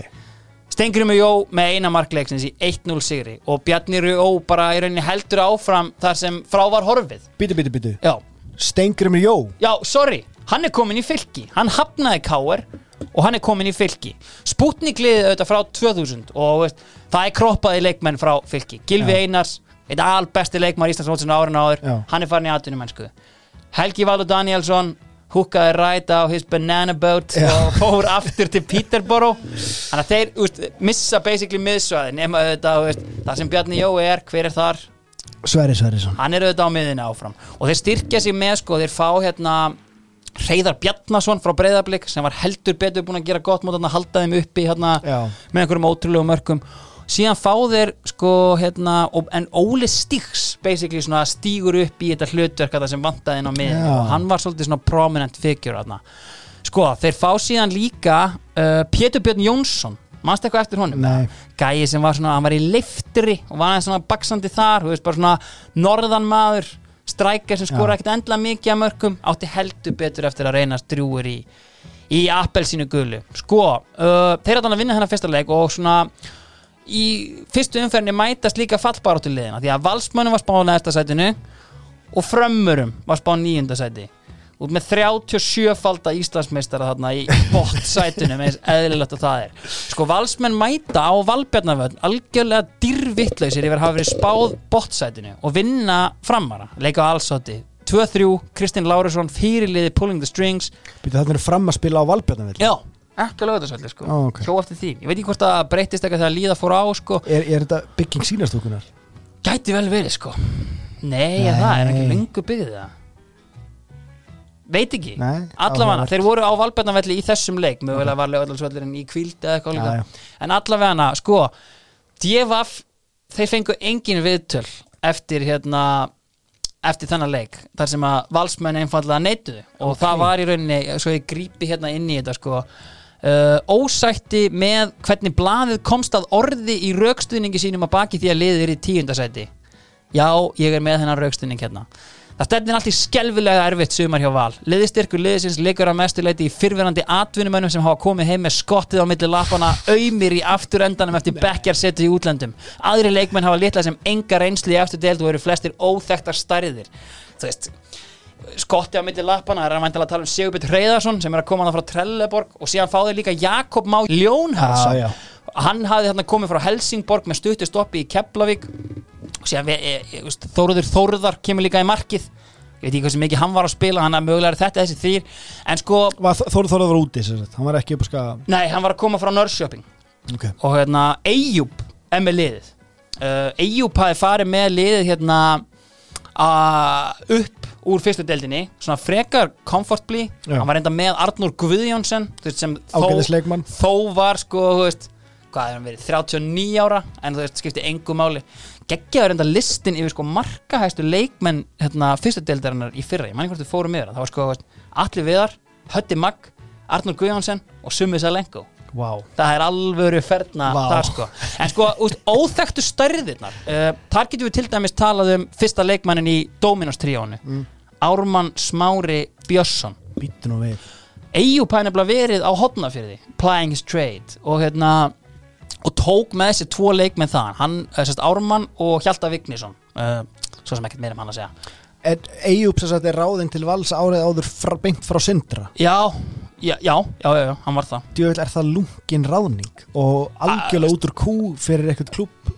Stengrimur Jó með eina markleiksins í 1-0 sigri. Og Bjarni Jó bara í rauninni heldur áfram þar sem frá var horfið. Bítu, bítu, bítu Já, Stengrimur Jó? Já, sorry, hann er komin í fylki. Hann hafnaði káar og hann er komin í fylki. Sputnik liðið auðvitað frá 2000 og veist, það er kroppaði leikmenn frá fylki. Gilvi Já. Einars, einn albesti leikmar Íslandsmótsinu árinu áður, Já. hann er farin í atvinnumennsku. Helgi Valur Danielsson húkaði ræta á his banana boat Já. og fór aftur til Peterborough. Þannig að þeir úst, missa basically miðsvæði nema auðvitað úst, það sem Bjarni Jói er, hver er þar? Sverri Sverrisson. Hann er auðvitað á miðinni áfram. Og þeir styrkja sig með sko, þeir fá hérna Hreiðar Bjarnason frá Breiðablík sem var heldur betur búin að gera gott mót að halda þeim uppi hérna, með einhverjum ótrúlegum mörkum. Síðan fá þeir sko hérna, en Óli Stíks stígur upp í þetta hlutverk sem vantaði inn á miðin Já. og hann var svolítið prominent figure hérna. sko þeir fá síðan líka uh, Pétur Björn Jónsson. Mannst eitthvað eftir honum? Gæi sem var svona, hann var í liftri og var aðeins baksandi þar þú veist bara svona norðanmaður strækjar sem skora ekkert endla mikið að mörgum átti heldur betur eftir að reyna drúur í, í appelsínu gulu. Sko, uh, þeir eru að vinna hennar fyrsta leik og svona í fyrstu umferðinni mætast líka fallbaróttu liðina því að valsmönnum var spáð næsta sætinu og frömmurum var spáð nýjunda sæti út með 37 falda Íslandsmeistara þarna í bottsætunum eins eðlilegt og það er sko valsmenn mæta á valbjarnavöld algjörlega dyrvittlausir yfir að hafa verið spáð bottsætinu og vinna framara, leika á allsátti 2-3, Kristinn Lárusson fyrirliði Pulling the Strings Býtu þetta er fram að spila á Valbjarnavill já, ekki að lögða þessu sko Ó, ok. hjó eftir því, ég veit ekki hvort það breytist eitthvað þegar líða fór á sko er, er þetta bygging sínastúkunar? Gæti vel verið sko Nei, Nei. það er ekki Nei. lengu byggðið það Veit ekki. Allavega, þeir voru á Valbjarnavelli í þessum leik mögulega var lögðalsvöllurinn í kvíld eða eitthvað líka. já. En allavega, sko Djefaf, þeir fengu engin viðtöl eftir hérna eftir þennan leik, þar sem að valsmenn einfallega neituðu. Og Ok. það var í rauninni, svo ég grípi hérna inn í þetta sko. Uh, ósætti með hvernig blaðið komst að orði í raukstuðningi sínum að baki því að liðið er í tíundasæti já, ég er með þennan raukstuðning hérna það stefnir allt í skelfilega erfitt sumar hjá val. Liðstyrkur liðsins leikur að mestuleiti í fyrverandi atvinnumönnum sem hafa komið heim með skottið á milli lappana auðmir í afturendanum eftir bekkjarsetu í útlöndum. Aðri leikmenn hafa litla sem enga reynsli í eftir deild og eru flestir óþekktar stærðir. Þú veist skotti á milli lappana, það er að væntalega að tala um Sigurbjörn Hreiðarsson sem er að koma það frá Trelleborg og síðan fá þeir líka Jakob Má Ljónhardsson Já, já. hann hafði þarna komið frá Helsingborg með stuttu stoppi í Keflavík og síðan við, e, e, veist, Þóruður Þóruðar kemur líka í markið. Ég veit ekki hvað sem mikið hann var að spila hann að mögulega er þetta þessi þýr en sko, Þóru Þóru var úti, sagt. hann var ekki upp að skaga. Nei, hann var að koma frá Norrköping okay. og hérna Eyjúb er með liðið. Uh, Eyjúp hafi farið með liðið hérna uh, upp úr fyrstu deildinni. Svona frekar comfortably. Já. hann var reynda með Arnur Guðjónsson sem þó, þó var sko hvað er hann verið, 39 ára? En þú veist, skipti engu máli geggjaður reynda listin yfir sko markahæstu leikmenn hérna, fyrstu deildarinnar í fyrra, ég manni hvort við fórum yfir það það var sko Atli Viðar, Hötti Magg Arnur Guðjónsson og Summi Salenko. Vá. Það er alvöru ferna Vá. þar sko. En sko, úst, óþekktu stærðirnar uh, þar getum við til dæmis talað um fyrsta leikmannin í Dominos tríónu mm. Ármann Smári Björnsson. Býttu nú við. Eyjúp hafði nefnilega verið á hotnafyrði plying his trade. Og hérna og tók með þessi tvo leikmenn það hann, uh, sérst, Ármann og Hjalta Vignisson. Uh, svo sem ekkert meira um hann að segja. Eyjúb sagt er ráðinn til vals árið áður frá, beint frá Sindra. Já, já, já, já, já, hann var það. Djöfell er það lungin ráðning og algjörlega út úr kú fyrir eitthvað klúb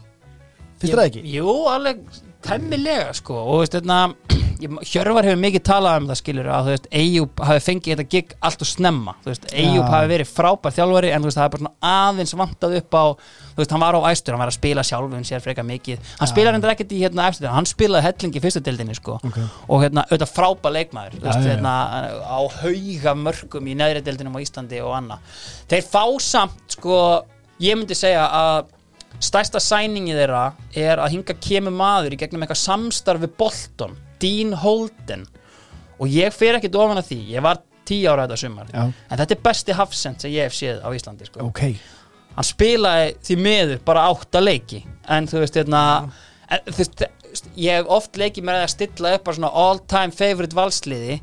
Finnst það ekki? Jú, alveg temmilega sko. Og veist, hérna, ég- Hjörvar hefur mikið talað um það skilur að þú veist, Eyjúb hafi fengið þetta gig allt og snemma, þú veist, Eyjúb Já. hafi verið frábær þjálfari en þú veist, það er bara svona aðeins vantað upp á þú veist, hann var á æstur, hann var að spila sjálfum sér frekar mikið, hann Já. spilaði reyndar ekkert í hérna eftir hann spilaði helling í fyrstu deildinni sko Ok. og hérna, auðvitað frábær leikmaður þú Já, veist, hérna, á hauga mörgum í neðri deildinum á Íslandi og annað þeir fá samt sko ég myndi segja að stærsta sæningi þeirra er að hinga kemur maður í gegnum eitthvað samstarf við Bolton, Dean Holden. Og ég fer ekkit ofan að því. Ég var tíu ára þetta sumar. Já. en þetta er besti hafsend sem ég hef séð á Íslandi sko. Ok. Hann spilaði því miður bara átta leiki. En þú veist hérna en, þú veist, ég hef oft leikið mér að stilla upp all time favorite valsliði.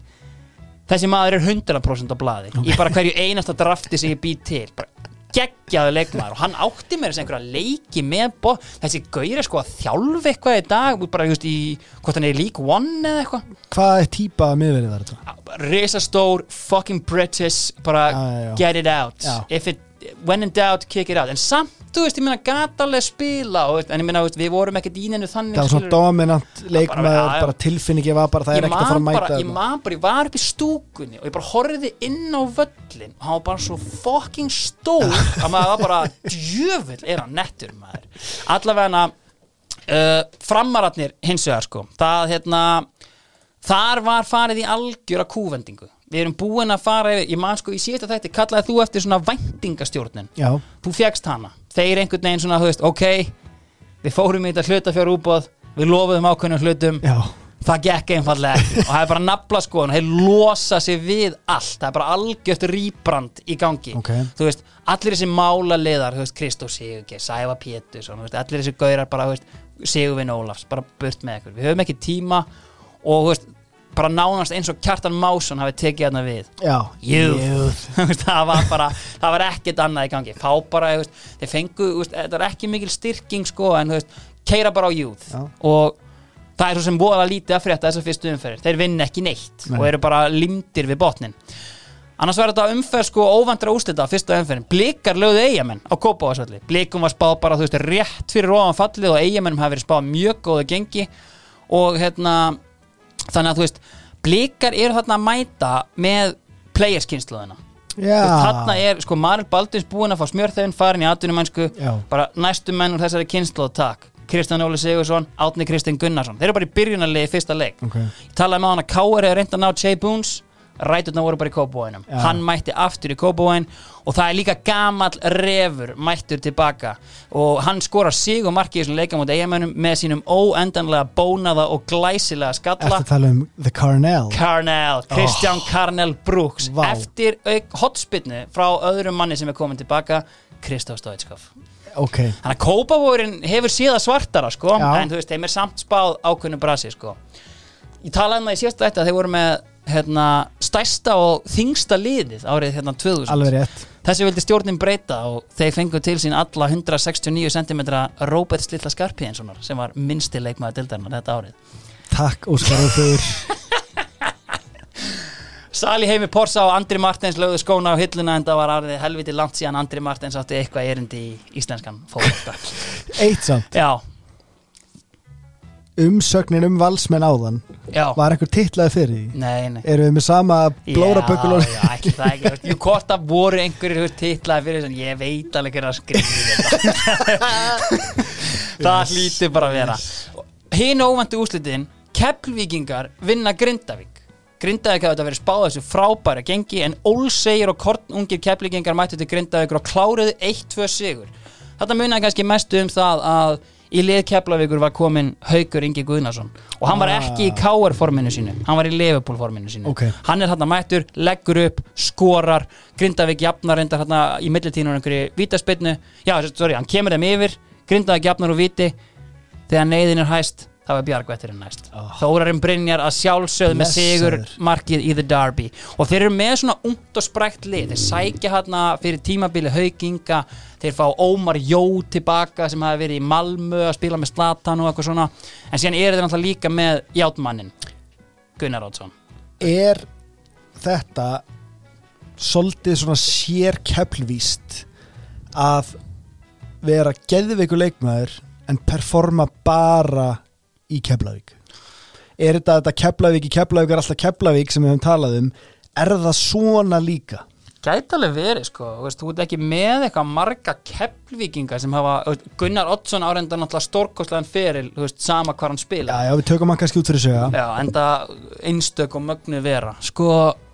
Þessi maður er 100% á blaði. Í bara hverju einasta drafti sem ég bý til. Bara geggjaðu leikmaður og hann átti mér þess að einhverja leiki með bo þessi gaur er sko að þjálfa eitthvað í dag bara just í, hvort hann er í League One eða eitthvað Hvað er típa að miðverið var þetta? risastór, fucking British bara já. get it out it, when in doubt, kick it out en samt, þú veist, ég meina, gata alveg spila og, en ég meina, við vorum ekkert í neinu þannig Það var svona dominant leikmaður, já. bara tilfinningi var bara það er ekkert að fara að mæta bara, ég man bara, ég var upp í stúkunni og ég bara horfði inn á völlin og hann var bara svo fucking stór að maður var bara, djöfull er hann nettur maður. Allavega uh, framararnir hins vegar sko. Það hérna þar var farið í algjöra kúvendingu við erum búin að fara yfir, ég man sko í síðasta þætti kallaði þú eftir svona væntingastjórnin. Já, þú fjagst hana. Þeir einhvern veginn svona, veist, ok við fórum í þetta hlutafjár útbóð við lofuðum ákveðnum hlutum. Já, það gekk einfallega og það er bara nafla skoðun og þeir losa sig við allt. Það er bara algjört rýbrand í gangi. Ok. þú veist, allir þessi mála liðar þú veist, Kristó Sigurgeir, Sæva Pétus og, þú veist, allir þessi gaurar bara, þú veist, Sigurvin Ólafs bara burt með ykkur, við höfum ekki tíma og þú veist, bara nánast eins og Kjartan Másson hafi tekið hérna við. Já Youth. Veist, það var bara það var ekkert annað í gangi. Fá bara, þeir fengu, þetta er ekki mikil styrking sko, en keira bara á youth. Já. og það er svo sem voða lítið að frétta þessar fyrstu umferðir, þeir vinna ekki neitt Nei. og eru bara limdir við botnin. Annars verður þetta umferð sko óvandra úslita fyrsta umferðin, blikar lögðu eigamenn á Kópavásvalli, blikum var spáð bara þú veist, rétt fyrir ofan fallið og eigamennum hafi verið spáð mjög góða gengi. Og hérna þannig að þú veist, blikar eru þarna að mæta með playerskynsluðina Já, þarna er sko Maril Baldins búin að fá smjörþegin farin í atvinnumænsku bara næstu menn úr þessari kynsluð takk. Kristján Óli Sigursson, Átni Kristinn Gunnarsson. Þeir eru bara í byrjunarliði í fyrsta leik. Ok. ég talaði með hann að Káur hefur reynd að ná Jay Boons ræturna voru bara í Kópavóinum Já. hann mætti aftur í Kópavóin og það er líka gamall refur mættur tilbaka og hann skorar sig og marki í þessum leika mútið eigamönnum með sínum óendanlega bónaða og glæsilega skalla Ertu að tala um The Carnell Carnell, Kristján Carnell Brooks Vá. eftir hotspinnu frá öðrum manni sem er komin tilbaka Kristof Stoichkov Ok, þannig að Kópavórin hefur síða svartara sko, Já. en þú veist, þeim er samt spáð ákveðnu brasi sko. ég talaði um það í síðasta þetta að þeir voru með hérna, stærsta og þingsta liðið árið hérna 2000 alveg rétt. Þessi vildi stjórnin breyta og þeir fengu til sín alla 169 cm Róbert Slilla Skarpiðinssonar sem var minnsti leikmaður dildarinnar þetta árið. Takk Óskar fyrir Sali Heimi Porsa og Andri Martins lögðu skóna á hilluna en það var árið helviti langt síðan Andri Martins átti eitthvað erindi í íslenskan fólkta Eitt samt, Já, umsögnin um valsmenn áðan já. Var einhver titlaði fyrir því? Nei, nei. Erum við með sama blórabökul og Já, já, ekki. Það ekki Jú, hvort að voru einhverjir titlaði fyrir að ég veit alveg hvernig að skrifa þetta. Það hlýtur bara að vera. Hinn óvæntu úslitin Keflvíkingar vinna Grindavík. Grindavík hafði þetta verið spáð þessu frábæra gengi en Olsegir og kortungir Keflvíkingar mættu til Grindavíkur og kláruðu 1-2 sigur. Þetta munaði kannski mestu um það að í lið Keflavíkur var komin Haugur Ingi Guðnason. Og hann var Ah. ekki í KR forminu sínu, hann var í Liverpool forminu sínu. Ok. hann er hérna mættur, leggur upp skorar, Grindavík jafnar reyndar hérna í millitíðinu einhverju vítaspinnu já, sorry, hann kemur þeim yfir. Grindavík jafnar úr víti. Þegar neyðin er hæst þá er Bjargvætturinn næst. Oh. Þórarinn Brynjar að sjálfsögð með sigur markið í The Derby. Og þeir eru með svona ungt og sprækt lið. Þeir sækja hérna fyrir tímabili hauginga, þeir fá Ómar Jó tilbaka sem hafi verið í Malmö að spila með Slatan og eitthvað svona. En síðan eru þeir náttúrulega líka með Játmannin Gunnar Ótsson er þetta svolítið svona sér keflvíst að vera geðveiku leikmaður en performa bara í Keflavík. Er þetta þetta Keflavík í Keflavík er alltaf Keflavík sem við höfum talað um. Er það svona líka? Gæti alveg verið sko, þú veist, þú ert ekki með eitthvað marga keppvíkinga sem hafa, Gunnar Oddsson árenda náttúrulega stórkostlegan feril, þú veist, sama hvað hann spila já, já, við tökum hann kannski út fyrir sig Já, enda einstök og mögnu vera. Sko,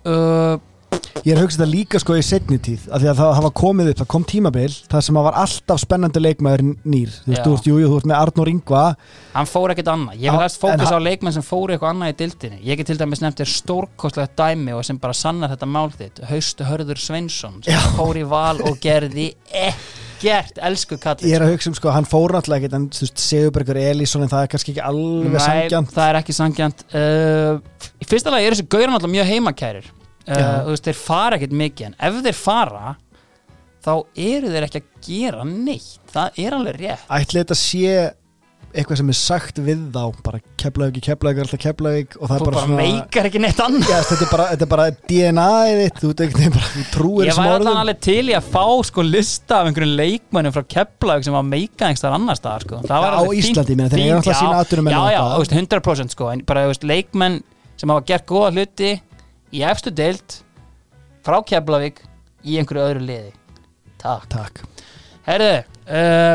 uh, ég er að hugsa þetta líka sko í setni tíð af því að það hafa komið upp, það kom tímabil það sem að var alltaf spennandi leikmaður nýr. Þú veist, þú veist, jú, þú veist með Arnór Ingva. Hann fór ekkert annað. Ég vil helst fókus á leikmenn sem fóru eitthvað annað í dildinni Ég get til dæmis nefnt þér stórkostlegt dæmi og sem bara sannar þetta mál þitt. Haustu Hörður Sveinsson sem Já. fór í val og gerði ekkert, elsku kallið Ég er að hugsa um sko, hann fór náttúrulega ekkert en þú veist, Sigurbergur Elísson en það er kannski ekki alveg sangjant það er ekki sangjant uh, Í fyrsta lagi er þessi gauran alltaf mjög heimakærir uh, Já. veist, þeir fara ekkert mikið en ef þeir fara þá eru þeir ekki að gera neitt. Það er alveg rétt. Ætli þetta sé eitthvað sem er sagt við þá bara Keflavík, Keflavík, alltaf Keflavík og það er bara, bara svona meikar ekki neitt annað. Já, þetta er bara, þetta er bara DNA-ið þitt þú, ekki, bara, trúir Ég allan orðum alveg til í að fá sko lista af einhverjum leikmönnum frá Keflavík sem var meika einhverstaðar annar staðar sko. Það var Já, á Íslandi, ég meina, þeir eiga fínt, náttúrulega sína atvinnumenn Já, já, veist, 100% sko, en bara veist, leikmenn sem hafa gert góða hluti í efstu deild frá Keflavík í einhverju öðru liði. Takk. Takk. Herðu, uh,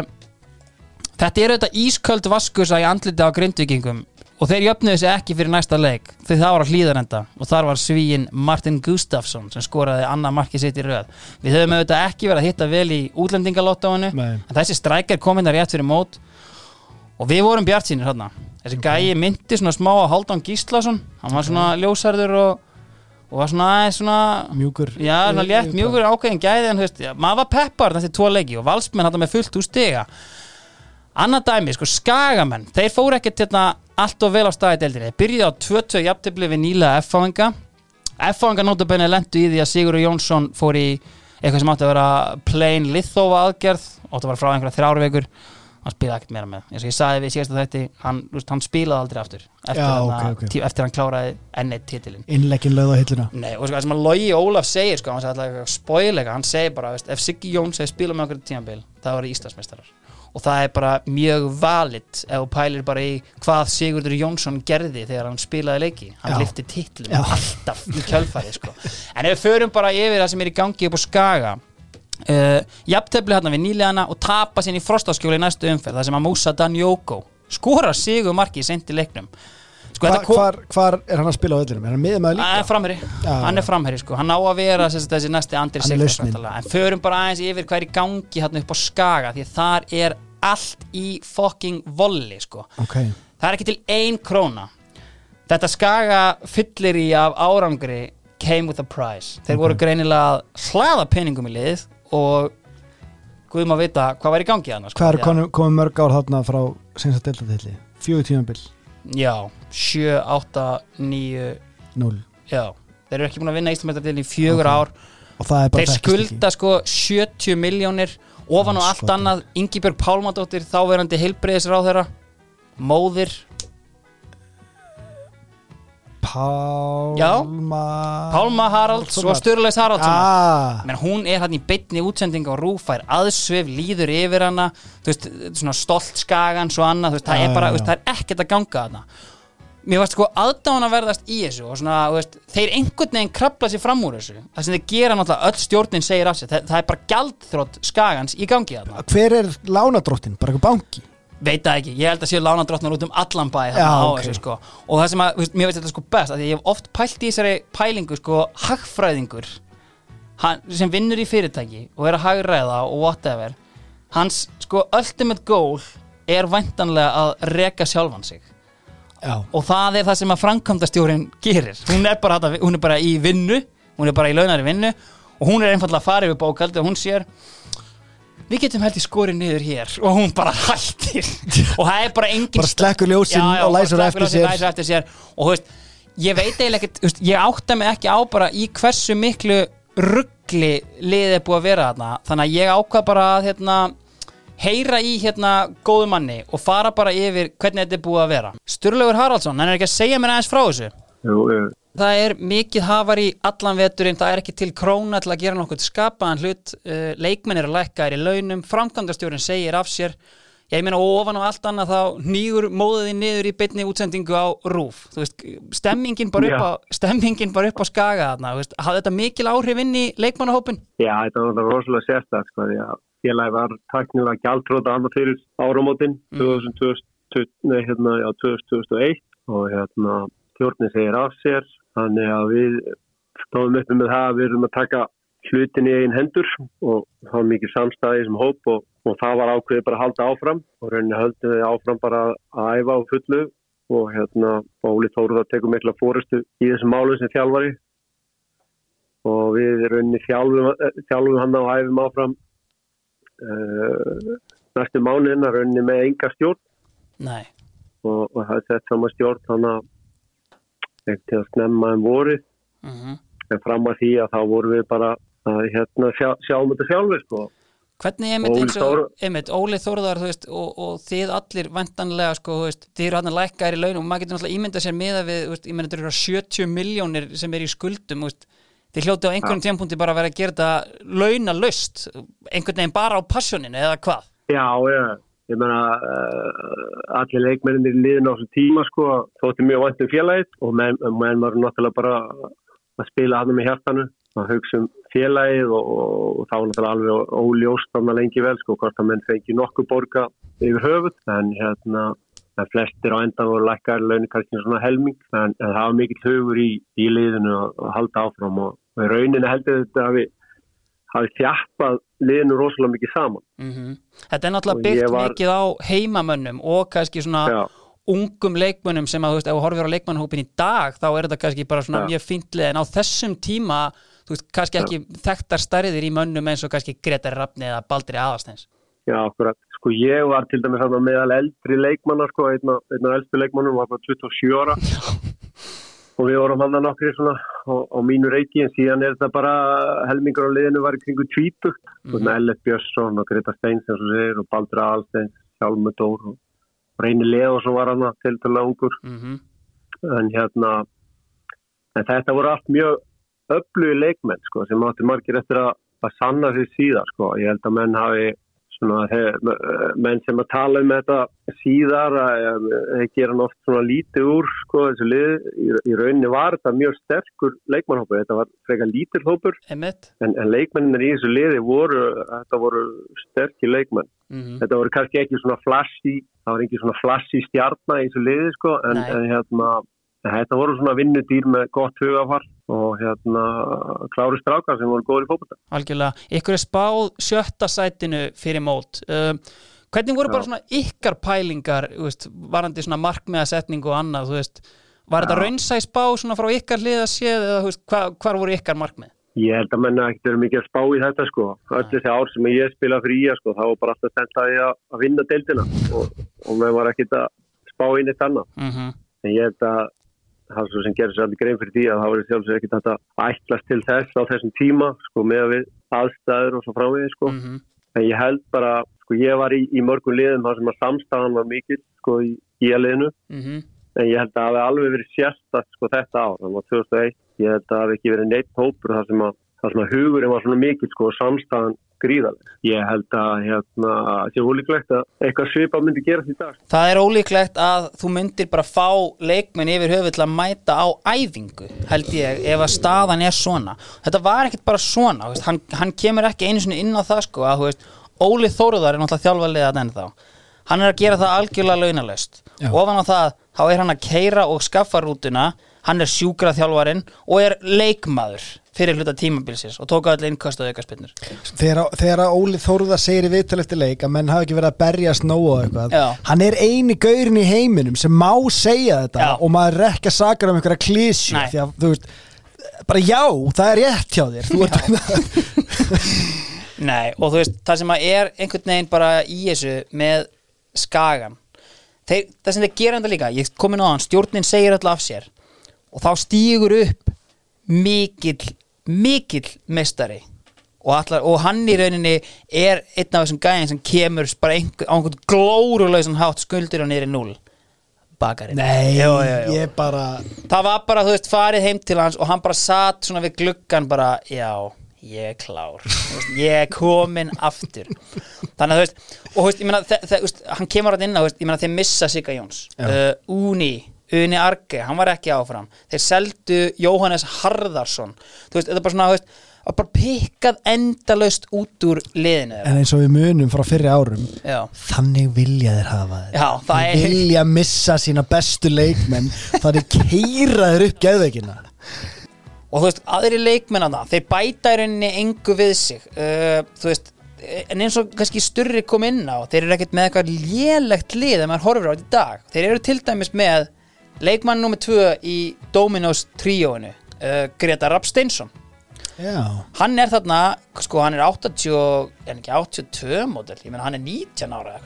þetta er auðvitað ísköld vaskusa í andliti á grindvikingum og þeir jöfnuðu sig ekki fyrir næsta leik. Því það var á hlýðarenda og þar var svíin Martin Gustafsson sem skoraði annað markið sitt í röð. Við höfum auðvitað ekki verið að hitta vel í útlendingalottáinu Nei. en þessi strækjar kom inn að rétt fyrir mót. Og við vorum bjart sínir hérna þessi gæi myndi svona smá á Haldán Gíslason. Hann var svona ljósarður og, og var svona aðeins svona Mjúkur. Já, svona létt, mjúkur ákveðin gæði en þú veist, já, maður var peppar þessi tvo leiki og valsmenn þetta með fullt úr stiga Annað dæmi, sko, skagamenn þeir fóru ekkert hérna allt og vel á staði deildinni, þeir byrjuði á 22 jafntefli við nýlega F-fáinga. F-fáinga notabenni lendu í því að Sigurður Jónsson fór í eitthvað sem átti að vera plain lithofa aðgerð átti að vera frá einhverja þrjár vikur hann spilaði ekkert meira með. Eins og ég sagði við síðast að þetta hann, hann spilaði aldrei aftur. Eftir, Já, hann, ok, ok. tí- eftir hann kláraði enneitt titilinn. Innleggin lögð á hilluna. Nei, og sko, það sem að Logi Ólaf segir sko, hann segir alltaf spoilega, hann segir bara veist, ef Siggi Jóns hefði spilað með okkur tímabil það var Íslandsmeistarar. Og það er bara mjög valid ef þú pælir bara í hvað Sigurður Jónsson gerði þegar hann spilaði leiki. Hann lifti titlum alltaf í kjölfæri sko. en ef við förum bara yfir það sem er í gangi upp á Skaga uh, jafntefli hérna við nýlegana og tapa sín í frostaskjóli í næstu umferð það sem að Musa Danjoko skora sigur marki í sendi leiknum sko, Hva, þetta kom- hvar, hvar er hann að spila á vellinum? Er hann með er líka? framherri, Já, hann er framherri sko. hann á að vera sagt, þessi næsti er lausnin. væntanlega. en förum bara aðeins yfir hvað er í gangi hérna upp á Skaga því þar er allt í fucking volli sko. Ok, það er ekki til ein króna þetta Skaga fyllir í af árangri came with a price þeir Ok. voru greinilega að hlaða peningum í lið og guðum að vita hvað var í gangi þannig sko. hvað er komið, komið mörg ár þarna frá senst að delta tilli? Fjögur tímabil, já, 7, 8, 9 0 já, þeir eru ekki búin að vinna Íslandmestartilin í fjögur Ok. ár. Og það er bara þeir skulda sko 70 miljónir ofan og allt annað. Ingibjörg Pálmadóttir þáverandi heilbreyðisráð þeirra móðir Pálma Pálma Haralds og Sturleis Haraldsson ah, menn hún er hann í beinni útsending á rúfær aðsvif, líður yfir hana þú veist, svona stolt skagans og annað, þú veist, það er bara, veist, það er ekkert að ganga þarna. Mér varst sko aðdáðan að verðast í þessu og svona, þú veist, þeir einhvern veginn krabla sér fram úr þessu, það sem þeir gera náttúrulega öll stjórnin segir af sér, það, það er bara gjaldþrótt skagans í gangi þarna. Hver er lánadróttin? Bara eitthvað banki? Veit það ekki, ég held að séu lánadrottnar út um allan bæ Já, á ok. þessu sko. Og það sem að, veist, mér veist þetta sko best að ég hef oft pælt í þessari pælingu sko hagfræðingur hann, sem vinnur í fyrirtæki og er að hagræða og whatever hans sko ultimate goal er væntanlega að reka sjálfan sig. Já, og það er það sem að framkvæmdastjórin gerir. Hún er bara, hún er bara í vinnu hún er bara í launari vinnu og hún er einfallega að fara yfir bókaldi og hún sér við getum held í skori niður hér og hún bara hættir og það er bara engin bara slekkur ljósin Já, já, og læsur eftir eftir sér. Og þú veist, ég veit eiginlega ekkert ég átta mig ekki á bara í hversu miklu ruggli liðið er búið að vera þarna. Þannig að ég ákvað bara að hérna, heyra í hérna góðu manni og fara bara yfir hvernig þetta er búið að vera. Sturlaugur Haraldsson, hann er ekki að segja mér aðeins frá þessu. Jú, jú. Það er mikið hafar í allan veturinn, það er ekki til króna til að gera nokkuð skapaðan hlut, uh, leikmenn er að lækka er í launum, framkvæmdastjórinn segir af sér, ég meina ofan á allt annað þá nýgur móðiði niður í beinni útsendingu á rúf, þú veist, stemmingin bara upp á, stemmingin bara upp á skaga þarna, þú veist, hafði þetta mikil áhrif inn í leikmannahópin? Já, þetta var rosalega sérstætt sko, því að félagi var taknilega gjaldróta annað fyrir áramótin Mm. 2020, nei, hérna, já, 2001 og hérna stjórnin segir af sér þannig að við stóðum uppi með það að við erum að taka hlutin í einn hendur og það var mikið samstæði sem hóp og, og það var ákveðið bara að halda áfram. Og rauninni höldum við áfram bara að æfa á fullu og hérna Óli Þóruða tekur mikla fórustu í þessum málum sem þjálfari. Og við rauninni þjálfum, þjálfum hann og æfum áfram uh, næstu mánuðina rauninni með enga stjórn. Nei, og, og það er sett saman stjórn þannig að ekkert að snemma en vorið. Mm en fram að því að þá vorum við bara að hérna, sjá, sjáum þetta sjálfur sko. Hvernig einmitt eins og, einmitt, Óli Þórðar, veist, og, og þið allir vantanlega, sko, veist, þið eru hann að lækka er í launum og maður getur náttúrulega ímyndað sér miða við, veist, ég meina, þetta eru 70 miljónir sem er í skuldum, þið hljóti á einhvern tímpúndi bara að vera að gera þetta launalaust, einhvern veginn bara á passjóninu eða hvað? Já, já, ég meina uh, allir leikmenninir liðin á þessum tíma sko, þótti mjög vænt um félagið og menn, menn var náttúrulega bara að spila hann með hjartanu. Að hugsa um félagið og, og, og þá var náttúrulega alveg óljóst þannig lengi vel sko, hvort að menn fengi nokkuð borga yfir höfuð. En hérna en flestir á endan voru lækkar launir kannski svona helming en, en það var mikill hugur í, í liðinu að, að halda áfram og, og í rauninni heldur þetta að við hafi þjappað liðinu rosalega mikið saman Mm Þetta er náttúrulega byggt var- mikið á heimamönnum og kannski svona Já. ungum leikmönnum sem að, þú veist, ef þú horfir á leikmannhópin í dag, þá er þetta kannski bara svona Já. mjög fíntlið, en á þessum tíma þú veist, kannski ekki þekktar stærðir í mönnum eins og kannski Gretari Rafni eða Baldri Aðarsteins. Já, akkurat. Sko ég var til dæmis meðal eldri leikmanna, sko, einn af eldri leikmannum var bara 27 ára og við vorum hann að nokkri svona á, mínu reiki en síðan er þetta bara helmingur á liðinu var í kringu tvítugt. Mm -hmm. Ellert Björnsson og Greta Steins eins og Baldur Alsteins, Hjálmur Dór og Reyni Leó sem var hann til dæla ungur Mm en hérna en þetta voru allt mjög öflugi leikmenn sko sem átti margir eftir að, að sanna því síðar sko. Ég held að menn hafi svona menn sem að tala um þetta síðar gera nátt svona lítið úr sko þessu lið í, í rauninni var þetta mjög sterkur leikmannhópur þetta var frekar lítill hópur. En, en leikmennir í þessu liði voru þetta voru sterkir leikmenn. Mm þetta voru kannski ekki svona flashy það var ekki svona flashy stjarnar í þessu liði sko en, en hérna þetta voru svona vinnudýr með gott hugafar og hérna klári strákar sem voru góður í fókbalta Algjörlega. Ykkur er spáð sjötta sætinu fyrir mót. Uh, hvernig voru Já. bara svona ykkar pælingar, veist, varandi svona markmiðasetning og annað, þú veist, var þetta Já. raunsæ spá svona frá ykkar séð eða, veist, hva, hvar voru ykkar markmið? ég held að menna ekkert verið mikið að spá í þetta sko öll þessi ár sem ég spila fyrir ía sko þá var bara alltaf stend að ég vinna deildina og, og með var ekkert að spá inn eitt annað Mm en ég held að það er svo sem gerir sér allir grein fyrir því að það var sjálfsög ekkert hægt að ætlast til þess á þessum tíma sko með við aðstæður og svo frávið sko. -hmm. en ég held bara, sko ég var í, í mörgum liðum þar sem að samstæðan var mikil sko í, í að liðinu. Mm en ég held að það hafi alveg verið sérstakt sko þetta ár, það var 2001 ég held að það hafi ekki verið neitt hópur þar sem að þar sem að hugurinn var svona mikil sko og samstæðan gríðaleg. Ég held að hérna, sé ólíklegt að eitthvað svipa myndi gerast í dag. Það er ólíklegt að þú myndir bara fá leikmenn yfir höfuð til að mæta á æfingu, held ég, ef að staðan er svona. Þetta var ekkert bara svona, hann, hann kemur ekki einu sinni inn á það sko að, þú veist, Óli Þóruðar er náttúrulega þjálfarlega ennþá. hann er að gera það algjörlega launalaust Já. ofan á það, þá er hann að keira og skaffa rútuna hann er sjúkrað þjálfarinn og er leikmaður fyrir hluta tímabilsins og tók allir innkast og aukaspinnur þegar, þegar Óli Þórða segir í viðtal eftir leik að menn hafi ekki verið að berjast nógu og eitthvað Já. hann er eini gaurin í heiminum sem má segja þetta Já. og maður er ekki að sakra um einhverja klísju Nei. því að þú veist bara já, það er rétt hjá þér ert Nei, og þú veist, það sem að er einhvern veginn bara í þessu með skagan þeir, það sem þeir gera þetta líka, ég komin á hann stjórnin segir alltaf af sér og þá stígur upp mikill, mikill mestari og, allar, og hann í rauninni er einn af þessum gæðin sem kemur bara einhver, á einhvern glóruleysan hátt skuldur og í núl bakarinn. Nei, Jú, jú, jú. ég bara það var bara, þú veist, farið heim til hans og hann bara satt svona við gluggan bara, já, ég er klár. Veist, ég er komin aftur. Þannig að þú veist og þú veist, ég veist, hann kemur hann inn á, þú veist, ég meina, þeir missa Sigga Jóns. Uh, Uni, Arge, hann var ekki áfram. Þeir seldu Jóhannes Harðarsson. Þú veist, þetta er bara svona, þú veist að bara pikkað endalaust út úr liðinu en eins og við munum frá fyrri árum já, þannig vilja þeir hafa þeir já, það Þeir er vilja missa sína bestu leikmenn það er keira þeir upp geðveikina. Og þú veist, aðri leikmenn að það þeir bæta í rauninni engu við sig. Uh, þú veist, en eins og kannski styrri kom inn á, þeir eru ekkert með eitthvað lélegt lið að maður horfir á þetta í dag. Þeir eru til dæmis með leikmann nummer 2 í Dominos tríóinu, uh, Greta Rapp Steinsson já, hann er þarna, sko hann er 80, en ekki 82 módel, ég meina hann er 19 ára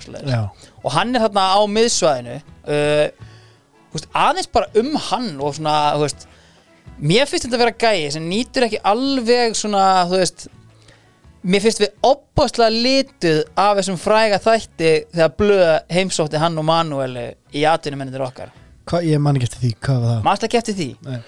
og hann er þarna á miðsvæðinu uh, veist, aðeins bara um hann og svona, þú veist mér finnst þetta að vera gæi sem nýtur ekki alveg svona, þú veist mér finnst við opbáslega lituð af þessum fræga þætti þegar blöð heimsótti hann og Manueli í atvinnumennir okkar Hva, ég man ekki eftir því, hvað var það? maður ekki eftir því Nei.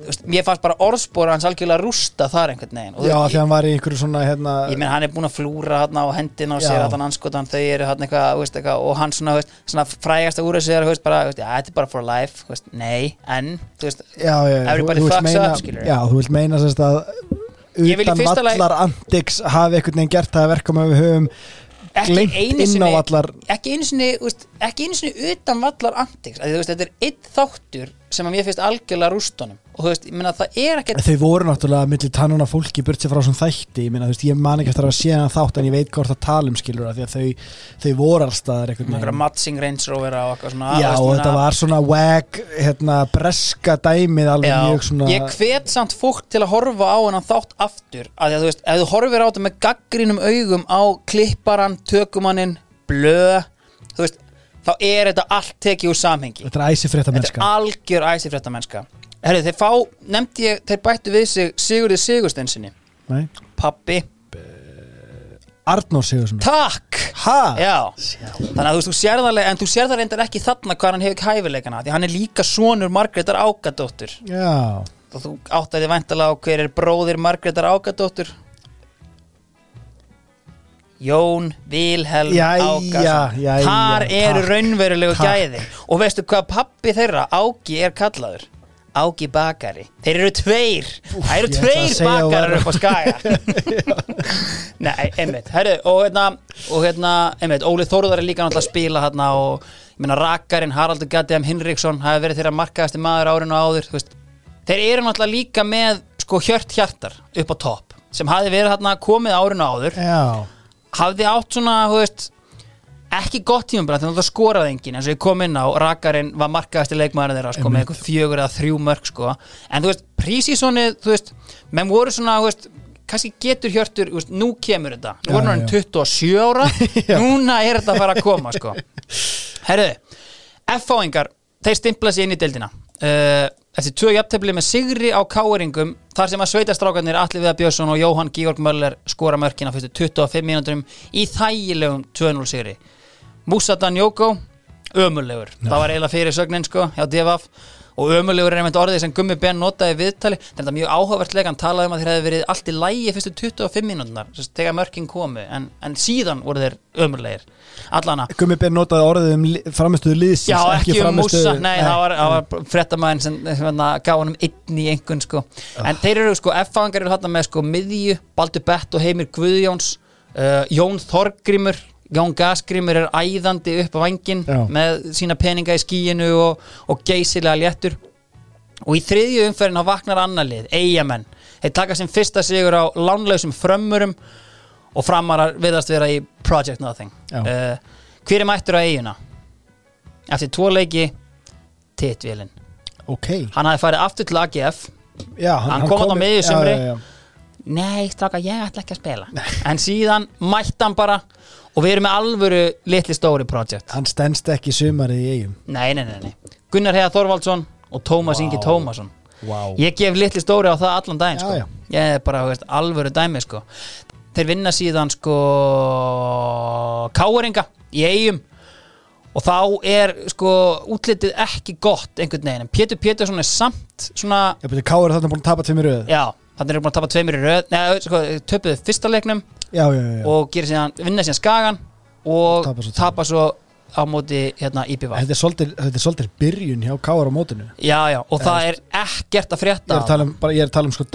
Þú veist, mér fannst bara orðspora hans algjörlega rústa þar einhvern veginn Og þú Já, veist, því hann var í einhverju svona hérna, ég meina hann er búinn að flúra hann á hendina og Já. sér allan anskotan þau eru hann eitthvað, þú veist, eitthvað og hann svona, þú veist, svona frægasta úr þessu er þú veist, bara, þú veist, já, þetta er bara for life þú veist, nei, en, þú veist já, já, já, Everybody vilt fucks meina, up, skilurðu. Já, þú vilt meina sérst að Ég vil í utan fyrsta lagi- vallar antiks hafi einhvern veginn gert það að verka með við höfum ekki einu sinni ekki einu sinni, þú veist, ekki einu sinni utan vallar antiks, þetta er einn þáttur sem að mér finnst algjörlega rústunum. Og þú veist, ég meina það er ekkert Þau voru náttúrulega millir tannuna fólki burt sér frá svona þætti, ég meina, þú veist, ég man ekki eftir að sé hann þátt en ég veit hvort að tala um skilur að því að þau, þau voru allstaðar veginn. matching Range Rover og eitthvað svona Já, veist, og þetta var svona wag, hérna, breska dæmið alveg Já, mjög svona ég hvet samt fólk til að horfa á hennan þátt aftur að því að þú veist, ef þú horfir á þetta með þá er þetta allt tekið úr samhengi. Þetta er æsifrétta þetta mennska er algjör æsifrétta mennska Herri, þeir fá, nefndi ég, þeir bættu við sig Sigurði Sigursteinsinni Nei. pappi, Arnór Sigursson takk! Ha? Já, þannig að þú þú sér það en þú sér það reyndar ekki þarna hvað hann hefur hæfileikana því hann er líka sonur Margrétar Ágadóttur. Já, og þú áttaði væntalega á hver er bróðir Margrétar Ágadóttur Jón Vilhelm jæja, Þar eru raunverulegu gæði og veistu hvað pappi þeirra Ági er kallaður? Ági Bakari. Þeir eru tveir. Það eru tveir bakarar upp á skaga. Nei, einmitt. Herru, og hérna, og hérna einmitt, Óli Þórðar er líka náttúrulega að spila hérna og ég meina Rakarinn, Haraldur Gatiam Hinriksson hafi verið þeirra markaðasti maður árinu áður þú veist. þeir eru náttúrulega líka með sko hjört hjartar upp á topp sem hafi verið hérna komið árinu áður. Já hafði átt svona, þú veist ekki gott tímabræð, þannig að það skoraði enginn. Eins og ég kom inn á, Rakarinn var markaðasti leikmaður þeirra, sko, með eitthvað fjögur eða þrjú mörg, sko, en þú veist prísísonið, þú veist, menn voru svona þú veist, kannski getur hjörtur, þú veist, nú kemur þetta, nú voru hann já. 27 ára. Núna er þetta að fara að koma, sko. Herruðu, F-fáingar þeir stimpla sér inn í deildina. Uh, eftir tvö jafntefli með sigri á káeringum þar sem að sveitastrákarnir Atli Viðar Björnsson og Jóhann Georg Möller skora mörkina fyrstu 25 mínúturum í þægilegum 2-0 sigri. Musa Danjoko ömulegur, það var eiginlega fyrir sögnin sko hjá DFF og ömulegur er einmitt orðið sem Gummi Ben notaði viðtali. Þetta er mjög áhugavert leik, hann talaði um að þeir hefði verið allt í lægi fyrstu 25 mínútunar þegar mörkin komu, en, en síðan voru þeir ömulegir, allana Gummi Ben notaði orðið um framistuðu liðsins Já, ekki, um frammistöðu- Musa, nei, það var, var frettamæðin sem hérna, gaf honum einn í einhvern sko. en þeir eru sko, F-fangar eru hérna með sko miðju, Baldur Bett og Heimir Guðjóns uh, Jón Þorgrímur Jón Gasgrimur er æðandi upp á vangin Já. með sína peninga í skíinu og, og geysilega léttur og í þriðju umferðin þá vaknar annar lið, eigamenn þeir taka sem fyrsta sigur á lánlausum frömmurum og framarar viðast vera í Project Nothing uh, hver er mættur á eiguna? eftir tvo leiki Titvélin ok hann hafði farið aftur til AGF já, Hann kom þarna á miðju já, sumri. já, já. Nei, stráka, ég ætla ekki að spila En síðan mætti hann bara Og við erum með alvöru litli stóri project. Hann stendst ekki sumarið í eigum Nei, nei, nei, nei. Gunnar Heiða Þorvaldsson og Tómas Ingi Tómasson. Wow. Ég gef litli stóri á það allan daginn Já, sko. já. Ég er bara, veist, alvöru dæmi sko. Þeir vinna síðan sko Káringa í eigum og þá er sko útlitið ekki gott einhvern veginn. En Pétur Pétursson er samt svona ég beti Káur er þarna búin að tapa tveimur röð Já, þannig eru búin að tapa tveimur í röð Nei, sko, töpuðu fyrsta leiknum já, já, já, og gerir síðan, vinna síðan skagan og Tapa svo tapa svo á móti hérna IPV þetta er svolítið, er byrjun hjá Káur á mótinu. Já, já, og það er ekkert að ég frétta er að tala um, bara, ég er að tala um sko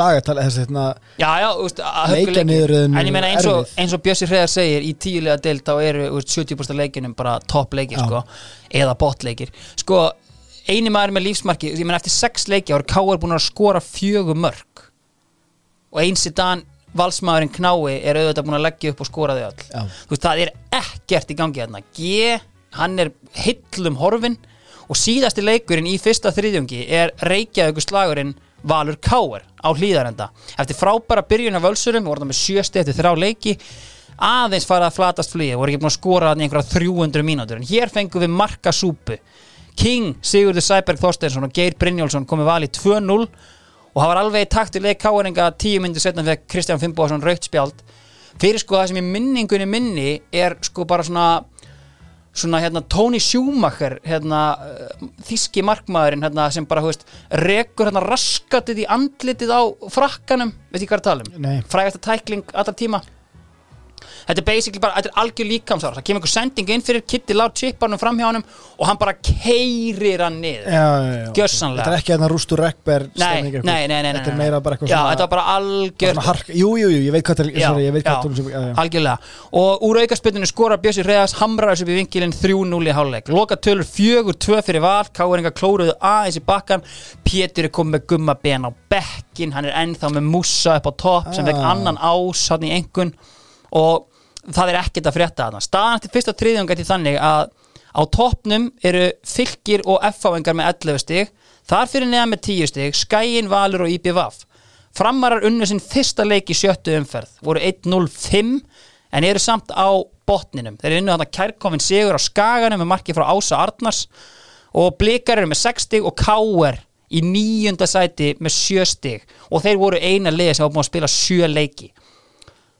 þessi hérna Já, já, hugguleiki Leikjaniðurröðin En ég meina eins og, og Bjössi Hreðar segir í tíulega deild þá eru veist, 70% leikinum bara toppleikir sko, eða botleikir sko, eini maður með lífsmarki ég meina eftir sex leiki ára K.R. búin að skora fjögur mörg og eins í dan valsmaðurinn Knái er auðvitað búin að leggja upp og skora þau öll. Já. þú veist, það er ekkert í gangi hérna G, hann er hillum horfin og síðasti leikurinn í fyrsta þriðjungi er Reykjavíkur slagurinn Valur Káer á hlýðarenda eftir frábæra byrjun af völsurum við vorum það með sjösti eftir þrjá leiki aðeins farið að flatast flýja voru ekki búin að skora þarna í einhverja 300 mínútur. En hér fengum við marka súpu. King, Sigurður Sæberg Þorsteinsson og Geir Brynjólfsson komið val í 2-0 og það var alveg í takt í leik Káeringa tíu myndir setna fekk Kristján Fimboðsson raukt spjald fyrir sko það sem í minningunni minni er sko bara svona svona hérna Tony Schumacher hérna uh, þíski markmaðurinn hérna sem bara, hú veist, rekur hérna raskatið í andlitið á frakkanum veit ég hvað er að tala um? Nei. Frægasta tækling allra tíma Þetta er basically bara, þetta er algjör líkamsára það kemur einhver sending inn fyrir Kitty Lár chipparnum fram hjá honum og hann bara keirir hann niður. Gjörsamlega. þetta er ekki Rekber nei, nei, nei, nei, þetta er meira bara eitthvað Já, svona, þetta var bara algjör hark, jú, jú, ég veit hvað þetta er er algjörlega. Og úr aukaspytinu skorar Bjössi Reyðas hamrar þessu upp í vinkilinn 3-0 í hálfleik. Loka tölur 4-2 fyrir val Káeringa klóruðu aðeins í bakkan Pétur er komið með gumma ben á bekkin hann er ennþá með mússa upp á topp sem fekk Ah. annan ás hann í engun og það er ekkert að frétta þarna. Staðan til fyrsta triðjum gæti þannig að á toppnum eru fylgir og F-fáingar með 11 stig þar fyrir neðan með 10 stig Skæin, Valur og IBVF Framarar unnu sinn fyrsta leik í sjöttu umferð voru 1-0-5 en eru samt á botninum. Þeir eru unnu þarna kærkominn sigur á skaganum með marki frá Ása Arnars og blikar eru með 6 stig og Káer í níunda sæti með 7 stig. Og þeir voru eina liði sem var búin að spila 7 leiki.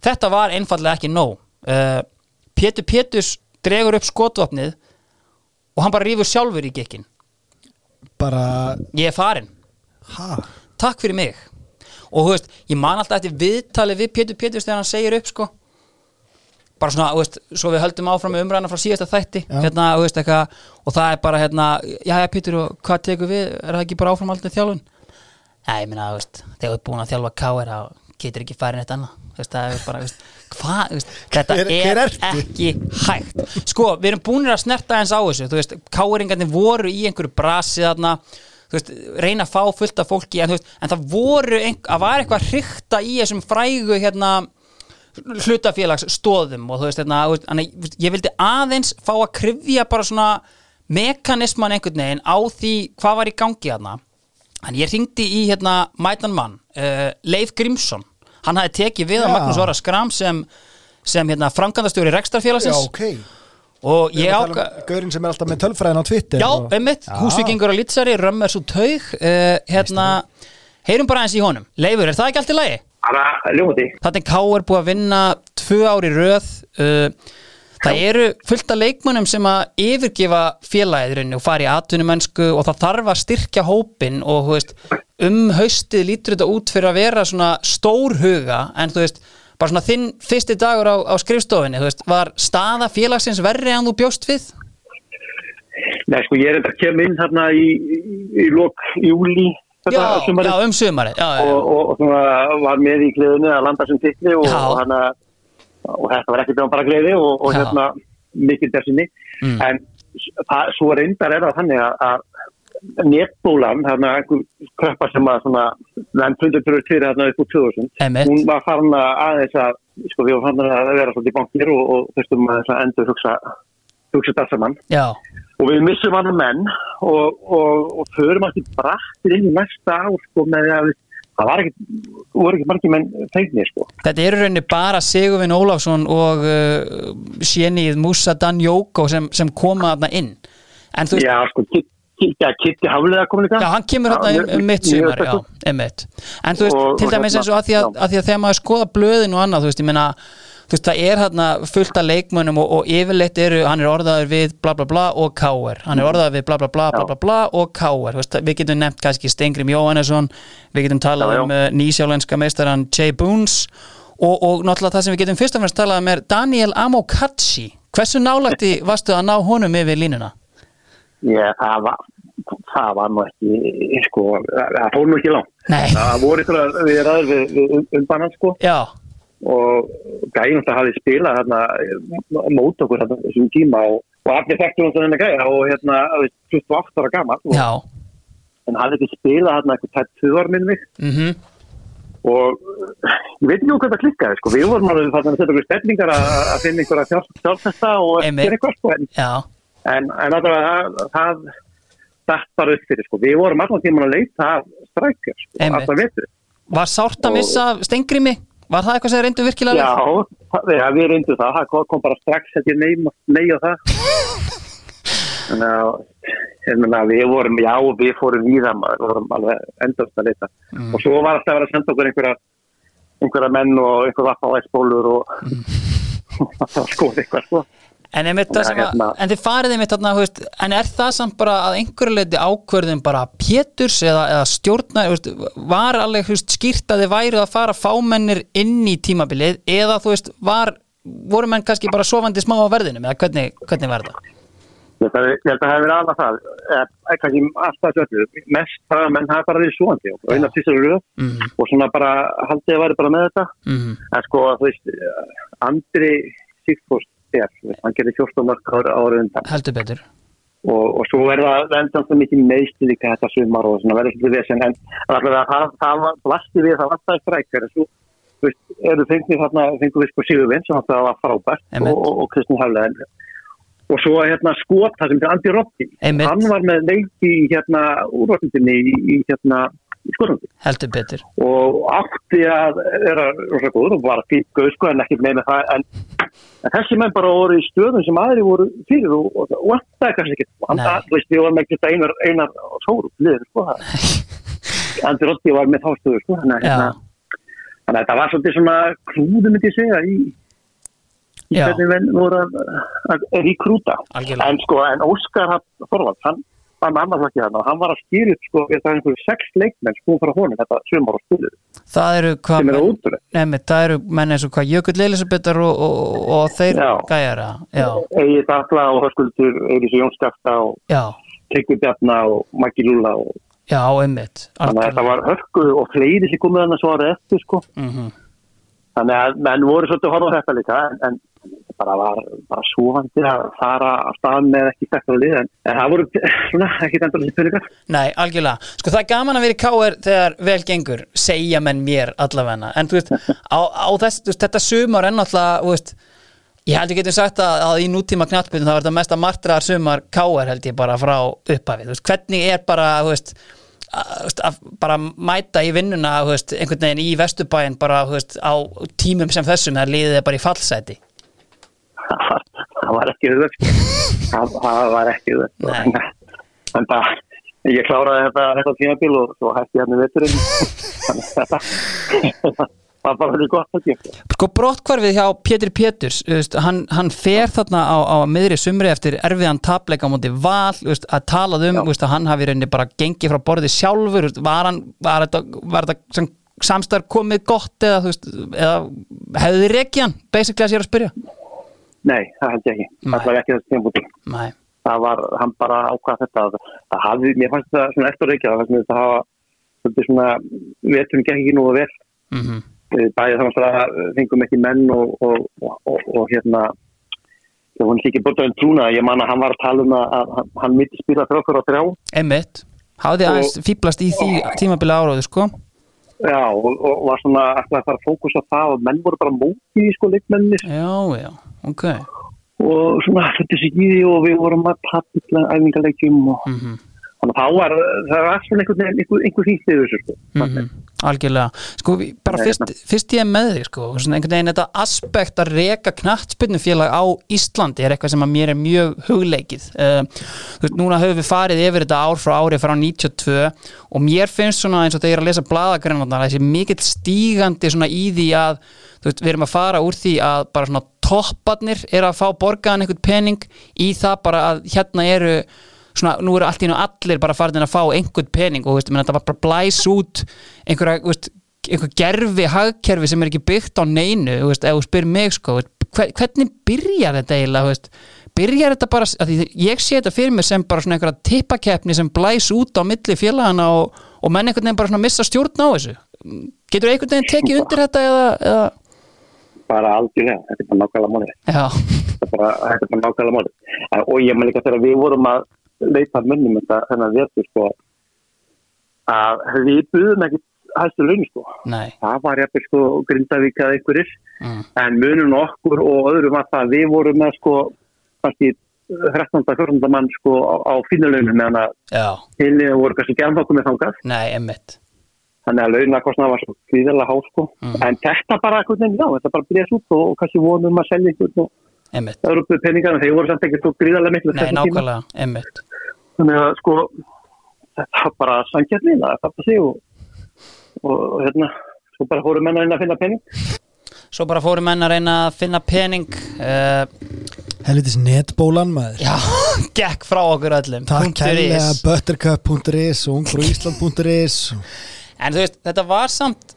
Þetta var einfallega ekki nóg uh, Pétur Péturs dregur upp skotvapnið og hann bara rífur sjálfur í gekkin bara, ég er farin, ha? Takk fyrir mig. Og þú veist, ég man alltaf eftir viðtali við Pétur Péturs þegar hann segir upp sko. Bara svona, þú veist, svo við höldum áfram með umræðina frá síðasta þætti hérna, veist, eitthvað, og það er bara hérna, já, já, Pétur, og hvað tekur við? Er það ekki bara áfram aldrei þjálfun? Nei, ég meina, þú veist, þegar þú ert búin að þjálfa K.R. þá getur ekki farin eitt annað. Þú veist, það er bara, þú veist, hvað, þetta Hver- hver er ekki hægt. Sko, við erum búinir að snerta eins á þessu Þú veist, K.R.ingarnir voru í einhverju brasi þarna Þú veist, reyna að fá fullt af fólki En, þú veist, en það voru, að var eitthvað hrykta í þessum frægu, hérna hlutafélagsstoðum og þú veist, hérna, veist, ég vildi aðeins fá að krifja bara svona mekanisman einhvern veginn á því hvað var í gangi þarna. En ég ringdi í hérna mætan mann uh, Leif Grímsson hann hafði tekið við Já. að Magnús Vara Skram sem, sem hérna framkvæmdastjóri já, rekstrarfélagsins ok og Ég er tala um Gaurinn sem er alltaf með tölfræðin á Twitter Já, og- einmitt, Já. húsvíkingur á Litsari, Römmur svo taug uh, hérna, heyrum bara eins í honum Leifur, er það ekki allt í lagi? Bara ljóti. Þannig K er búið að vinna tvö ári röð uh, Það eru fullt af leikmönnum sem að yfirgefa rauninni og fara í atvinnumönsku og það þarf að styrkja hópin og veist, um haustið lítur þetta út fyrir að vera svona stór huga en þú veist, bara svona þinn fyrsti dagur á, á skrifstofinni, þú veist, var staða félagsins verri en þú bjóst við? Nei, sko, ég er enda að kemur inn þarna í, í, í lok júli Já, þetta sumarið já, um sumarið já, já, og, og, og svona var með í kliðinu að landa sem Já. og hann að og þetta var ekkert bara greiði og, og hérna mikil dersinni Mm. en það, svo reyndar er það þannig að, netbólan, þarna einhver kreppa sem að fundur fyrir fyrir þarna upp úr 2000 Emmett. hún var farin að aðeins að sko við varum farin að vera svolítið í bankir og, og þurftum að endur hugsa hugsa þetta saman Já, og við missum hann menn og, og, og förum alltaf brattir inn í næsta ár sko með að við- það var ekki, voru ekki margir menn fegnir sko. þetta eru rauninni bara Sigurvin Ólafsson og uh, sénið Musa Dan Jóko sem, sem koma þarna inn en þú veist, Já, sko, Kit- Kit- já, Kitty Haflega komin dag Já, hann kemur hérna um, um mitt sumar, já, spenntur. einmitt En þú veist, Og- til dæmis hérna, eins og að því að, að því að þegar maður skoða blöðin og annað, þú veist, ég meina þú veist, það er hérna fullt af leikmönnum og, og yfirleitt eru, hann er orðaður við bla bla bla og káer, hann er orðaður við bla bla bla bla bla bla og káer, við getum nefnt kannski Stengrim Jóhannesson, við getum talað Já, já. um uh, nýsjálenska meistaran Jay Boons og, og náttúrulega það sem við getum fyrst og fremst talað um er Daniel Amokachi. Hversu nálægti varstu að ná honum yfir línuna? Já, það var það var nú ekki sko, það fór nú ekki langt. Nei, það voru ykkur við ræður við, við umbannan sko. Já, og gæjum þetta hafði spilað hérna mót okkur hérna þessum tíma og, og allir þekktum hann þennan gæja og hérna þú veist, 28 ára gammal en hann hefði ekki spilað hérna eitthvað tætt tvöðar minn mig. Mhm. Og uh, ég veit ekki hvað það klikkaði sko. við vorum alveg þarna að setja okkur stefningar að að finna einhverja sjálf- sjálfsesta og gera eitthvað sko. en, en, en það, bara upp fyrir sko. við vorum allan tíman að leita af strækjar sko, alltaf vetur. Var sárt að missa Stengrimi? Var það eitthvað sem reyndu virkilega já, það, já, við reyndum það. Það kom- bara strax að ég nei, á það. Þannig að við vorum, já, við fórum í það við vorum alveg endast að leita. Mm. og svo var alltaf að vera að senda okkur einhverja einhverja menn og einhver vatn á æsbólur og það var skoð eitthvað sko En, hérna. en þið farið einmitt þarna, veist, en er það samt bara að einhverju leiti ákvörðin bara Péturs eða, eða stjórna, þú veist, var alveg veist, skýrt að þið væru að fara fámennir inn í tímabilið eða þú veist, var, voru menn kannski bara sofandi smá á verðinum eða hvernig, hvernig var það? Ég held að það hefur verið alveg það, eða kannski alltaf þessu, mest það að menn hafa bara verið svoandi og eina fyrsta röð Mhm. og svona bara haldið að væri bara með þetta. Mm En sko, þú veist, Andri Sigfús veist, hann gerði 14 mörg ára undan. Heldur betur. Og, og svo er það vendan svo mikið meðstu líka þetta sumar og svona verður svolítið vesen en allavega það, það var blasti við það var það strækjar en svo, þú veist, eru fengið þarna, fengið við sko Sigurvinn sem það var frábært og, og, Kristinn Hafleðin og svo hérna skot það sem er Andi Rotti hann var með leiki hérna úrvartindinni í, í hérna skorandi. Heldur betur. Og átti að vera rosa góður og var fýtt gauð sko en ekki með með það en, en þessi menn bara voru í stöðum sem aðri voru fyrir og, og, og það er kannski ekki Nei. að, þú veist, við vorum ekki einar, einar sóru liður sko það Andi Rotti var með þá stöðu sko þannig að hérna, þannig að þetta var svolítið svona klúðu myndi ég segja í, í hvernig menn voru að, að, að ríkrúta algjörlega. En sko en Óskar Þorvald hann annað flokki þarna og hann var að skýra upp sko við það einhverju sex leikmenn sko frá honum þetta sumar og stuður Það eru hvað er menn- það eru menn eins og hvað Jökull Elisabethar og, og, og þeir Já. gæjara Egið Dalla og Hörskuldur, Eiris Jónskafta og Tryggvi Bjarna og Maggi Lúla og já, einmitt þannig að þetta var hörku og fleiri sem komið þannig að svara eftir sko. Mm þannig að menn voru svolítið á þetta líka en, en bara var bara svovandi að fara að stað með ekki þetta lið en, það voru svona ekki endur peningar Nei, algjörlega. Sko það er gaman að vera í KR þegar vel gengur, segja menn mér allavegna. En þú veist, á, á þess, veist, þetta sumar þú veist, ég held ég getum sagt að, að í nútíma knattbyrjun það var þetta mesta martraðar sumar KR held ég bara frá upphafið. Veist, hvernig er bara, þú veist, að, að bara mæta í vinnuna, einhvern veginn í Vesturbæin bara, á tímum sem þessum, það liðið bara í fallseti. Það var, ekki auðvöld það, var ekki auðvöld en það ég kláraði þetta, þetta tímabil og svo hætti ég hann í veturinn. Þannig að þetta var bara verið gott að gera Sko brottkvarfið hjá Pétur Péturs hann, hann fer þarna á, á miðri sumri eftir erfiðan tapleika móti val veist, að talað um veist, að hann hafi rauninni bara gengið frá borðið sjálfur veist, var, hann, var þetta, var þetta samstarf komið gott eða, eða hefði þið hann basically að sér að spyrja nei, það held ég ekki, Nei. það var ekki þessi tímabúti Nei, það var, hann bara ákvað þetta það hafði, mér fannst þetta svona eftir reykja það fannst þetta hafa svolítið svona, veturinn gekk ekki nú vel. Mm eh, bæði þannig að fengum ekki menn og, og, og, og, hérna það var ekki búin trúna ég man að hann var að tala um að, að hann- mitt spila þrjókur á þrjá. Einmitt, hafði aðeins fýblast í því tímabili áráðu sko já, og, og var svona ætlaði að fara að fókusa það og menn voru bara móti sko leikmennir Já, já, ok. Og svona þetta í því og við vorum að tapja æfingaleikjum og mm þannig að þá var það var svona einhvern veginn einhver, einhver í þessu sko. Mhm, Algjörlega, sko bara fyrst, fyrst ég með þig sko, svona einhvern veginn þetta aspekt að reka knattspyrnufélag á Íslandi er eitthvað sem að mér er mjög hugleikið. Uh, þú veist, núna höfum við farið yfir þetta ár frá ári frá 92 og mér finnst svona eins og þegar ég er að lesa blaðagreinar þessi mikill stígandi svona í því að þú veist, við erum að fara úr því að bara svona topparnir er að fá borgaðan einhvern pening í það bara að hérna eru svona, nú eru allt í nú allir bara farin að fá einhvern pening og veist, menn, þetta var bara blæs út einhverja, veist, einhver gerfi hagkerfi sem er ekki byggt á neinu veist, ef þú spyr mig sko hvernig byrjar þetta eiginlega byrjar þetta bara, því ég sé þetta fyrir mig sem bara svona einhverja tippakeppni sem blæs út á milli félagana og, og menn einhvern veginn bara svona missa stjórn á þessu. Getur einhvern veginn tekið undir þetta eða, eða? Bara algjörlega, þetta er bara nákvæmlega já, þetta er bara, nákvæmlega En- og ég maður líka þegar við vorum að leita að mönnum þetta þennan vetur sko að við buðum ekki hæstu laun sko nei það var jafnvel sko Grindavík eða einhverjir mm. en munum okkur og öðrum að það við vorum með sko kannski 13. 14. mann sko á, á fínuleunum meðan að hinni voru kannski gerðan okkur með þangað nei, emmitt þannig að launakostna var svo kvíðilega há sko Mhm. en þetta bara, veginn, já, þetta bara blés út og, og kannski vonum að selja einhvern og eru peningar en þeir voru samt ekki svo gríðarlega miklu nei, nákvæmlega emmitt þannig að sko þetta var bara sangjarnin að þetta sig og, og, og hérna svo bara fóru menna inn að finna pening. Svo bara fóru menn að reyna að finna pening uh, Helvitis netbólan maður. Já, gekk frá okkur öllum. Takk kærlega is. buttercup.is og ungfrúísland.is En þú veist, þetta var samt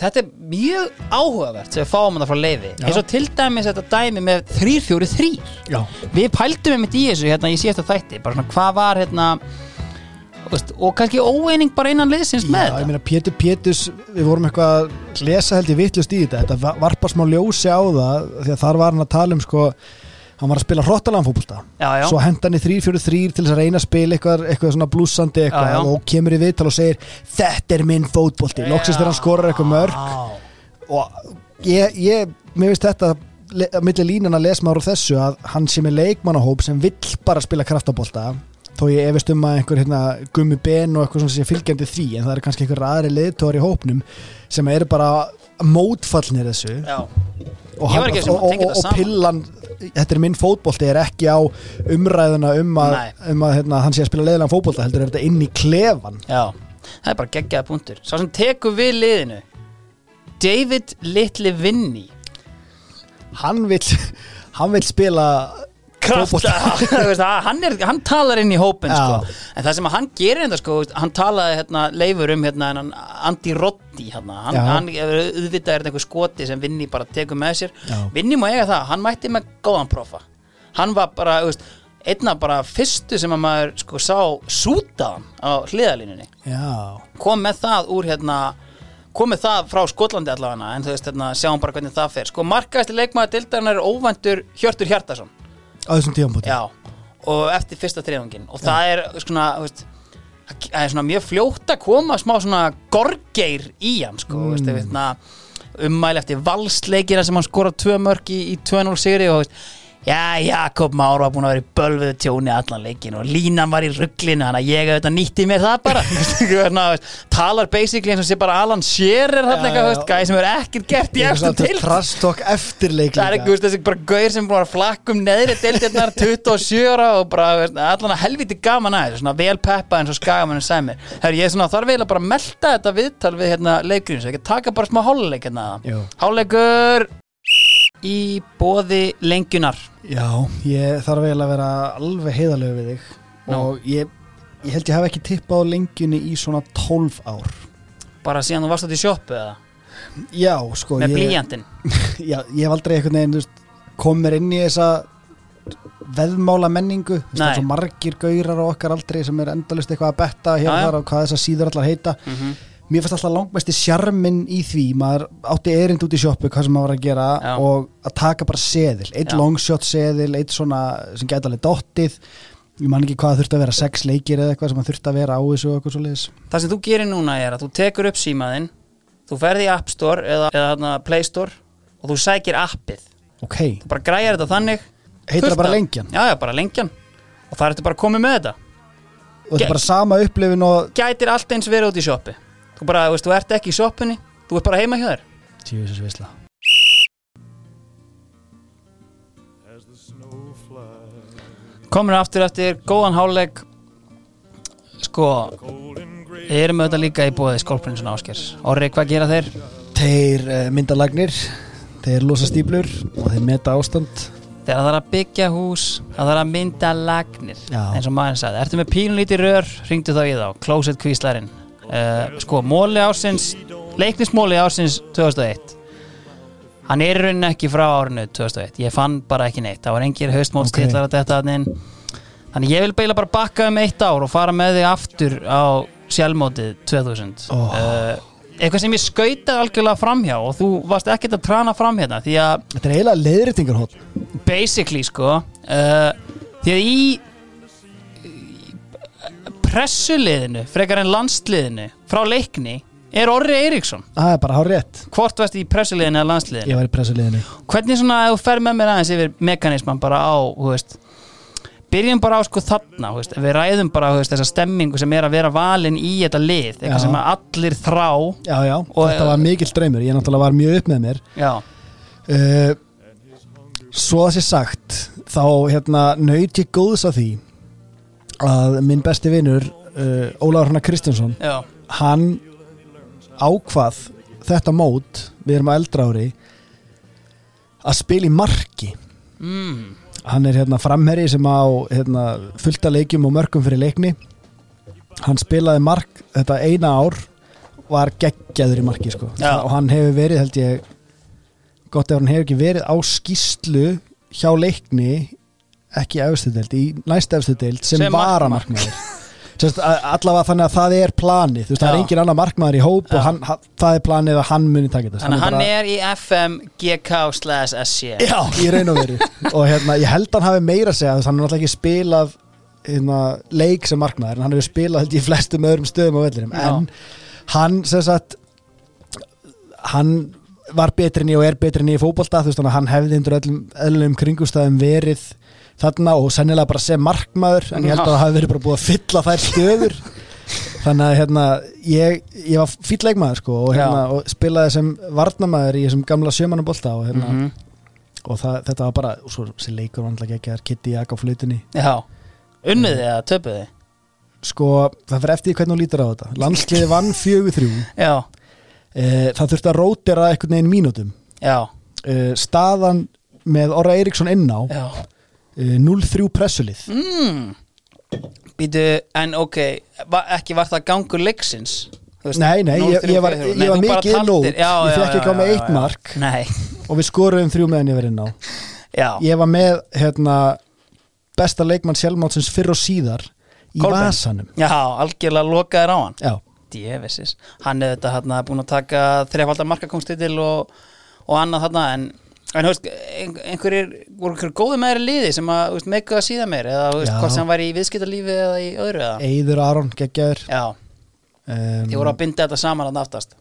Þetta er mjög áhugavert sem við fáum þetta frá leiði eins og til dæmis þetta dæmi með 3-4-3 Já, Við pældum einmitt í þessu hérna í síðasta þætti bara svona hvað var hérna veist, og kannski óeining bara innan liðsins Já, með ég þetta meina Pétur Pétus, við vorum eitthvað að lesa held ég vittlust í þetta, þetta va- varpar smá ljósi á það, því að þar var hann að tala um sko, hann var að spila hrottalanfótbolta Já, já. svo henda hann í 3-4-3 til þess að reyna að spila eitthvað, eitthvað svona blúsandi eitthvað Já, já. og kemur í viðtal og segir þetta er minn fótbolti, loksist þegar hann skorar eitthvað mörg og ég, ég mér finnst þetta le- á milli línan að lesa maður úr þessu að hann sé með leikmannahóp sem vill bara spila kraftabólta þó ég efist um að einhver hérna, gummi ben og eitthvað svona sé fylgjandi því en það eru kannski einhver aðri liðtóðar í hópnum sem eru bara mótfallnir þessu. Já. og, að og, og, og pillan þetta er minn fótbolti er ekki á umræðuna um að, um að hérna, hann sé að spila leiðilega fótbolta heldur er þetta inn í klefan Já, það er bara geggjaða punktur. Sá sem tekur við liðinu David Little Vinny hann vill hann vill spila Krafta hann, er, hann talar inn í hópin sko. En það sem hann gerir þetta sko, Hann talaði hérna, leifur um hérna, Andy Roddy hérna. hann, hann, auðvitað er einhver skoti sem Vinny bara tekur með sér. Já. Vinny má eiga það, hann mætti með góðan profa Hann var bara, veist einna bara fyrstu sem að maður sko sá sútaðan á hliðalínunni kom með það úr hérna kom með það frá Skotlandi allavega en þú veist hérna sjáum bara hvernig það fer. Sko markaðasti leikmaður dildarinnar er óvæntur Hjörtur Hjartarsson á þessum tíðanbúti já og eftir fyrsta triðungin og það er svona þú veist, það er svona mjög fljótt að koma smá svona gorgeir í hann sko mm. veist, veist, na, ummæli eftir valsleikina sem hann skora tvö mörg í, í 2-0 sigri og veist, Já, Jakob Már var búin að vera í bölvuðu tjóni allan leikin og línan var í rugglinu þannig að ég auðvitað nýtti mér það bara. Hérna, veist, talar basically eins og sé bara Alan Shearer þarna eitthvað, gæði sem er ekkert gert í eftir til Það er ekki, þessi bara gauðir sem að flakkum neðri deildirnar 27 ára og bara veist, allan að helviti gaman aðeins svona vel peppa eins og skagamann sæmir. Herri, ég er svona, þarf eiginlega bara að melta þetta viðtal við hérna leikurinn, svo ekki taka bara smá háluleik hérna. Háluleikur í bóði lengjunar Já, ég þarf eiginlega að vera alveg heiðalegu við þig. Nú. og ég, ég held ég hafi ekki tippað á lengjunni í svona 12 ár. Bara síðan þú varst átt í sjoppu eða? Já, sko með ég, blíjantinn já, ég hef aldrei einhvern veginn veist, kom mér inn í þessa veðmála menningu það er svo margir gaurar á okkar aldrei sem er endalist eitthvað að betta hér og þar og hvað þessar síður allar heita. Mhm. Mér fannst alltaf langmesti sjarminn í því maður átti erind út í sjoppu hvað sem maður var að gera Já. og að taka bara seðil. Eitt longshot seðil, eitt svona sem gæti alveg dottið. Ég man ekki hvað það þurfti að vera sex leikir eða eitthvað sem það þurfti að vera á þessu og eitthvað svo leiðis Það sem þú gerir núna er að þú tekur upp símaðinn þú ferði í App Store eða, eða Play Store og þú sækir appið. Ok, þú bara græjar þetta þannig. Heitir það bara lengjan? Já, já, bara lengjan. Og það ertu bara komið með þetta. Og þetta er bara sama upplifin og gætir allt eins verið út í sjoppi þú bara, þú veist, þú ert ekki í sjoppunni þú ert bara heima hjá þér. Tjóðis visla Komur aftur eftir góðan háleg sko við erum auðvitað líka í bóði skólprinsun áskers Orri, hvað gera þeir? þeir uh, myndalagnir þeir losa stíplur og þeir meta ástand. Þegar það er að byggja hús það þarf að mynda lagnir Já. eins og maður sagði, ertu með pínlítið rör? Ringdu þá í þá, closet kvíslarinn uh, sko, móli ásins leiknismóli ásins 2001 hann er í rauninni ekki frá árinu 2001, ég fann bara ekki neitt. Það var engir haustmótstitlar að þetta þannig ég vil beila bara bakka um eitt ár og fara með þig aftur á sjálfmótið 2000 Ó. uh, eitthvað sem ég skautaði algjörlega framhjá og þú varst ekkert að trana fram hérna því að þetta er eiginlega leiðritingarhótt basically sko uh, því að í pressuliðinu frekar en landsliðinu frá leikni er Orri Eiríksson. Það er bara hár rétt. Hvort varst í pressuliðinu eða landsliðinu? Ég var í pressuliðinu. Hvernig svona ef þú fer með mér aðeins yfir mekanisman bara á þú veist byrjum bara á sko þarna þú veist, við ræðum bara þú veist, þessa stemmingu sem er að vera valin í þetta lið eitthvað Já. sem að allir þrá. Já já, Og, þetta var mikill draumur ég náttúrulega var mjög upp með mér. Já, uh, svo það sé sagt þá hérna naut ég góðs af því að minn besti vinur uh, Ólafur Hanna Kristjánsson já, hann ákvað þetta mót við erum á eldra ári að spila í marki. Mm, hann er hérna framherri sem á hérna, fullta leikjum og mörgum fyrir leikni. Hann spilaði mark þetta eina ár var geggjaður í marki sko. Og hann hefur verið held ég gott ef hann hefur ekki verið á skýslu hjá leikni ekki efstu deild, í næst efstu deild sem, Sem sem markmaður. varamarkmaður allavega þannig að það er planið. Þú veist, það er engin annar markmaður í hóp Já. og hann, hann, það er planið að hann muni taka þetta. Þannig að hann bara- er í FM GK slash SC Já, í raun og veru. Og hérna, ég held hann hafi meira að segja þess að hann er náttúrulega ekki spilað hérna, leik sem markmaður en hann hefur spilað ég, í flestum öðrum stöðum á vellinum. En hann sem sagt hann var betri en ég og er betri en ég í fótbolta þú veist hann hefði undir öllum, öllum kringumstæðum verið þarna og sennilega bara sem markmaður en ég held að það hafi verið bara búið að fylla þær stöður. Þannig að hérna ég, ég var fýll leikmaður sko og, hérna, og spilaði sem varnamaður í þessum gamla sjömannabolta og hérna Mhm. og það, þetta var bara, og svo þessi leikur alltaf ekki að Kitty Jak á flutinni. Já, unnuði eða töpuði sko, það fyrir eftir hvernig hún lítur á þetta. Landsliði vann fjögur þrjú. Já, það þurfti að rótera einhvern veginn mínútum. Já, e, staðan með Orra Eiríksson inná já. e, 0-3 pressulið. Mm. Býtu, en ok ekki var það gangur leiksins? Nei, nei, ég- 0-3, ég var- 4-3. ég var bara mikið já, Ég já, ekki á já, eitt mark. Nei, og við skoruðum þrjú meðan ég verið inn á. Já, ég var með hérna, besta leikmann sjálfmátsins fyrr og síðar í Kolbeinn. vasanum. Já, algjörlega lokaðir á hann. Já, Djevisis, hann er þetta hérna búin að taka þrefaldar markakongstitil og, og annað þarna en, en veist, ein, einhverjir voru einhverjir góði meðri liði sem að veist, meika að síða meir eða veist, hvort sem var í viðskiptalífi eða í öðru eða? Eiður Aron geggjaður. Um, þið voru að binda þetta saman að aftast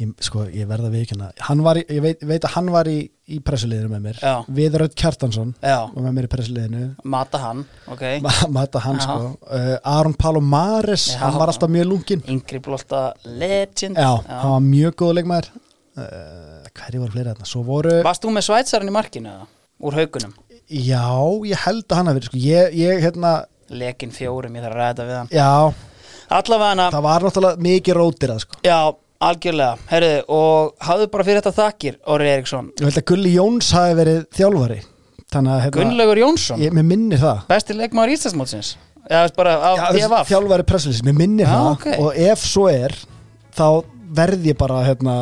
ég, sko, ég verða að hann í- ég veit, veit að hann var í, í pressuliðinu með mér. Já. Viðrödd Kjartansson Já, var með mér í pressuliðinu. Mata hann, ok. Mata hann Já. sko. Uh, Aron Palomares, hann var alltaf mjög lungin Yngri blóta legend. Já, hann var mjög góð leikmaður. Uh, Hverju voru fleiri þarna? Svo voru, Varst þú með Svætsarinn í markinu eða? Úr haugunum? já, ég held að hann hafi verið sko, ég, ég hérna Lekin fjórum, ég þarf að ræða við hann. Já, Allavega hana, það var náttúrulega mikið rótir að sko. Já, algjörlega. Herriði, og hafðu bara fyrir þetta þakkir Orri Eriksson. Ég held að Gulli Jóns hafi verið þjálfari. Að hérna, Gunnlaugur Jónsson, ég, mér minnir það. Besti leikmaður Íslandsmótsins? Já, DFF þjálfari pressulis, mér minnir Já, það. ok. og ef svo er þá verð ég bara hérna,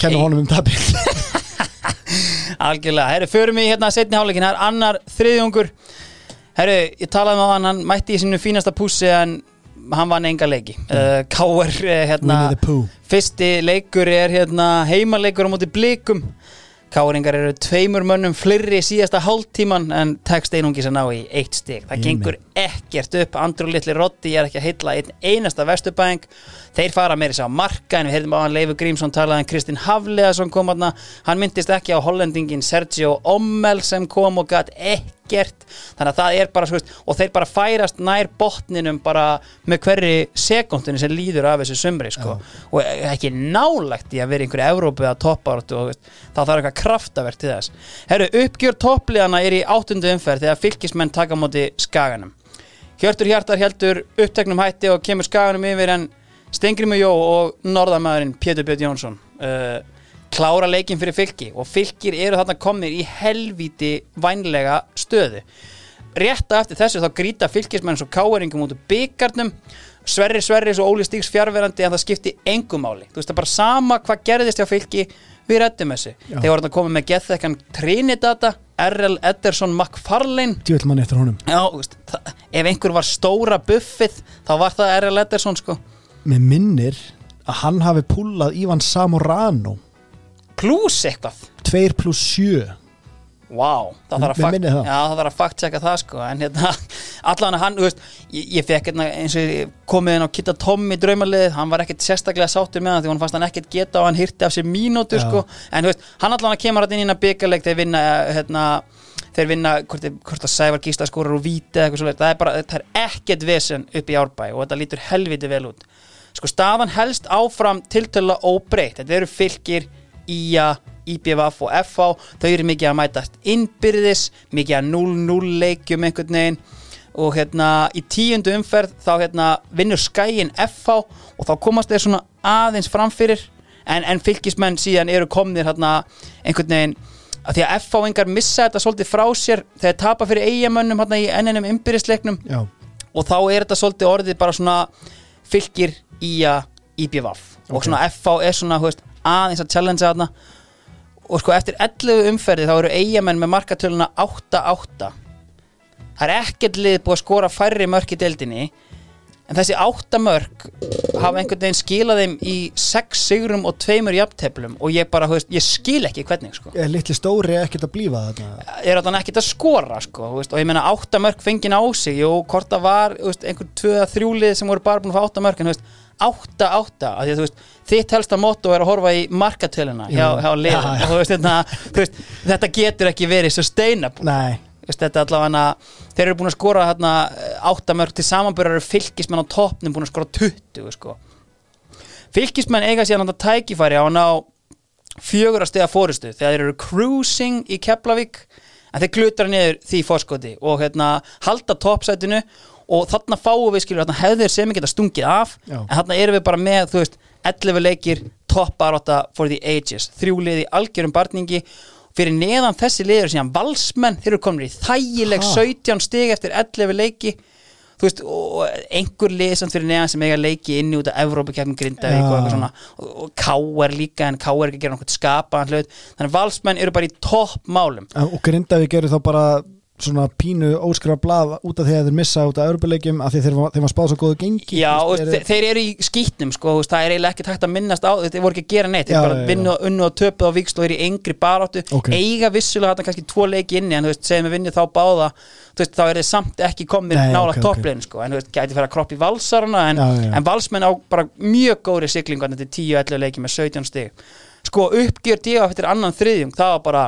kenna Ei. honum um tapir Algjörlega, herri, förum við hérna setni hálfleikin, það er annar þriðjungur. Herri, ég talaði með hann, hann mætti í sinu fínasta pússi en hann vann enga leiki uh, K.R. eh, hérna, Winnie the Pooh. fyrsti leikur er hérna, heimaleikur á móti blikum Káringar eru tveimur mönnum flirri síðasta hálftíman en tekst einungis að ná í eitt stig. Það gengur ekkert upp, Andrew Little Roddi er ekki að heilla einn einasta vesturbæng þeir fara meiri sá marka en við heyrðum á hann Leifur Grímsson talaði en Kristinn Hafleðarsson kom hann hann myndist ekki á hollendingin Sergio Ommel sem kom og gætt ekkert. Þannig að það er bara veist, og þeir bara færast nær botninum bara með hverri sekundinu sem líður af þessu sumri sko. og ekki nálægt í að vera einhverju Evrópu að toppa og veist, þá þarf eitthvað kraftavert til þess. Herru, uppgjör toppliðana er í áttundu umferð þegar fylgismenn taka á móti skaganum. Hjörtur Hjartar heldur uppteknum hætti og kemur skaganum yfir en Stengrimu Jó og norðamæðurinn Pétur Björn Jónsson uh, klára leikin fyrir fylki. Og fylkir eru þarna komnir í helvíti vænlega stöðu. Rétta eftir þessu þá grýta fylkismenn svo káeringum út úr byggarnum Sverri Sverris og Óli Stíks fjárverandi en það skipti engum máli. Þú veist það bara sama hvað gerðist hjá fylki við rættum þessu. Þeir voru að koma með gethekkan Trinidada R.L. Ederson McFarlane. Djöfull mann eftir honum. Já, veist, það, ef einhver var stóra buffið þá var það R.L. Ederson sko Mér minnir að hann hafi púlað Ivan Samorano. Pluss eitthvað. 2 pluss 7 Vá, það þarf að fakt að fakt checka það sko En hérna, allan hann, þú veist Ég, ég fekk hérna eins og ég komið inn á Kitta Tom í draumalið Hann var ekkert sérstaklega sáttur með það Því hann fannst hann ekkert geta og hann hýrti af sér mínútur Já. sko En veist, hann allan að kemur hann inn í hérna byggarleik Þeir vinna, hérna Þeir vinna, hvort, hvort að Sævar Gísla skorar og víti eða eitthvað svo Það er bara, það er ekkert vesen upp í árbæ Og þetta lítur helviti vel út Sko, staðan helst áfram tiltöla óbreytt. Þetta eru fylgir, ía, IBVF og FH þau eru mikið að mætast innbyrðis mikið að 0-0 leikjum einhvern veginn. Og hérna í tíundu umferð þá hérna vinnur skæin FH og þá komast þeir svona aðeins framfyrir en, en fylgismenn síðan eru komnir hérna einhvern veginn að því að FH-ingar missa þetta svolítið frá sér þegar tapa fyrir eigamönnum hérna í ennenum innbyrðisleiknum. Já, og þá er þetta svolítið orðið bara svona fylgir í að IBVF og Ok. svona FH er svona veist, aðeins að challengea þarna. Og sko eftir 11 umferði þá eru eigamenn með markatöluna 8-8 það er ekkert lið búið að skora færri mörk í deildinni en þessi 8 mörk hafa einhvern veginn skilað þeim í 6 sigrum og 2 jafnteflum. Og ég bara, veist, ég skil ekki hvernig sko. Er litli stóri ekkert að blífa þetta er hann ekkert að skora sko, veist, og ég meina áttamörk fengin á sig og hvort það var veist, einhver tvö að þrjúlið sem voru bara búin að fá áttamörk en þú veist, átta átta að því að þú veist, þitt helsta motto er að horfa í markatöluna hjá, hjá og þú veist, þetta, þetta getur ekki verið sustainable. Nei, þetta er allavega þeir eru búin að skora hérna, áttamörk til samanbyrjar eru fylgismenn á toppnum búin að skora 20 sko. fylgismenn eiga síðan þetta tækifæri á að ná fjögur að stiga fórustu þegar þeir eru cruising í Keflavík en þeir glutra niður því fórskoti og hérna, halda toppsætinu og þarna fáum við skilur þarna hefðir sem ekki geta stungið af Já. en þarna erum við bara með þú veist 11 leikir topparóta for the ages þrjú lið í algjörum barningi fyrir neðan þessi liður síðan valsmenn þeir eru komin í þægileg Ha. 17 stig eftir 11 leiki þú veist, og einhver lið samt fyrir neðan sem eiga leiki inni út af Evrópakefnum Grindavík og eitthvað svona og, K.R. líka en K.R. ekki gera nokkuð skapaðan hlut þannig að valsmenn eru bara í topp málum og Grindavík eru þá bara svona pínu óskrifa blað út af því að þeir missa út af örbuleikjum af því þeir, þeir var spáð svo góðu gengi Já, veist, þeir, þeir eru í skýtnum sko, það er eiginlega ekki tægt að minnast á þeir voru ekki að gera neitt, þeir Já, bara vinnu og unnu og töpuð á víksl og eru í yngri baráttu Ok. eiga vissulega þetta kannski tvo leiki inni en þú veist, segjum við vinnið þá báða veist, þá er þeir samt ekki Nei, nála ok, ok. topplegin sko, en þú veist, gæti að kroppa í valsarana en, Já, já, en valsmenn á bara mjög góri siglingu til 10-11 leiki með 17 stig sko, uppgjör díða eftir annan þriðjung, það var bara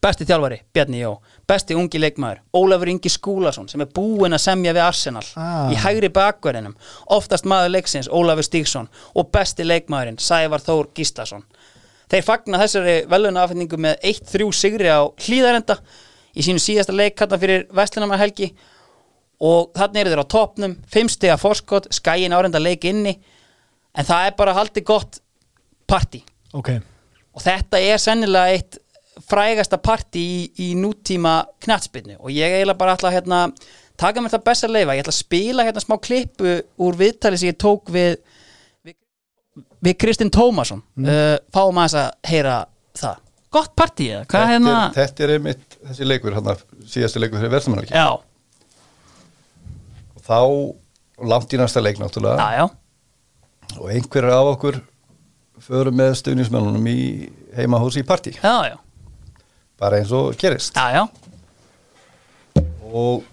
besti þjálfari, Bjarni Jó. Besti ungi leikmaður, Ólafur Ingi Skúlason sem er búinn að semja við Arsenal Ah. í hægri bakverðinum oftast maður leiksins, Ólafur Stígsson og besti leikmaðurinn, Sævar Þór Gíslason. Þeir fagna þessari velunafendingu með 1-3 sigri á hlýðarenda í sínu síðasta leik kalla fyrir Vestlunamar helgi og þannig eru þeir á topnum 5 stiga forskot, skæin árenda leik inni en það er bara haldið gott party ok, og þetta er sennilega eitt frægasta party í, í nútíma knatsbyrnu og ég eiginlega bara ætla að hérna, taka mér það best að leifa ég ætla að spila hérna smá klippu úr viðtali sem ég tók við við, við Kristinn Tómasson. Uh, fáum aðeins að heyra það. Gott party eða, þetta, hérna? þetta er einmitt þessi leikur, hann síðasti leikur fyrir verðsamann og þá langt í næsta leik náttúrulega. Já, já, og einhverjir af okkur förum með stuðnismennunum í heimahús í partí. Já, já, bara eins og gerist. Já, já. og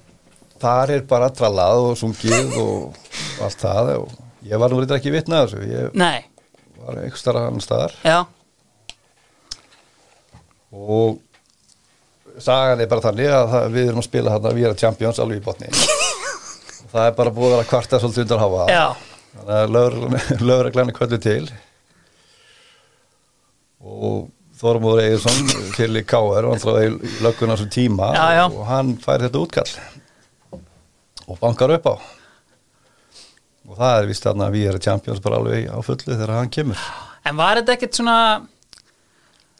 þar er bara trallað og sungið og allt það og ég var nú reyndar ekki vitna að þessu. Ég Nei, var einhver starf annar staðar. Já, og sagan er bara þannig að það, við erum að spila þarna við erum champions alveg í botni. Og það er bara búið að kvarta svolítið undan hafa þannig að lögreglan er kvöldu til. Og Þormóður Egirsson í K.R. og hann þráði lögguna sem tíma Já, já. og hann fær þetta útkall og bankar upp á og það er vist að við erum champions bara alveg á fullu þegar hann kemur en var þetta ekkert svona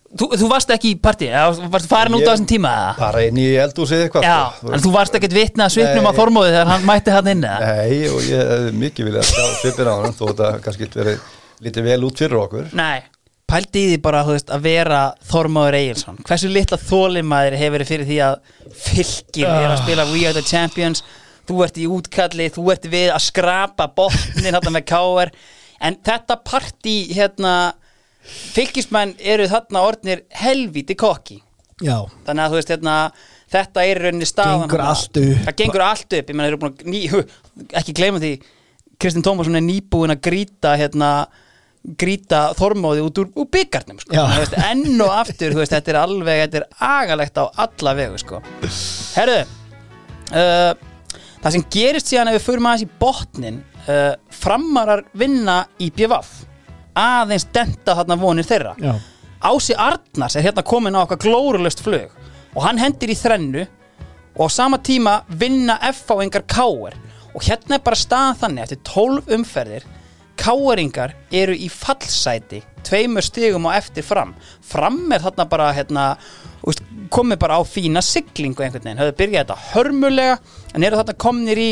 Þú, þú varst ekki í partí, eða varst farin út á þessum tíma bara inn í eldúsið eitthvað Já, sko. en þú varst ekkert vitna að svipnum á Þormóði þegar hann mætti hann inn? Nei, og ég hefði mikið viljað sjá svipin á hann þó þetta kannski verið lítið vel út fyrir okkur Nei, pældi í því bara veist, að vera Þormóður Egilson hversu litla þólimaður hefur verið fyrir því að fylgir er að spila We Are The Champions? Þú ert í útkalli, þú ert við að skrapa botnin hérna með káar en þetta partí hérna fylgismenn eru þarna orðnir helvíti kokki. Já, þannig að þú veist hérna þetta er rauninni staðan Gengur það gengur allt upp, að ný, ekki gleyma því Kristinn Tómasson er nýbúin að grýta hérna grýta þormóði út úr, úr byggarnum sko. Enn og aftur veist, þetta er alveg, þetta er agalegt á alla vegu sko. herðu uh, það sem gerist síðan ef við förum aðeins í botnin uh, framarar vinna í BVF aðeins denta þarna vonir þeirra. Já, Ási Arnars er hérna komin á okkar glórulöst flug og hann hendir í þrennu og á sama tíma vinna F á engar káer og hérna er bara staðan þannig eftir 12 umferðir káeringar eru í fallsæti tveimur stigum á eftir fram. Fram er þarna bara hérna, komið bara á fína siglingu einhvern veginn, höfðu byrjað þetta hörmulega en eru þarna komnir í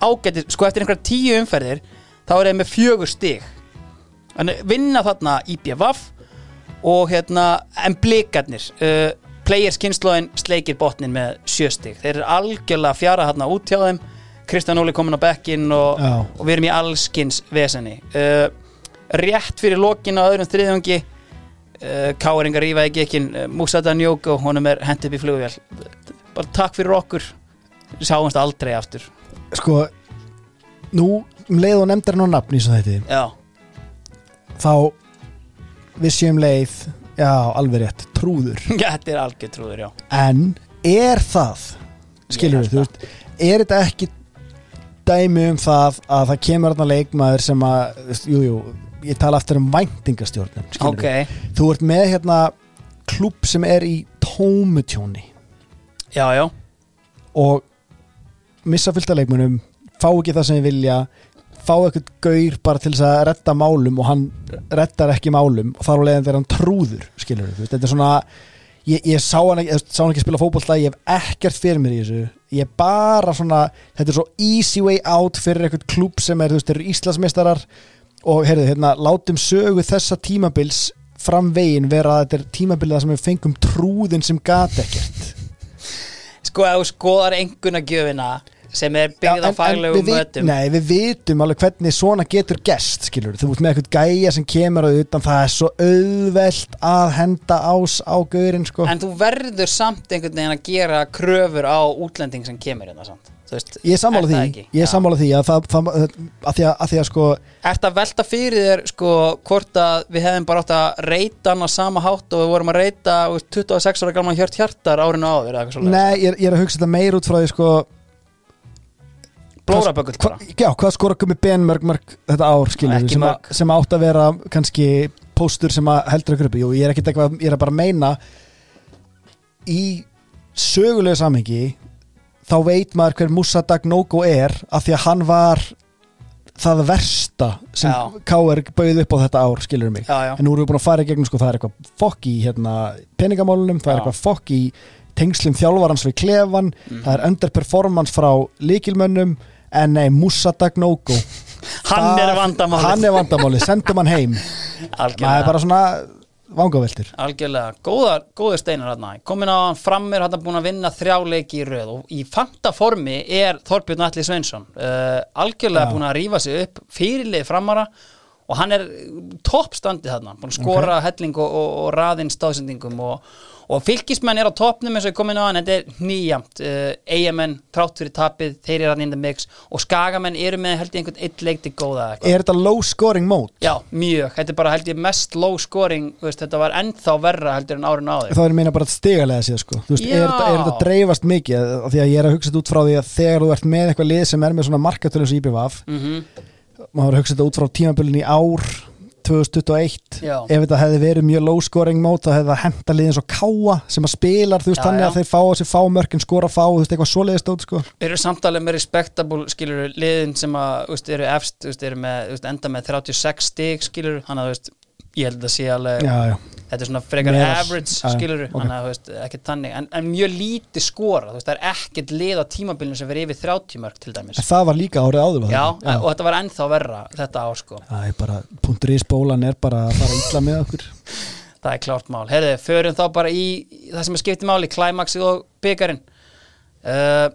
ágæti sko eftir einhverja tíu umferðir þá er þeir með fjögur stig. Þannig vinna þarna IPVaf og hérna en blikarnir uh, players kynnslóðin sleikir botnin með sjöstig þeir eru algjörlega fjara þarna út hjá þeim Kristján Óli komin á bekkin og, og við erum í allskins vesenni uh, rétt fyrir lokin á öðrum þriðjungi uh, Káringar rífa ekki ekki uh, Musata Njóko, honum er hent upp í flugvél. Bara takk fyrir okkur. Sjáumst aldrei aftur. Sko Nú, um leið og nefndar nú nafn í svo þetta já, þá við séum leið já, alveg rétt, trúður. Þetta er algjör trúður, já. En er það skilur Ég við, þú veist er þetta ekki dæmi um það að það kemur þarna leikmaður sem að, veist, jú, ég tala aftur um væntingastjórnum skilur ok, þú ert með hérna klubb sem er í tómutjóni. Já, já. Og missa fullt af leikmunum fá ekki það sem við vilja fá eitthvað gaur bara til þess að redda málum og hann reddar ekki málum og þar á leiðin þegar hann trúður skilur við, þetta er svona ég, ég sá, hann ekki, sá hann ekki spila fótbolta ég hef ekkert fyrir mér í þessu ég er bara svona, þetta er svo easy way out fyrir eitthvað klúb sem er, þú veist, eru Íslandsmeistarar og heyrðu, hérna, látum sögu þessa tímabils fram veginn vera að þetta er tímabilið þar sem við fengum trúðin sem gat ekkert. Sko ef þú skoðar enguna gjöfina sem er byggð á vit- mötum Nei, við vitum alveg hvernig svona getur gest skilur, þú ert með eitthvað gæja sem kemur að utan, það er svo auðvelt að henda ás á gaurin sko. En þú verður samt einhvern veginn að gera kröfur á útlending sem kemur hérna samt. Veist, ég er sammála er því, það ég er sammála því að, það, það, að, því að, að því að sko Ertu að velta fyrir þér sko hvort að við hefðum bara átt að reyta hann á sama hátt og við vorum að reyta þú veist, 26 ára gamla hjört hjartar árinu áður eða eitthvað svo Nei, ég er, ég er að hugsa þetta meir út frá því sko Blóraböggull bara Já, hvað skora komið Ben mörg þetta ár skilur sem, að- sem átt að vera kannski póstur sem að heldur ykkur uppi Jú, ég er ekki eitthvað, ég er að bara meina í sögulegu samhengi þá veit maður hver Musa Dagnóko er af því að hann var það versta sem. K.R. bauð upp á þetta ár, skilur mig Já, já. en nú erum við búin að fara í gegnum sko, það er eitthvað fokk í hérna, peningamálunum, það er Já. eitthvað fokk í tengslum þjálfarans við klefan Mhm. það er underperformance frá líkilmönnum en nei, Musa Dagnóko Hann er vandamálið. hann er vandamáli, sendum hann heim. Maður er Algjörlega bara svona vangaveltur. Algjörlega, góðar, góður steinar hérna komin á hann framir, hann búin að vinna þrjá leiki í röð og í fanta formi er Þorbjörn Atli Sveinsson uh, algjörlega Já. búin að rífa sig upp fyrirlið framara og hann er toppstandið þarna, búin að skora helling og, og, og raðinn stáðsendingum og, og fylgismenn er á toppnum eins og ég komin á hann, þetta er nýjamt. Uh, eigamenn, trátt fyrir tapið þeir eru hann in the mix. Og skagamenn eru með held ég einhvern eitt leik til góða eitthvað. Er þetta low scoring mode? Já, mjög, þetta er bara held ég mest low scoring, veist, þetta var ennþá verra heldur en árin áður. Þá er ég meina bara stigalega séð sko. Þú veist, Já. er, þetta- er þetta dreifast mikið? Af því að ég er að hugsa þetta út frá því að þegar þú ert með eitthvað lið sem er með svona markatölu sem IBVF mm maður er að hugsa þetta út frá tímabilin í ár 2021 Já. ef þetta hefði verið mjög low scoring mót þá hefði það henda liðin svo káa sem að spilar þú veist þannig að þeir fá á sig fá mörkin skora fá þú veist eitthvað svoleiðist stótt sko Eru samtalið með respektabúl, skilur liðin sem að, veist, eru efst, veist, eru með, veist, enda með 36 stig, skilur þannig að, þú veist, ég held að sé alveg já já þetta er svona frekar Meðal- average, já, já, skilur ok. þannig að, þú veist, ekki tannig, en, en mjög lítið skora, þú veist, það er ekkert lið á tímabilinu sem verið yfir 30 mörg til dæmis en það var líka árið áður Já, ekki? og þetta var ennþá verra þetta ár, sko Það er bara, punktur í spólan er bara að fara illa með okkur Það er klárt mál. Herðu, förum þá bara í það sem er skiptið máli, klæmaksið og byggarinn. Uh,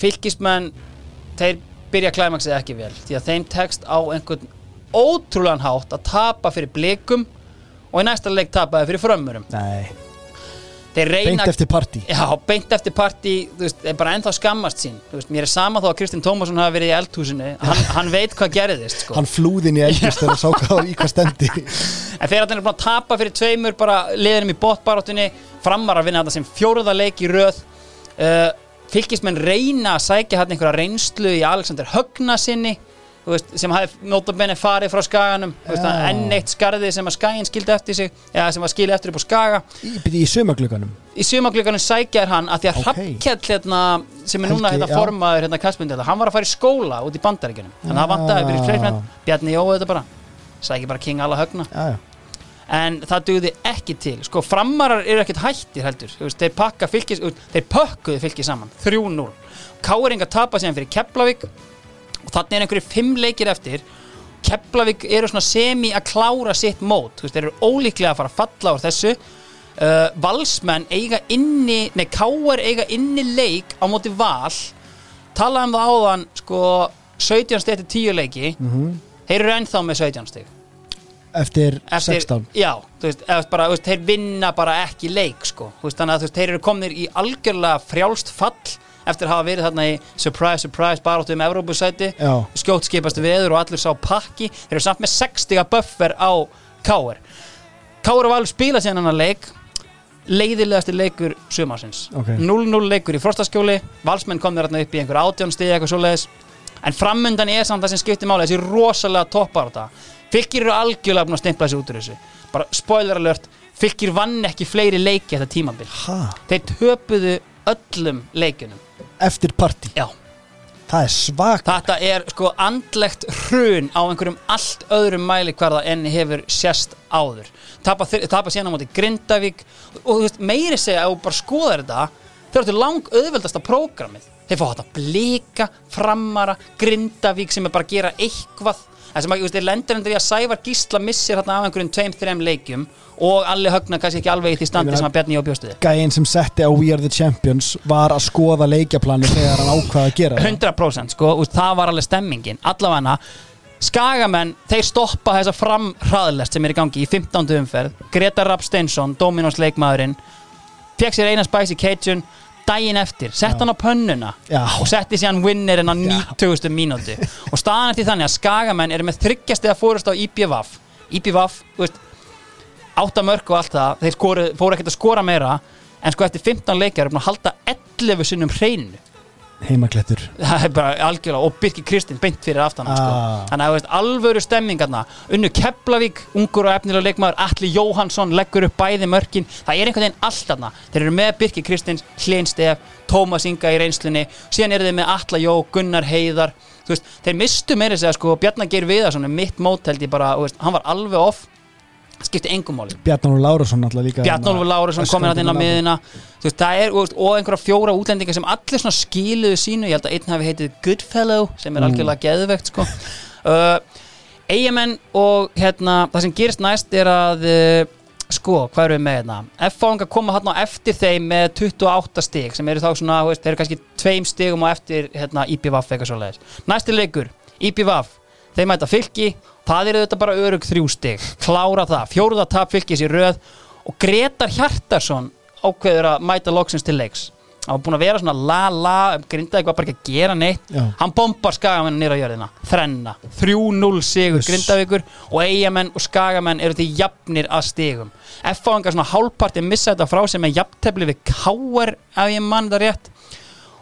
fylgismenn, þeir byrja klæmaksið ekki vel, því að þeim tekst á einhvern ótrúlegan hátt að tapa fyrir blikum og í næsta leik tapaði fyrir frömmurum. Nei, reyna... beint eftir partí. Já, beint eftir partí, þú veist, er bara ennþá skammast sín. Veist, mér er sama þó að Kristinn Tómasson hafi verið í eldhúsinu, hann, hann veit hvað gerðist, sko. Hann flúðin í eldist þegar hann sá hvað í hvað stendi. En þegar hann er búin að tapa fyrir tveimur bara liðinum í botbaráttunni framar að vinna þetta sem fjóruða leik í röð. Uh, fylgismenn reyna að sækja hann einhverja reynslu í Alexander Högna sinni þú veist, sem hafi notabenni farið frá skaganum veist, enn eitt skarði sem að skagin skildi eftir sig eða sem var skilið eftir upp á skaga. Í, byrju, í sumaglugganum í sumaglökanum sækja er hann að því að Ok. okay. Hrafnkell hérna, sem er núna Helgi, hérna formaður hérna kastmyndi hann var að fara í skóla út í bandaríkjunum. Þannig að það vantaði Já. fleiri Bjarni Jói þetta bara. Sækja bara King alla Högna. Já, já. En það dugði ekki til. Sko framarar eru ekkert hættir heldur. Þeir pakka fylgis þeir pökkuðu fylgis saman. 3-0 Káringa tapa síðan fyrir Keflavík og þannig er einhverju fimm leikir eftir. Keflavík eru svona semi að klára sitt mót. Þú veist, þeir eru ólíklega að fara að falla úr þessu. Uh, Valsmenn eiga inni nei, Káar eiga inni leik á móti Val. Talaðum það áðan sko 17 stið eftir 10 leiki. Þeir eru ennþá með 17 stig. Eftir, eftir, 16 já, þú veist, bara, þú veist, þeir vinna bara ekki leik sko. Þú veist, þannig að þú veist, þeir eru komnir í algjörlega frjálst fall eftir að hafa verið þarna í surprise, surprise baráttu um Evrópusæti. Skjótt skipast veður og allir sá pakki. Þeir eru samt með 60 buffer á Káar Káar var alveg spila síðan hann leik. Leiðilegasti leikur sumarsins. Ok. 0-0 leikur í frostaskjóli. Valsmenn kom þér þarna upp í einhver átjón stig eitthvað svoleiðis. En framundan er samt það sem skiptir máli þessi rosalega toppar þetta fylgir eru algjörlega búin að stimpla þessu út úr þessu. Bara spoiler alert fylgir vann ekki fleiri leiki þetta tímabil. Ha, þeir töpuðu öllum leikunum Eftir partí, já. Það er svak Þetta er sko andlegt hrun á einhverjum allt öðrum mæli hverða en hefur sérst áður. Tapa, tapa síðan á móti Grindavík. Og þú veist, meiri segja að þú bara skoðar þetta þau eru lang auðveldasta prógramið. Þeir fá þetta blika, framara Grindavík sem er bara að gera eitthvað það sem að, þú veist, þeir lendur endur í að Sævar Gísla missir hérna af einhverjum tveim, þreim leikjum og allir högna kannski ekki alveg í því Ég standi sem að Bjarni Jó bjóstuði Gæinn sem setti á We Are The Champions var að skoða leikjaplanu þegar hann ákvaða að gera það. 100% sko, og það var alveg stemmingin. Allavega skagamenn, þeir stoppa þessa framhraðlest sem er í gangi í 15. umferð. Gretar Rapp Steinsson, Dominos leikmaðurinn fekk sér eina spæsi Cajun daginn eftir, sett hann á pönnuna Já. og setti síðan winnerinn á 90. mínúti og staðan eftir þannig að skagamenn eru með þryggjast eða fórust á IPVAF IPVAF, þú veist áttamörk og allt það, þeir fóru ekkert að skora meira en sko eftir 15 leikjar er búin að halda 11 sinnum hreinu Heimaklettur. Það er bara algjörlega og Birki Kristinn beint fyrir aftan sko. Ah. þannig að alvöru stemming unnu Keflavík, ungur og efnilega leikmaður Atli Jóhansson leggur upp bæði mörkin. Það er einhvern veginn allt þarna. Þeir eru með Birki Kristins, Hlein Stef Tómas Inga í reynslunni, síðan eru þeir með Atla Jó, Gunnar Heiðar. Veist, þeir mistu meira segja sko Bjarnar Geir Viðarsson er mitt mót held ég bara, veist, hann var alveg off skipti engum máli. Bjarnólfur Lárusson alltaf líka Bjarnólfur Lárusson komin hann inn á miðina veist, það er, og, og einhverja fjóra útlendingar sem allir skiluðu sínu. Ég held að einn hafi heitið Goodfellow sem er algjörlega geðvegt sko. uh, Eyjamenn og hérna, það sem gerist næst er að uh, sko, hvað eru við með hérna? F-fáinga koma hérna á eftir þeim með 28 stig sem eru þá svona, veist, þeir eru kannski tveim stigum á eftir hérna IPVAF eitthvað svo leiðis næsti leikur, IPVAF þeir mæta fylki, það eru þetta bara örug þrjú stig, klára það, fjóruða tap fylkis í röð. Og Gretar Hjartarsson ákveður að mæta loksins til leiks. Hann var búin að vera svona la la grindaði eitthvað bara ekki að gera neitt. Já. hann bombar skagamenn nýra á jörðina. Þrenna, 3-0 sigur Uss. grindavíkur og eigamenn og skagamenn eru því jafnir að stigum. F-fáingar svona hálfparti missa þetta frá sem er jafntefli við K.R. ef ég mann það rétt.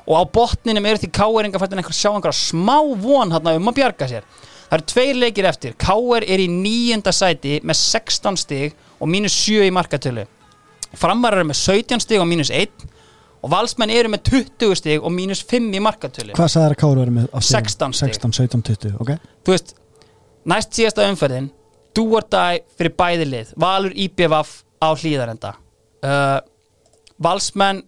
Og á botninum eru því K.R.inga fættin einhver sjá einhverja smá von hann um að bjarga sér það eru tveir leikir eftir K.R. er í níunda sæti með 16 stig og mínus 7 í markatölu framarar eru með 17 stig og mínus 1 og valsmenn eru með 20 stig og mínus 5 í markatölu Hvað að Káru verið með? á stigum? 16 stig. 16, 17, 20, ok þú veist, næst síðasta umferðin die fyrir bæði lið Valur IPVF á hlýðarenda uh, Valsmenn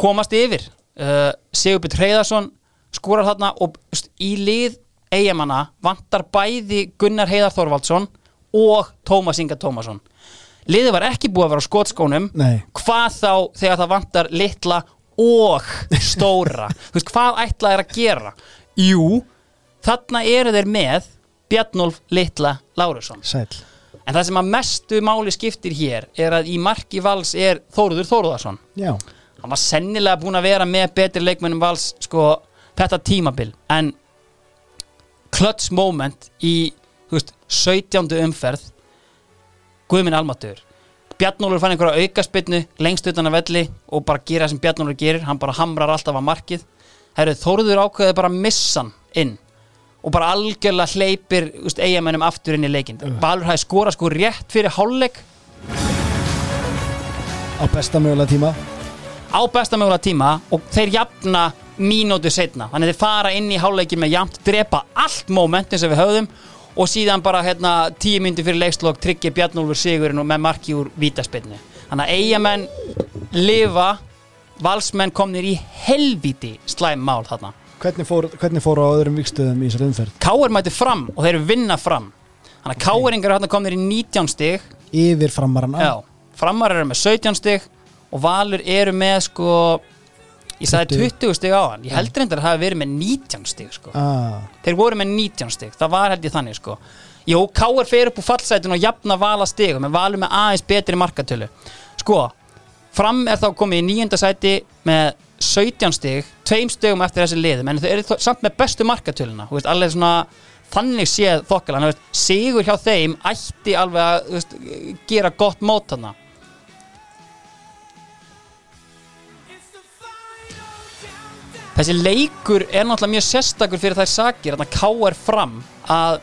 komast yfir uh, Sigurbjörn Hreiðarsson skorar þarna og í lið eigamanna vantar bæði Gunnar Heiðar Þorvaldsson og Tómas Inga Tómasson. Liðið var ekki búið að vera á skotskónum. Nei. hvað þá þegar það vantar litla og stóra? Þú veist, hvað ætla er að gera? Jú, þarna eru þeir með Bjarnolf Litla Lárusson. Sæl en það sem að mestu máli skiptir hér er að í marki vals er Þóruður Þóruðarsson Já, hann var sennilega búin að vera með betri leikmennum vals sko þetta tímabil. En clutch moment í veist, 17. umferð. Guðminn Almatur Bjarnólfur fann einhverja aukaspinnu lengst utan að velli og bara gera það sem Bjarnólfur gerir. Hann bara hamrar alltaf að markið. Herru, Þóruður ákveði bara að missa hann inn og bara algjörlega hleypir eigamennum aftur inn í leikinn. Valur hafði skorað sko rétt fyrir hálfleik. Á besta mögulega tíma. Á besta mögulega tíma og þeir jafna mínútu setna þannig að þeir fara inn í hálfleikin með jafnt drepa allt momentin sem við höfðum og síðan bara hérna tíu myndi fyrir leikslokk tryggja Bjarnólfur Sigurinn og með marki úr vítaspinnu þannig að eigamenn lifa valsmenn komnir í helvíti slæm mál þarna. Hvernig fór, hvernig fór á öðrum vikstöðum í þessari umferð? Káir mæti fram og þeir vinna fram. Þannig að Káiringar hérna komnir í 19 stig. Yfir framarana Já, framar eru með 17 stig og Valur eru með sko ég sagði 20 stig á hann ég heldur endur að það hafi verið með 19 stig sko. ah, þeir voru með 19 stig, það var held ég þannig sko. Jú, Káur fer upp úr fallsætun og jafna vala stigum, en Valur með aðeins betri markatölu. Sko, fram er þá komið í nýjönda sæti með 17 stig, tveim stigum eftir þessi liðum, en þau eru samt með bestu markatöluna, veist, alveg svona þannig séð veist, sigur hjá þeim ætti alveg að veist, gera gott mót þarna Þessi leikur er náttúrulega mjög sérstakur fyrir þær sakir að K.R. fram að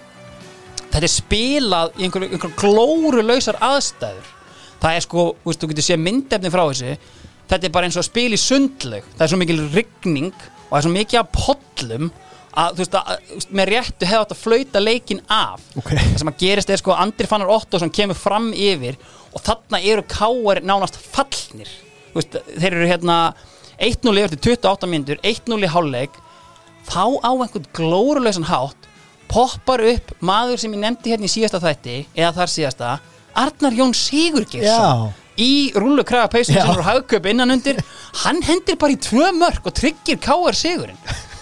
þetta er spilað í einhver, einhver glóru lausar aðstæður það er sko, veist, þú getur séð myndefni frá þessu þetta er bara eins og að spila í sundlaug það er svo mikil rigning og það er svo mikið af pollum að, þú veist, að, með réttu hefði átt að flauta leikin af Ok. það sem að gerist er sko að Andri Fannar Ottosson kemur fram yfir og þarna eru K.R. nánast fallnir veist, þeir eru hérna 1-0 yfir til 28 mínútur 1-0 í hálfleik þá á einhvern glóruleysan hátt poppar upp maður sem ég nefndi hérna í síðasta þætti eða þar síðasta Arnar Jón Sigurgeirsson Já. í rúlu kraga peysum sem eru hagköp innan undir hann hendir bara í tvö mörg og tryggir K.R. Sigurinn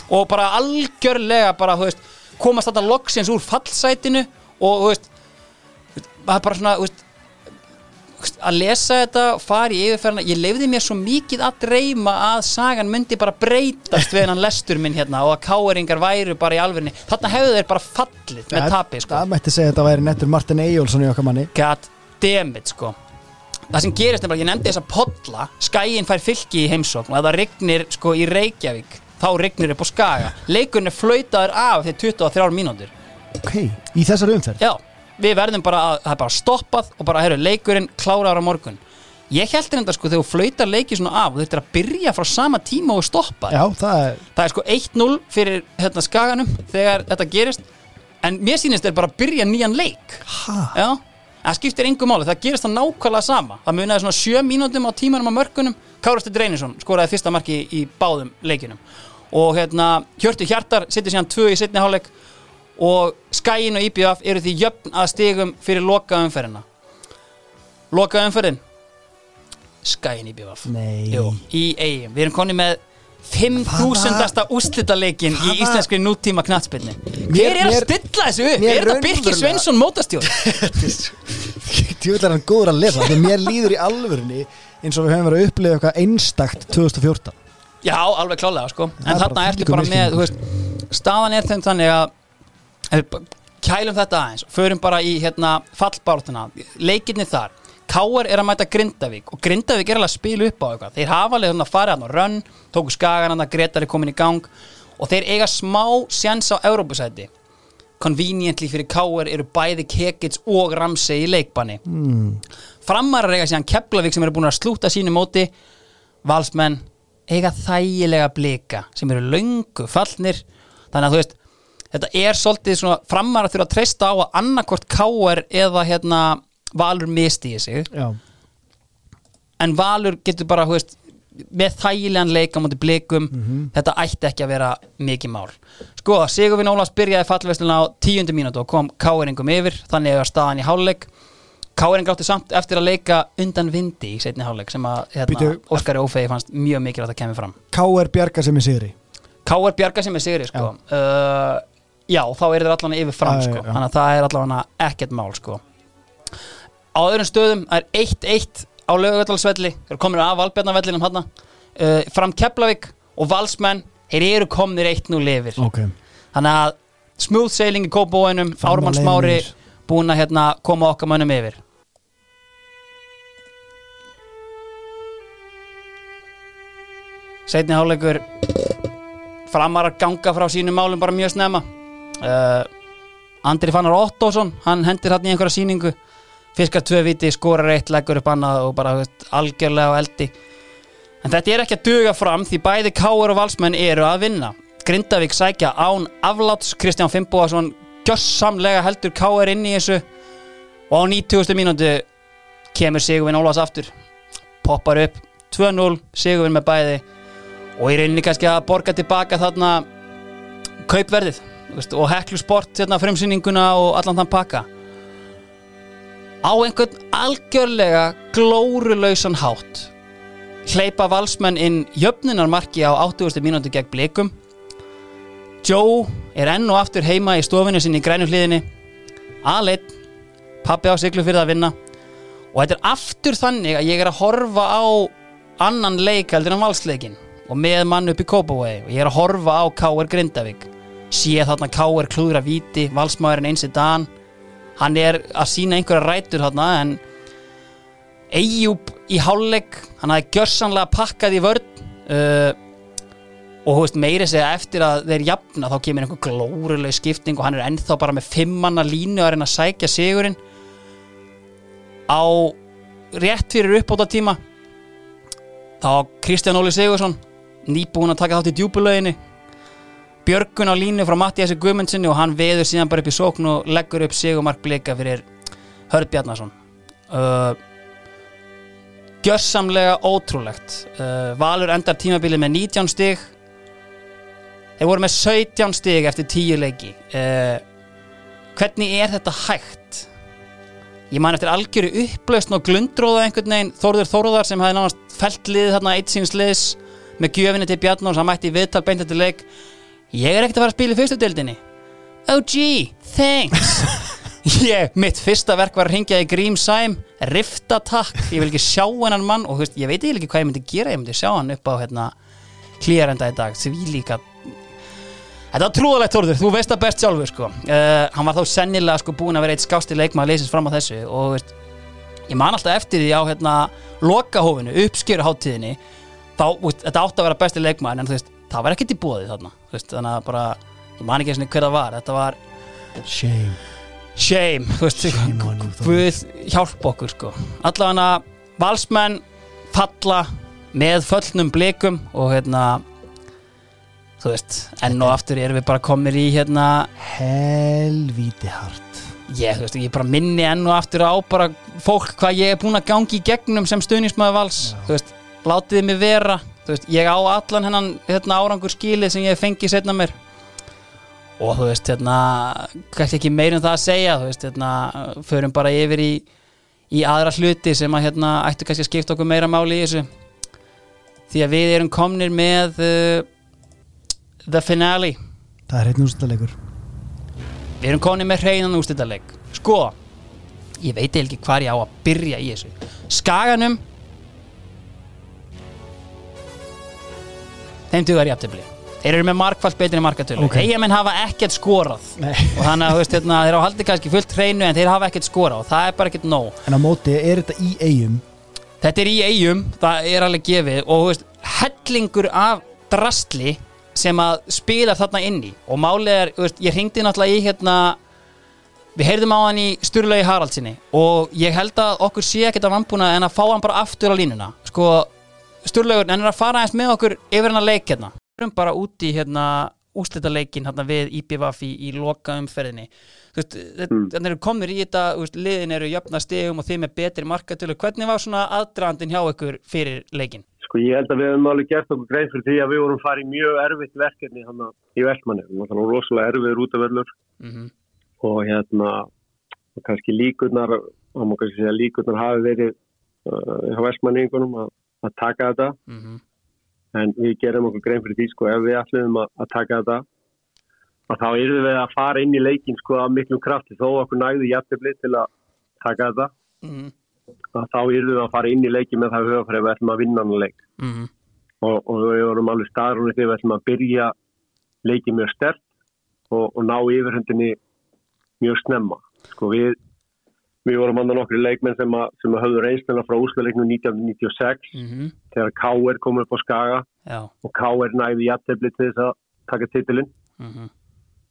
og bara algjörlega bara, veist, komast þetta loksins úr fallsætinu og þú veist, það er bara svona þú veist, veist, að lesa þetta fara í yfirferðina, ég lefði mér svo mikið að dreyma að sagan myndi bara breytast við hennan lestur minn hérna og að káeringar væru bara í alvörni þarna hefðu þeir bara fallið með tapi sko. Það mætti segja að þetta væri nettur Martin Eyjólfsson í okkar manni. God damn it sko. Það sem gerist er bara, ég nefndi þessa podla skæin fær fylki í heimsókn og það rignir sko í Reykjavík þá rignir upp á skaga. Leikurinn er flautaður af þegar 23 mínútur. Ok, í þessari umferð? Já, við verðum bara að það er bara stoppað og bara, herru, leikurinn klárar á morgun. Ég held þetta sko þegar þú flautar leikið svona af og þú þurftir að byrja frá sama tíma og stoppa. Já, það er það er sko 1-0 fyrir hérna, skaganum þegar þetta gerist en mér sýnist þeir bara að byrja nýjan leik. Ha? Já, það skiptir engu máli, það gerist það nákvæmlega sama. Það munaði svona sjö mínútum á tímanum á mörkunum Kárasti Dreynisson skoraði fyrsta marki í báðum leikinum og hérna Hjörtu Hjartar sittir síðan tvö í setni hálfleik og Skæin og IBF eru því jöfn að stigum fyrir loka umferðina loka umferðin Skæin IBF. Jú, í eigin, við erum konni með 5000. úrslitaleikin í íslenskri nútíma knattspilni Mér- Hver er að stilla þessu upp? Er þetta Birkir Sveinsson mótastjórn? Tjóðlega hann góður að lesa Þegar mér líður í alvörunni eins og við höfum verið að upplifa eitthvað einstakt 2014 Já, alveg klálega sko En er þarna ertu bara með, þú veist Staðan er þannig að Kælum þetta aðeins Förum bara í hérna fallbártuna Leikirni þar. Káar er að mæta Grindavík Og Grindavík er alveg að spila upp á eitthvað. Þeir hafa alveg þannig að fara hann á rönn Tóku skagan hann að Gretar er komin í gang Og þeir eiga smá sjans á Európusæti Conveniently fyrir Káar eru bæði Kekits og Ramsey í leikbanni. Mm. Framarar eiga síðan Keflavík sem eru búin að slúta sínu móti. Valsmenn eiga þægilega blika sem eru löngu fallnir. Þannig að þú veist þetta er svolítið svona framar að þurfa að treysta á að annarkvort káar eða hérna Valur misti í sig. Já, en Valur getur bara, veist með þægilegan leik á móti blikum þetta ætti ekki að vera mikið mál. Sko, Sigurvin Ólafs byrjaði fallvesluna á tíundu mínútu og kom káeringum yfir þannig að staðan í hálfleik. Káering átti samt eftir að leika undan vindi í setni hálfleik sem að hérna, Óskari Ófegi fannst mjög mikilvægt að kemur fram. K.R. Bjarga sem er sigri. K.R. Bjarga sem er sigri sko. uh, já, þá er þeir allan yfir fram sko. þannig að það er allan ekkert mál sko. á öðrum stöðum er 1-1 á lögvöldalsvelli þeir eru komin af Valbjarnavellinum hann uh, fram Keflavík og Valsmenn þeir eru komnir 1-0 lifir Ok, þannig að smooth sailing í kópbóinum Fram á Ármann leiðinni Smári yfir. búin að hérna, koma okkar mönnum yfir. Seinni hálfleikur framar að ganga frá sínum málum bara mjög snemma uh, Andri Fannar Ottosson hann hendir hann í einhverja sýningu. Fiskar tvö viti, skorar eitt, leggur upp annað og bara veist, algjörlega á eldi. En þetta er ekki að duga fram því bæði Káur og Valsmenn eru að vinna. Grindavík sækja án afláts. Kristján Fimboðarsson gjössamlega heldur Káur inn í þessu. Og á 90. mínútu kemur Sigurvin Ólafs aftur. Poppar upp. 2-0 Sigurvin með bæði. Og í rauninni kannski að borga tilbaka þarna kaupverðið veist, og heklu sport hérna, frumsýninguna og allan þann pakka á einhvern algjörlega glórulausan hátt hleypa valsmenn inn jöfnunarmarki á 80. mínútu gegn blikum Joe er enn og aftur heima í stofinu sinni í grænu hliðinni aðleitt pappi á siglu fyrir að vinna og þetta er aftur þannig að ég er að horfa á annan leik heldur en valsleikin og með mann upp í Kópavói og ég er að horfa á K.R. Grindavík sé þarna K.R. klúðra víti valsmaðurinn einsi dan hann er að sína einhverja rætur þarna en Eyjúb í hálfleik hann hafði gjörsanlega pakkað í vörn uh, og veist meiri segja eftir að þeir jafna þá kemur einhver glóruleg skipting og hann er ennþá bara með fimmanna línu að reyna að sækja sigurinn á rétt fyrir uppbóta tíma þá Kristján Óli Sigursson nýbúin að taka þátt í djúbulöginni Björgun á línu frá Mattiasi Guðmundsinni og hann veður síðan bara upp í sókn og leggur upp sigumark blika fyrir Hörð Bjarnason. Uh, gjörsamlega ótrúlegt. Uh, Valur endar tímabilið með 19 stig. Þeir voru með 17 stig eftir 10 leiki. Uh, hvernig er þetta hægt? Ég man eftir algjöru upplausn og glundróða einhvern veginn. Þórður Þórðar sem hefði nánast felt liðið þarna eitt síns liðs með gjöfinni til Bjarnóns hann mætti viðtal beint eftir leik ég er ekkert að fara að spila í fyrstu deildinni. Oh gee, thanks. Ég, mitt fyrsta verk var að ringja í Grím Sæm riftatakk, ég vil ekki sjá hennan mann og veist, ég veit ekki hvað ég myndi gera. Ég myndi sjá hann upp á hérna klíjarenda í dag, því líka Þetta var trúðalegt Þórður, þú veist það best sjálfur sko. uh, Hann var þá sennilega sko búin að vera eitt skásti leikmaður leysins fram á þessu og veist, ég man alltaf eftir því á hérna lokahófinu, uppskjöru háttíðinni þá, veist, þetta átti að vera besti leikmaður en þú veist, það var ekkert í bóði þarna veist, þannig að bara, ég man ekki eins og hver það var þetta var shame shame, veist, Shame. Guð hjálp okkur sko. allavega valsmenn falla með föllnum blikum og hérna þú veist, enn og aftur erum við bara komir í hérna Helvíti hart ég, þú veist, ég bara minni enn og aftur á bara fólk hvað ég er búin að gangi í gegnum sem stuðnismæður vals þú veist, látiði mig vera veist, ég á allan hennan hérna, árangur skilið sem ég fengi setna mér. Og þú veist, hérna kannski ekki meir um það að segja þú veist, hérna, förum bara yfir í í aðra hluti sem að hérna ættu kannski að skipta okkur meira máli í þessu. Því að við erum komnir með uh, the finale. Það er einn úrstæðleikur við erum komnir með hreinan úrstættaleg sko, ég veit ekki hvar ég á að byrja í þessu. Skaganum þeim dugar jafntefli þeir eru með markfall betri markatölu. Ok. okay. eigamenn hafa ekkert skorað. Nei. og þannig að veist, hérna, þeir hafa haldið kannski fullt hreinu en þeir hafa ekkert skorað og það er bara ekkert nóg. En á móti er þetta í eigum Þetta er í eigum, það er alveg gefið. Og veist, hellingur af drastli sem að spila þarna inn í. Og málið er, veist, ég hringdi náttúrulega í hérna við heyrðum á hann í Sturlaugi Haraldsinni. Og ég held að okkur sé ekkert að vambúna en að fá hann bara aftur á línuna. Sko, Sturlaugur, en er að fara eins með okkur yfir hann að leik hérna við erum bara út í hérna úslita leikin hérna við IPVF í, í loka umferðinni þú veist, mm. þannig eru komnir í þetta þú veist, liðin eru jöfna stegum og þeim er betri markatölu, hvernig var svona aðdraðandinn hjá ykkur fyrir leikin? Sko ég held að við hefum alveg gert okkur grein fyrir því að við vorum farið í mjög erfitt verkefni hann í Vestmanni. Það var rosalega erfiður útavörlur Mm -hmm. og hérna og kannski líkurnar, þá má kannski segja að líkurnar hafi verið uh, hjá Vestmanningunum að, að taka þetta Mm -hmm. en við gerum okkur grein fyrir því sko ef við ætlum að, að taka þetta að þá erum við að fara inn í leikin sko að miklum krafti þó okkur nægði jættibli til að taka þetta Mm að þá erum við að fara inn í leikin með það höfafræði við ætlum að vinna hann leik -hmm. og, og við vorum alveg staðrunni þegar við ætlum að byrja leikið mjög stert og, og ná yfirhundinni mjög snemma. Sko við, við vorum andan okkur leikmenn sem, að, sem að höfðu reynsluna frá úsleiknum 1996 Mm -hmm. þegar K.R. kom upp á Skaga Já. og K.R. næði jættefli til þess að taka titilinn Mm -hmm.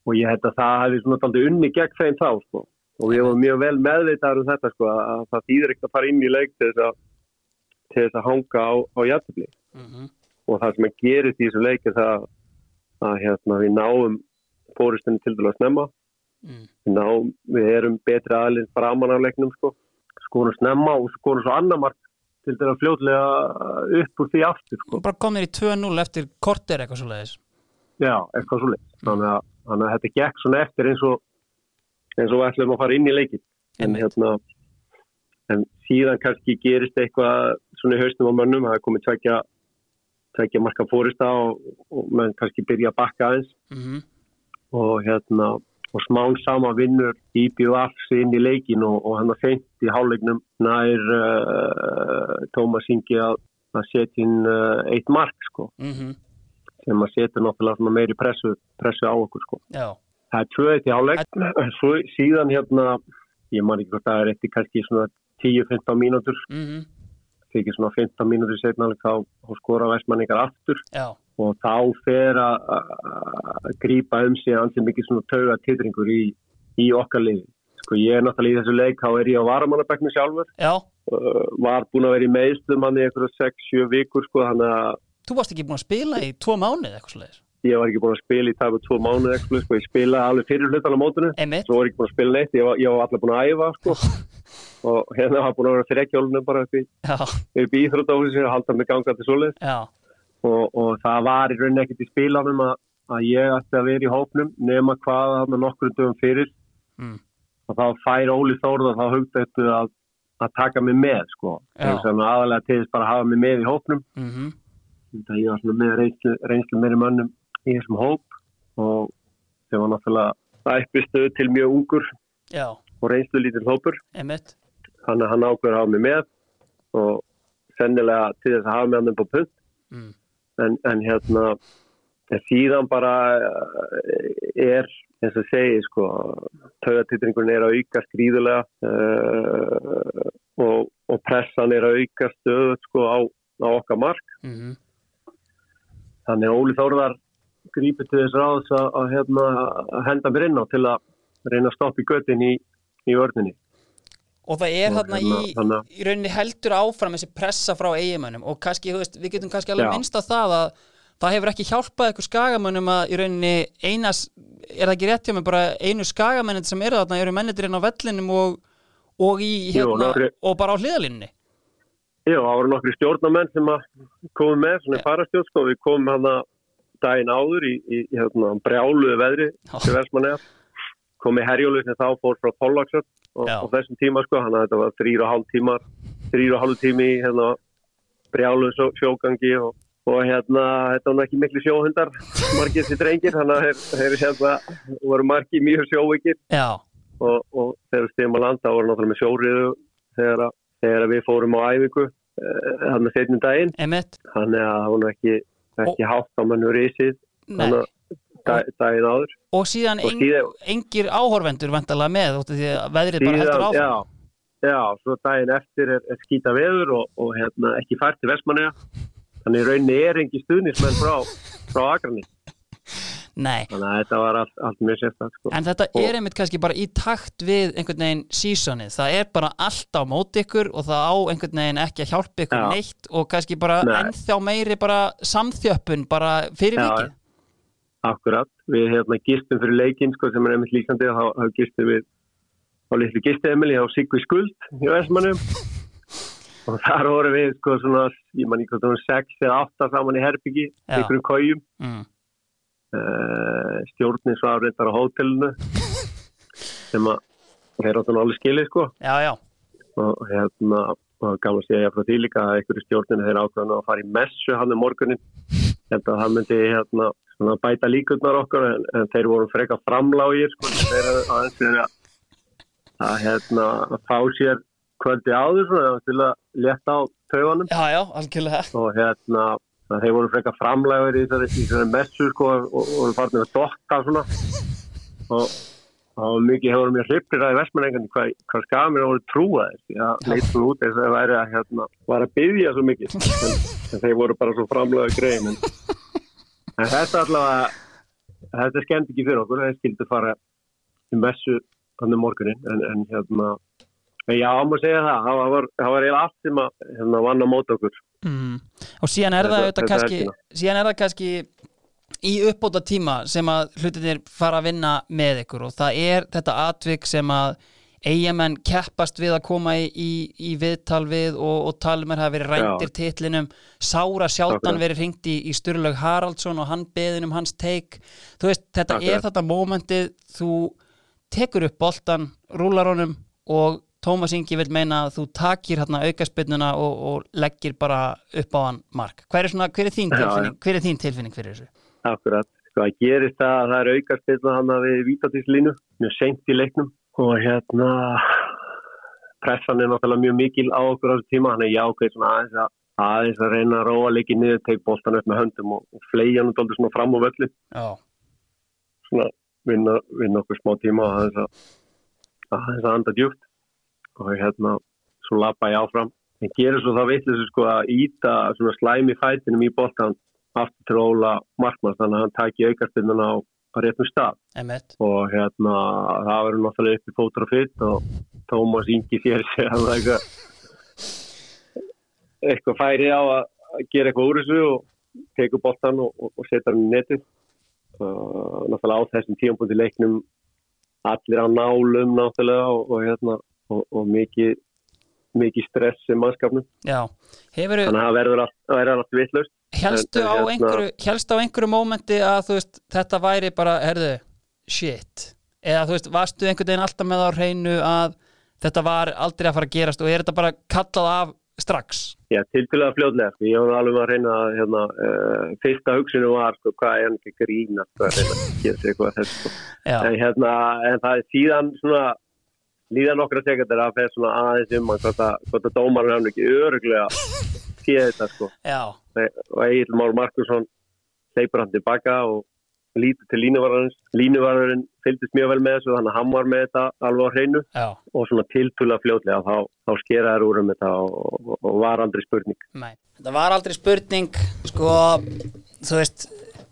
og ég held að það hefði svona aldrei unni gegn þeim þá sko. og við vorum mjög vel meðvitaður um þetta sko, að það þýðir ekkert að fara inn í leik til þess að, til þess að hanga á, á jættefli Mm -hmm. og það sem að gerist í þessu leik er það að hérna, við náum fórustinni til dælu að snemma Mm. við, náum, við erum betri aðlinn framan á leiknum sko. skorum snemma og skorum svo annar mark til dælu að fljótlega upp úr því aftur sko. Bara komnir í 2-0 eftir korter eitthvað svo leiðis. já, eitthvað svo leik þannig að, þannig að þetta gekk svona eftir eins og eins og við ætlum að fara inn í leikin en hérna en síðan kannski gerist eitthvað svona í haustum á mönnum, það er komið tvekja tvekja marka fórista og, og menn kannski byrja að bakka aðeins Mm -hmm. og hérna og smán sama vinnur sig inn í leikin og, og hann var feint í háleiknum nær uh, Tómas Ingi að, að setja inn uh, eitt mark sko Mm sem að setja náttúrulega meiri pressu, pressu á okkur sko. Já. Það er tvö eitt í svo síðan hérna ég man ekki hvort það er eftir kannski svona 10-15 mínútur Mm -hmm. þegar svona 15 mínútur setna þá skora vestmanningar aftur Já. Og þá fer að grípa um sig ansið mikið svona tauga titringur í, í okkar liði. Sko ég er náttúrulega í þessu leik, þá er ég á varamannabæknu sjálfur, Já. uh, var búin að vera í meðslum hann í einhverja 6-7 vikur sko, þannig að Þú varst ekki búin að spila í tvo mánuð eitthvað svo leiðis. ég var ekki búin að spila í tæpa tvo mánuð eitthvað, sko, ég spilaði alveg fyrir hlutan á mótinu, Einmitt. svo var ég ekki búin að spila neitt, ég var, ég var allar búin að æfa sko, og hérna var búin að vera þrekkjólunum bara upp í, í íþrótahúsi og halda mig gangandi svoleið. Já. Og, og það var í rauninni ekkert í spilanum að, að ég ætti að vera í hópnum nema hvað þarna nokkur dögum fyrir Mm. og þá fær Óli Þórða þá hugdættu að, að taka mig með sko, Já. sem aðalega þess bara að hafa mig með í hópnum Mm -hmm. það ég var svona með reynslu, reynslu meiri mönnum í þessum hóp og sem var náttúrulega æppistuð til mjög ungur Já. og reynslu lítil hópur Einmitt. þannig að hann ákveður að hafa mig með og sennilega til þess að hafa mig hann på punt Mm. En, en hérna en síðan bara eh, er eins og segi sko taugatitringurinn er að auka skrýðulega uh, og, og pressan er að auka stöðut sko á, á okkar mark Mm -hmm. þannig að Óli Þórðar grípið til þess ráðs að, að, hérna, að henda mér inn á til að reyna að stoppa í göttin í, í vörninni Og það er þarna í, í rauninni heldur áfram þessi pressa frá eiginmönnum. Og kannski, veist, við getum kannski alveg minnst á það að það hefur ekki hjálpað ykkur skagamönnum að í rauninni einas, er það ekki rétt hjá mig bara einu skagamennir sem eru þarna eru menniturinn á vellinum og, og í Jú, hérna, nokkri- og bara á hliðalínni Já, það voru nokkri stjórnamenn sem komum með, svona Já. farastjórn sko, við komum hann að daginn áður í, í, hérna, brjáluðu veðri komið herjólu sem þá fór frá Pollaksöp og, og þessum tíma sko, hann að þetta var þrýr og hálf tímar þrýr og hálf tími í hérna, brjáluðu sjó, sjógangi og, og hérna, þetta var ekki miklu sjóhundar margir þessi drengir, þannig að þeir, hérna, voru margir mjög sjóvikir Já, og, og þegar við stegum að landa voru náttúrulega með sjóriðu þegar, að- þegar við fórum á æfingu hann með setjum daginn. Þannig að það var ekki, ekki hátt á mannu risið. Nei. þannig að dag, daginn áður. Og síðan Og eng, síðan- engir áhorvendur vantalega með af því að veðrið bara heldur áfram. já, já, svo daginn eftir er, er skýta veður og, og hérna, ekki fært til Vestmanniða þannig rauninni er engi stuðnismenn frá, frá Akrani Nei, þannig að þetta var allt, allt mjög sérstætt sko. en þetta Og- er einmitt kannski bara í takt við einhvern veginn sísonið, það er bara allt á móti ykkur og það á einhvern veginn ekki að hjálpa ykkur Já. neitt og kannski bara Nei. ennþá meiri bara samþjöppun bara fyrir vikið Akkurat, við hérna gistum fyrir leikinn sko, sem er einmitt líkandi og þá, gistum við á litlu gisteemili á Sigvi Skuld í Vestmannum og þar voru við sko svona, ég man ekki hvað það var sex eða átta saman í herbyggi, Já. einhverjum kójum mm. uh, stjórnin svo afreyndar á hótelinu sem að þeir áttu nú alveg skilið sko. Já, já, og hérna og gaman að segja frá því líka að einhverju stjórninu þeir ákvæðan að fara í messu hann um morgunin held að það myndi hérna bæta líkurnar okkur en, en þeir voru freka framlágir sko þeir aðeins að að hérna að fá sér kvöldi áður svona til að leta á tauganum já, já, og hérna þeir voru freka framlægur í þessari, messu sko og voru farin að svona. Og og mikið hefur mér hryppir að í vestmenningandi hvað, hvað skafið mér að voru trúa þess leit svo út þess að það væri að hérna, var að byggja svo mikið en, en þeir voru bara svo framlega grein en, en þetta allavega þetta skemmt ekki fyrir okkur þeir skildi fara í messu hann um morgunin en, en hérna já, maður segja það, það var, það var allt sem að hérna, vann á mót okkur. Mm. og síðan er það auðvitað þetta kannski síðan er það kannski í uppbóta tíma sem að hlutinir fara að vinna með ykkur og það er þetta atvik sem að eigamenn keppast við að koma í, í, í viðtal við og, og talum er hafa verið rændir titlinum Sára sjálfdan Akkurat. verið hringt í, í Sturlaug Haraldsson og hann beðin um hans teik þú veist, þetta er Akkurat. þetta mómentið þú tekur upp boltan, rúlar honum og Tómas Ingi vil meina að þú takir hérna aukaspinnuna og, og leggir bara upp á hann mark. Hver er, svona, hver er þín tilfinning? Hver er þín tilfinning fyrir þessu? Akkurat. Sko að gerist það að það er aukast þetta hann að við vítatíslínu mjög seint í leiknum. Og hérna pressan er náttúrulega mjög mikil á okkur á þessu tíma. Hann er jákveð svona aðeins að, aðeins að reyna að róa leikið niður, teik boltan upp með höndum og, og fleia hann dálítið svona fram á völlu Já, svona vinna, vinna okkur smá tíma og aðeins að, aðeins að anda djúpt. Og hérna svo lappa ég áfram. En gerir svo það vitlis sko að íta svona slæmi fætinum í boltan aftur til Óla Markmanns þannig að hann taki aukastinnuna á, réttum stað emmett. og hérna það verður náttúrulega upp í fótur og fyrt og Tómas Ingi sér sig að það eitthvað eitthvað færi á að gera eitthvað úr þessu og tekur boltan og, og, og setja hann í netið uh, náttúrulega á þessum tíumpunkti leiknum allir á nálum náttúrulega og, og hérna og, og mikið mikið stress sem mannskapnum. Þannig að það verður allt, það verður allt vitlaust. Helstu en á einhverju helstu á einhverju mómenti að veist þetta væri bara, herðu, shit? Eða þú veist, varstu einhvern veginn alltaf með á hreinu að þetta var aldrei að fara að gerast og er þetta bara kallað af strax? Já, tilfélaga fljóðlega, ég var alveg að reyna að hérna, uh, fyrsta hugsunum var sko, hvað er hann ekki að grína sko, að reyna að gera sér eitthvað þess sko. En, hérna, en það er síðan svona líðan nokkra sekundir að fer svona aðeins um hvort að, dómarinn hann ekki öruglega sé þetta sko. Og Egil Már Markusson leipur hann tilbaka og lítur til línuvarðarins línuvarðarinn fylgdist mjög vel með þessu þannig að hann var með þetta alveg á hreinu. Já, og svona tiltúlega fljóðlega þá, þá skera þær úr um þetta og, og, og var aldrei spurning. Nei. Þetta var aldrei spurning, sko þú veist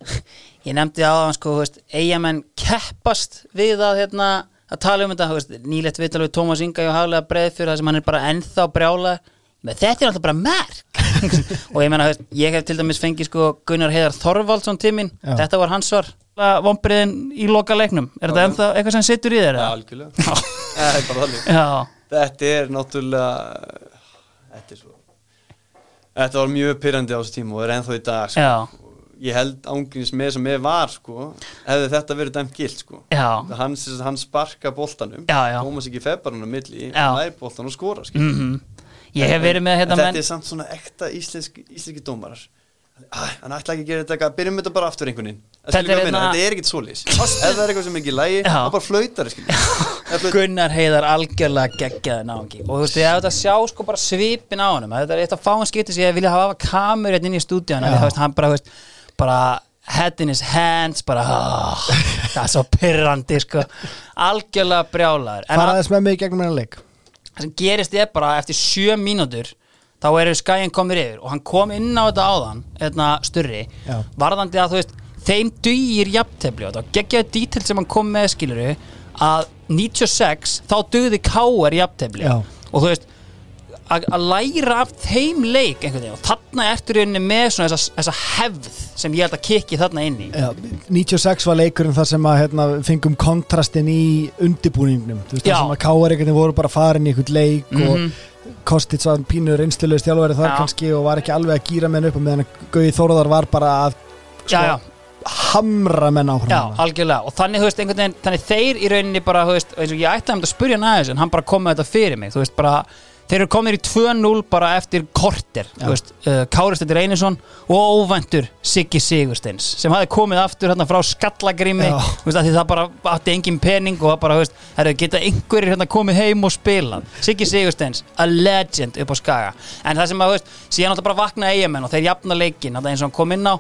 ég nefndi á hann, sko, þú veist eigamenn keppast við að hérna að tala um þetta, nýlegt viðtal við Tómas Inga og haflega breið fyrir það sem hann er bara ennþá brjála, með þetta er alltaf bara merk. Og ég veist, ég hef til dæmis fengið sko Gunnar Heiðar Þorvaldsson tíminn, Já. þetta var hans svar. Vombriðin í loka leiknum. Er þetta ennþá eitthvað sem sittur í þér? Já, algjörlega. Þetta er náttúrulega Þetta er svo Þetta var mjög pyrrandi á þessu tíma og er ennþá í dag sko. Ég held ángríns með sem ég var sko, hefði þetta verið dæmt gilt sko. Hann, sem sagt, hann sparka já. Tómas ekki febbarinn á milli Já. nær boltan og skora hef verið með En hérna þetta menn er samt svona ekta íslensk, íslenski dómarar. Hann ætla ekki að gera þetta eitthvað byrjum þetta bara aftur einhvern veginn. Þetta er er, hérna- þetta er ekkert svoleiðis. Ef það er eitthvað sem ekki í lægi þá bara flautar Gunnar heiðar algjörlega geggjaði náðungi og þú veist, ég hef þetta að sjá sko bara svipin á honum. Þetta er eitt af fáin skipti sem ég vilja hafa kamerun inn í stúdíun, hann bara, þú veist, bara head in his hands bara, oh, það er svo pyrrandi sko, algjörlega brjálaður en fara þess með mig gegnum hennar leik það sem gerist er bara eftir sjö mínútur þá eru skæin komir yfir og hann kom inn á þetta áðan hérna styrri, Já. varðandi að þú veist þeim dugir jafntefli og þetta geggjaði dítil sem hann kom með skiluru að 96 þá dugði káar jafntefli Já. og þú veist að að læra af þeim leik einhvern veginn. Og þarna ertur rauninni með svona þessa, þessa hefð sem ég held að kikki þarna inn í. Já, 96 var leikurinn þar sem að hérna, fengum kontrastin í undibúningnum þú veist, þar sem að káar einhvern veginn voru bara farin í einhvern leik Mhm. og Kostits var pínur einstöluðist þjálfari þar Já. kannski og var ekki alveg að gýra menn upp og meðan að Gauði Þórðar var bara að sko, já, hamra menn áfram já, algjörlega. Og þannig, veist, veginn, þannig þeir í rauninni bara, veist, eins og ég ætlaði um þetta að spurja aðeins en hann bara kom með þetta fyrir mig, þú veist, bara þeir eru komnir í 2-0 bara eftir korter, uh, Kári Stendur Einarsson og óvæntur Siggi Sigursteins sem hafi komið aftur hérna frá að því það bara átti engin pening og það bara, veist, herru, geta einhverjir hérna komið heim og spilað? Siggi Sigursteins, a legend upp á skaga. En það sem að, veist, síðan náttúrulega bara vakna eigamenn og þeir jafna leikin, þetta eins og hann kom inn á.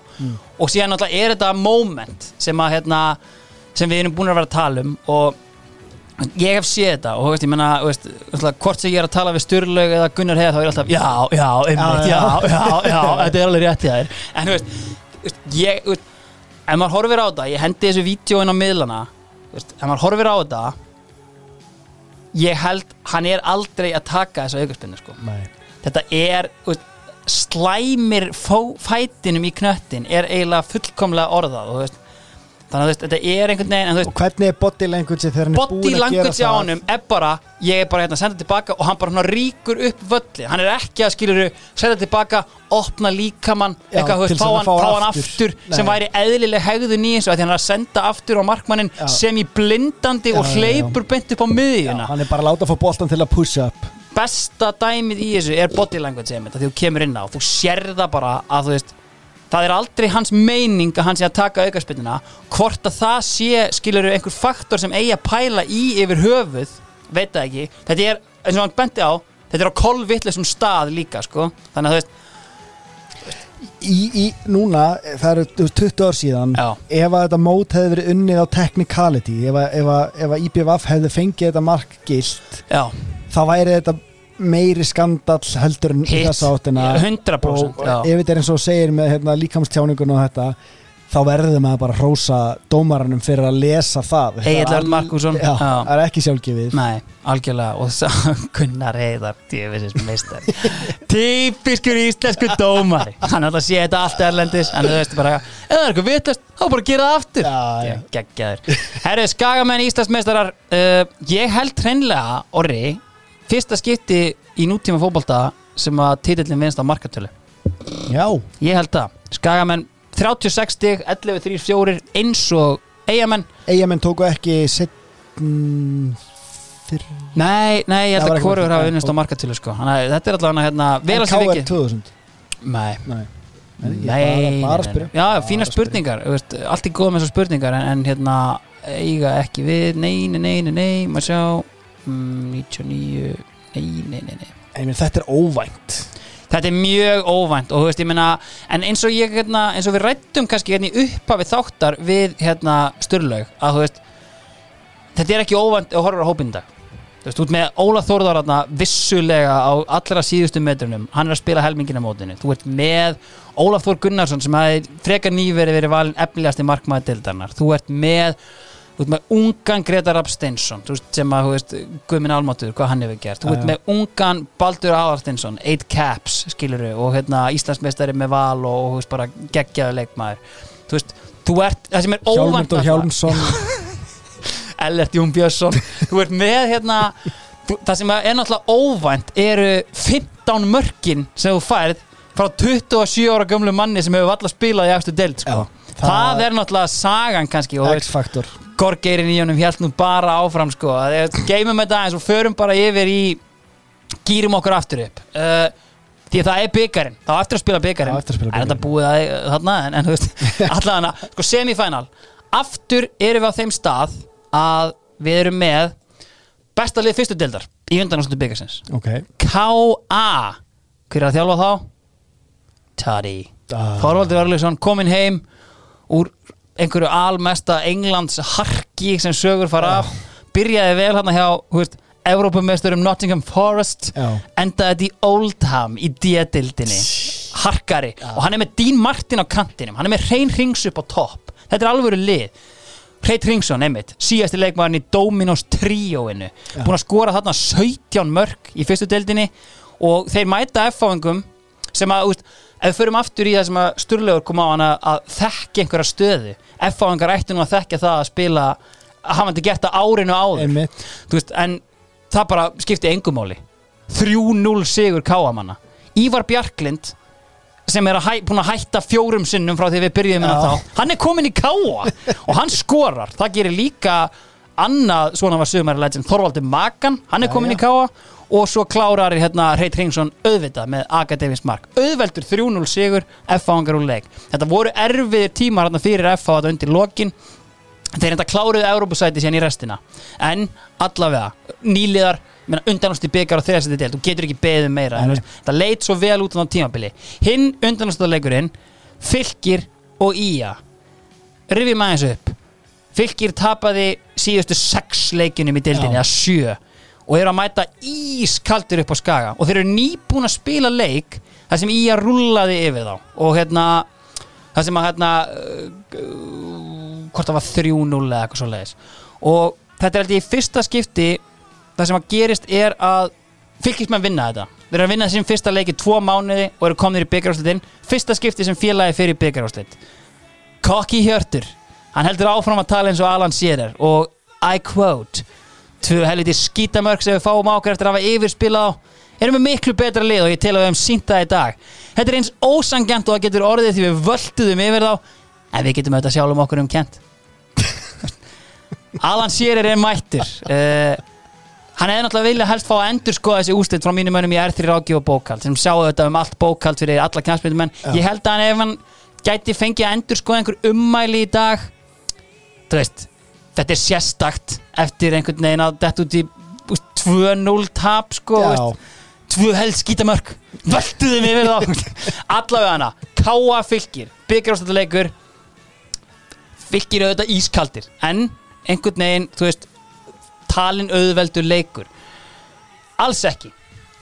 Og síðan náttúrulega er þetta moment sem að, hérna, sem við erum búin að vera að tala um og ég hef séð þetta og veist, ég menna veist, hvort sem ég er að tala við Sturlaug eða Gunnar Heiðar þá er ég alltaf já, já, einmitt, já, Já, já, já, þetta er alveg rétt í þær en þú veist, ég ef maður horfir á þetta, ég hendi þessu vídeo inn á miðlana, ef maður horfir á þetta ég held, hann er aldrei að taka þessu aukarspinnu, sko. Nei. þetta er veist, slæmir fætinum í knöttin er eiginlega fullkomlega orðað og þú veist þannig að þetta er einhvern veginn veist, og hvernig er body language þegar hann er body búin að gera language á það honum er bara, ég er bara hérna að senda tilbaka og hann bara ríkur upp völli hann er ekki að skiluru, senda tilbaka opna líkamann, eitthvað, veist, fá að hann, fá hann hann aftur. aftur sem Nei. væri eðlileg hegðun í þessu að því hann er að senda aftur á markmannin Já. sem í blindandi Já, og hleypur beint upp á miðjuna hann er bara að láta að fá boltan til að push up besta dæmið í þessu er body language að því þú kemur inn á, þú sér það bara að þú veist það er aldrei hans meining að hann sé að taka aukarspillina hvort að það sé skilur einhver faktor sem eigi að pæla í yfir höfuð, veit það ekki. Þetta er, eins og hann benti á þetta er á kolvitlisum stað líka sko. Þannig að þú veist, í, í núna, það eru 20 ár síðan Já. ef að þetta mót hefði verið unnið á technicality ef að, ef að, ef að IBVF hefði fengið þetta mark gilt þá væri þetta meiri skandall heldur en í Hitt. þessa áttina. 100% og ef þetta er eins og segir með hérna, líkamstjáningun og þetta þá verður maður bara að hrósa dómaranum fyrir að lesa það. Er Örn al- Markússon. Það er ekki sjálfgefið. Nei, algjörlega. Og það Gunnar Heiðar, djöfisins meistar Típiskur íslensku dómari. Hann ætla að sé þetta allt erlendis. En þú veist bara, ef það er eitthvað vitast þá bara gera það aftur. Já, já. Herru, skagamenn íslensmeistarar uh, Ég held hreinlega, Orri Fyrsta skipti í nútíma fótbolta sem að titillin vinst á markatölu. Já, Ég held það. Skagamenn 36 stig, 11-3-4 eins og eigamenn eigamenn tóku ekki setn fyrr. Nei, nei, ég held að hvorur hafa nei, vinnist á ok. markatölu sko. Þannig að þetta er allavega hérna En KR vikið 2000 Nei, Nei, nei, bara, bara Já, fína spurningar veist, Allt er góð með þessar spurningar en, en hérna eiga ekki við Nei, nei, nei, Maður sjá 99 Nei, nei, nei, nei. Ég meina, Þetta er óvænt. Þetta er mjög óvænt og veist, meina en eins og ég, hérna, eins og við rættum kannski hérna í upphafi þáttar við hérna Sturlaug, að veist þetta er ekki óvænt að horfa á hópinn í dag. Þú veist, út með Óla Þórðar hérna vissulega á allra síðustu metrunum hann er að spila helmingina mótinu. Þú ert með Ólaf Þór Gunnarsson sem hafi frekar nýveri verið valin efnilegasti markmaði dildarnar, þú ert með þú ert með ungan Gretar Rapp Steinsson sem að, þú veist, Guðminn Almátur hvað hann hefur gert, þú ert með ungan Baldur Aðarstinsson, 8 caps skiluru, og hérna Íslandsmeistari með val og, og þú veist, bara geggjaðu leikmaður. Þú veist, þú ert, það sem er óvænt Hjálmundur Hjálmsson. Ellert Jón Björnsson. Þú ert með hérna þú, það sem er náttúrulega óvænt eru 15 mörkin sem þú færð frá 27 ára gömlu manni sem hefur alltaf spilað í eftir deild sko. Það, það- er náttúrulega sagan kannski og X-faktor Gorgeirin í honum hjælt nú bara áfram sko. Geymum þetta aðeins og förum bara yfir í gýrum okkur aftur upp uh, því að það er byggarinn það á eftir að spila spila en þetta búið að þarna en, en allavega sko semifinal aftur erum við á þeim stað að við erum með besta lið fyrstu deildar í undanástundu byggarsins Ok K.A. hver er að þjálfa þá? Tari Ah. Þorvaldur Örlíksson kominn heim úr einhverju almesta Englands harki sem sögur fara af. Byrjaði vel hann hjá þú veist, Evrópumesturum Nottingham Forest Já. endaði þetta í Oldham í D-dildinni harkari. Og hann er með Dean Martin á kantinum. Hann er með Hrein Rings upp á topp. Þetta er alvöru lið. Hreit Ringsson, einmitt, síðasti leikmaðurinn í Dominos tríóinu, búin að skora þarna 17 mörg í fyrstu deildinni. Og þeir mæta F-fáingum sem að, úst, ef við förum aftur í það sem að Sturlegur kom á hann að, þekka einhverja stöðu F-fáingar ættu nú að þekka það að spila að hafa þetta gert að árinu áður. Veist, en það bara skipti engumáli 3-0 sigur káamanna Ívar Bjarklind sem er að hæ, búin að hætta fjórum sinnum frá því við byrjuðum með Já. þá hann er komin í káa og hann skorar. Það gerir líka annað svona var sögumæri legend Þorvaldur Makan hann er Já, komin já. í káa og svo klárar hérna Reit Hringsson auðvitað með Akademins mark. Auðveldur 3-0 sigur F.A. hangar úr leik. Þetta voru erfiðir tímar hérna fyrir F.A. þetta undir lokin. Þeir enda kláruðu Európusæti síðan í restina. En allavega nýliðar undanústi byggar á þegar þetta deild þú getur ekki beðið meira en, veist, það leit svo vel út á tímabili. Hinn undanústa leikurinn fylgir og ía. Rifið maður þessu upp. Fylgir tapaði síðustu sex leikinum í deildinni, Já. eða sjö og eru að mæta ískaldur upp á skaga. Og þeir eru nýbúin að spila leik þar sem ía rúllaði yfir þá. Og hérna það sem að hérna uh, hvort það var 3-0 eða eitthvað svo leiðis og þetta er alltaf í fyrsta skipti það sem að gerist er að fylgismenn vinna þetta. Þeir eru að vinna þessum fyrsta leiki tvo mánuði og eru komnir í byggaráslitin fyrsta skipti sem félagi fyrir byggaráslit Kokki Hjörtur hann heldur áfram að tala eins og Alan Shearer. Og I quote tvö helviti skítamörk sem við fáum á okkur eftir að hafa yfirspilað á. Erum við miklu betra lið og ég tel að við hefum sínt það í dag. Þetta er eins ósangjant og það getur orðið því við völduðum yfir þá en við getum auðvitað sjálfum okkur um kent Alan Shearer er mættur. Uh, hann hefði náttúrulega viljað helst fá að endur skoða þessi úslit frá mínum mönnum í R3 Ráki og Bókald. Sem sjáu þetta um allt Bókald fyrir alla knæspindumenn ég held að hann ef hann gæti fengið að endur skoða einhver ummæli í dag veist þetta er sérstakt eftir einhvern veginn að þetta út í úst, 2-0 tap sko tvö held skítamörk. Völduðum yfir þá. Allavega hana, káa fylgir byggjárstættuleikur fylgir auðvitað ískaldir en einhvern veginn, þú veist talin auðveldur leikur. Alls ekki.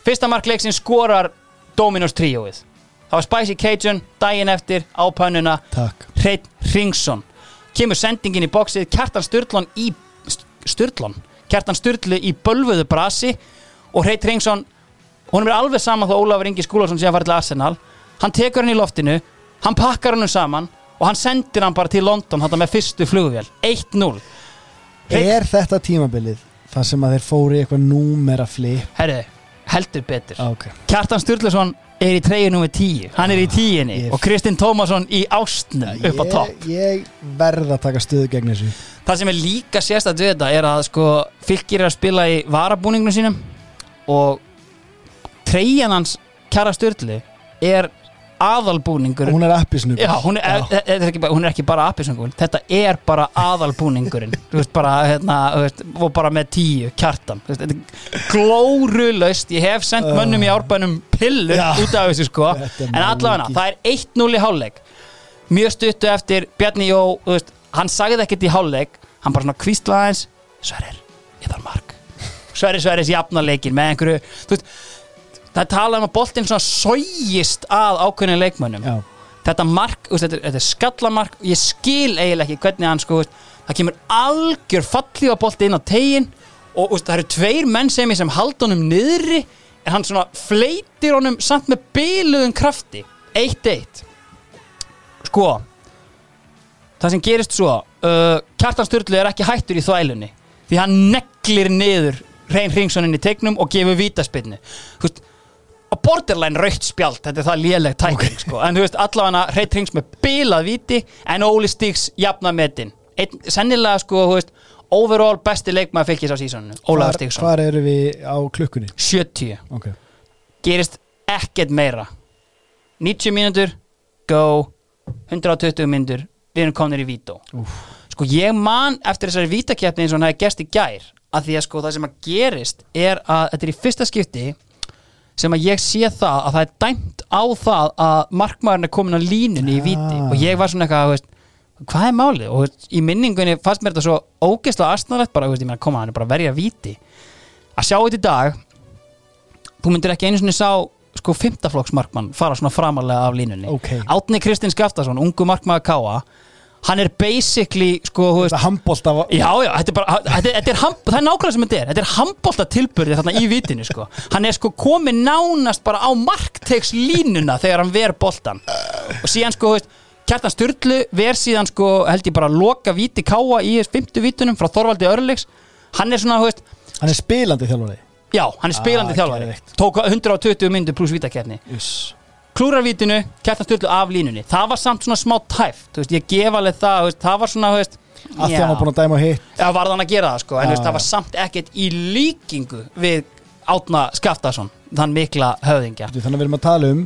Fyrsta markleiksin skorar Dominos tríóið. Það var Spicy Cajun daginn eftir á pönnuna. Takk. Hreit Ringsson kemur sendingin í bóksið Kjartan Sturlon í Sturlon Kjartan Sturlu í bölvuðu brasi og Hreit Ringsson honum er alveg saman þá Ólafur Ingi Skúlason sem farið til Arsenal. Hann tekur hann í loftinu hann pakkar hann saman og hann sendir hann bara til London þetta með fyrstu flugvél 1-0 Er þetta tímabilið Það sem að þeir fóru í eitthvað númera flip herru, heldur betur. Ah, Ok. Kjartan Sturluson er í treyju nummer 10 hann er í tíinni Ég- og Kristinn Tómasson í ástnum upp á topp. Ég, ég verð að taka stöðu gegn þessu. Það sem er líka sérstætt við þetta er að sko fylgir er að spila í varabúningnum sínum og treyjan hans kjara styrli er aðalbúningur. Hún er appisnug Já, hún ekki, bara- hún er ekki bara appisöngun þetta er bara aðalbúningurinn. Þú veist bara, hérna, og bara með tíu kjartan. Glórulaust, ég hef sendt mönnum í árbænum pillur Já. út af þessu sko. En allavega, það er 1-0 í hálfleik. Mjög stuttu eftir Bjarni Jó, veist, hann sagði ekkert í hálfleik. Hann bara svona kvíslaði aðeins Sverrir, ég þarf mark. Sverrir Sverris jafna leikin með einhverju þú veist, það er talað um að boltinn svona sógist að ákveðinu leikmönnum. Já. Þetta mark, veist, þetta, er- þetta er skallamark. Ég skil eiginlega ekki hvernig hann sko, veist, það kemur algjör fallífa bolti inn á tegin og veist, það eru tveir menn sem, sem halda honum niðri en hann svona fleitir honum samt með byluðum krafti. 1-1 sko það sem gerist svo uh, Kjartan Sturlu er ekki hættur í þvælunni því hann neglir niður Reyn Hringssonin í tegnum og gefur vítaspinnu þú veist á borderline rautt spjald þetta er það léleg tækning sko. en þú veist allavega Reit Rings með bilað viti en Óli Stíks jafna metin. Einn, sennilega sko þú veist overall besti leikmaður fylgis á sísoninu Ólafur Hvar, Stíksson hvar eru við á klukkunni? 70 Ok, gerist ekkert meira. 90 mínútur go. 120 mínútur við erum komnir í vító. Sko ég man eftir þessari vítakeppni eins og hann hefði gerst í gær að því að sko það sem að gerist er að þetta er í fyrsta skipti sem að ég sé það að það er dæmt á það að markmaðurinn er komin á línunni í víti Ah. og ég var svona eitthvað veist, hvað er málið og veist, í minningunni fannst mér þetta svo ógeðslega astnalegt bara, veist, meina koma hann er bara að verja víti að sjá þetta í dag þú myndir ekki einu svona sá sko fymtaflokksmarkmann fara svona framalega af línunni Ok. Átni Kristinn Skaftason, ungu markmaður Káa hann er basically sko, þetta er ham- það er nákvæmlega sem þetta er Þetta er handbólta tilbyrði þarna í vitinu sko. Hann er sko komið nánast bara á markteiks línuna þegar hann ver boltan Og síðan sko, Kjartan Sturlu ver síðan sko, held ég bara loka víti káa í fymtu vítunum frá Þorvaldi Örleiks Hann er svona, veist, Hann er spilandi þjálfari já, hann er spilandi Ah, þjálfari. Tók 120 myndu pluss vítakefni Uss. Klúrarvítinu, Kjartan Sturlu af línunni. Það var samt svona smá tæft þú veist, ég gef alveg það, veist, það var svona þú veist, Að því hann var búin að dæma hitt. Já, varð hann að gera það sko En þú veist, það var samt ekkert í líkingu Við Átna Skaftason Þann mikla höfðingja. Þannig að við erum að tala um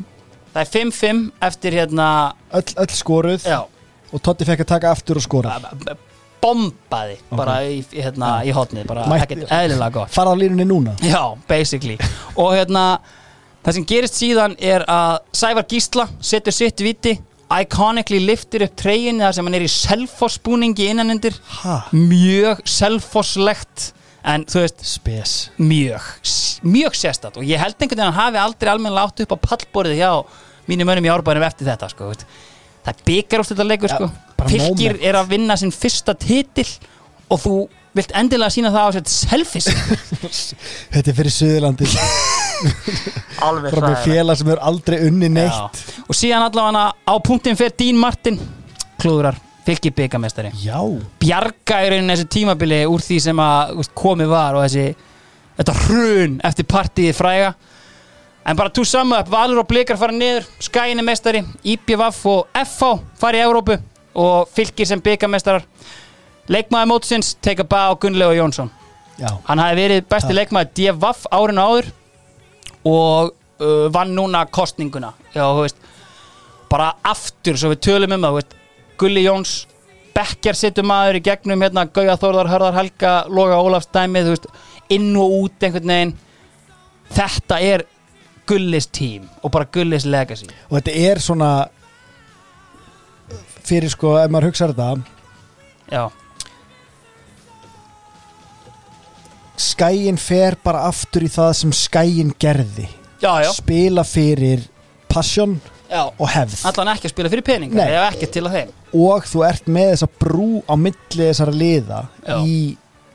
Það er 5-5 eftir hérna öll, öll skoruð Já, og Totti fekk að taka aftur og skora. Bombaði Bara í, í, hérna, í hotnið Bara ekkert eðlilega gott. Fara á línunni núna? Já, basically. Og hérna, það sem gerist síðan er að Sævar Gísla setur sitt viti Iconically liftir upp treyjunni þar sem hann er í selfossbúningi innanundir. Ha? Mjög selfosslegt En þú veist, Spes. mjög, mjög sérstætt. Og ég held einhvern veginn að hann hafi aldrei almennilega átt upp á pallborðið hjá mínum mönnum í árbænum eftir þetta sko, það byggar úr þetta leikur Ja, sko. bara fylgir er að vinna sinn fyrsta titil og þú vilt endilega sína það á sér selfies. Þetta er fyrir Suðurlandi alveg með félag sem er aldrei unni neitt. Og síðan allavega á punktin fyrir Dín Martin. Klúðrar, fylgir byggamestari Já, bjarga í rauninni þessi tímabili úr því sem að komið var og þessi þetta hrun eftir partíið fræga. En bara to sum up, Valur og Blikar fara niður Skæin er mestari, IPVF og FH fara í Európu og fylgir sem byggamestarar leikmaður mótsins teka bá Gunnlegu Jónsson. Já. Hann hafi verið besti Takk. leikmaður DFF árinu áður og uh, vann núna kostninguna. Já, veist, bara aftur svo við tölum um það veist, Gulli Jóns Becker situr maður í gegnum hérna, Gauja Þórðar, Hörðar Helga Loga Ólafs dæmið, veist, inn og út einhvern veginn. Þetta er Gullis tím og bara Gullis legacy. Og þetta er svona fyrir sko, ef maður hugsa þetta já, skæin fer bara aftur í það sem skæin gerði. Já, já, spila fyrir passion já. og hefð. Allan ekki að spila fyrir peninga Nei. eða ekki til að þeim. Og þú ert með þessa brú á milli þessara liða í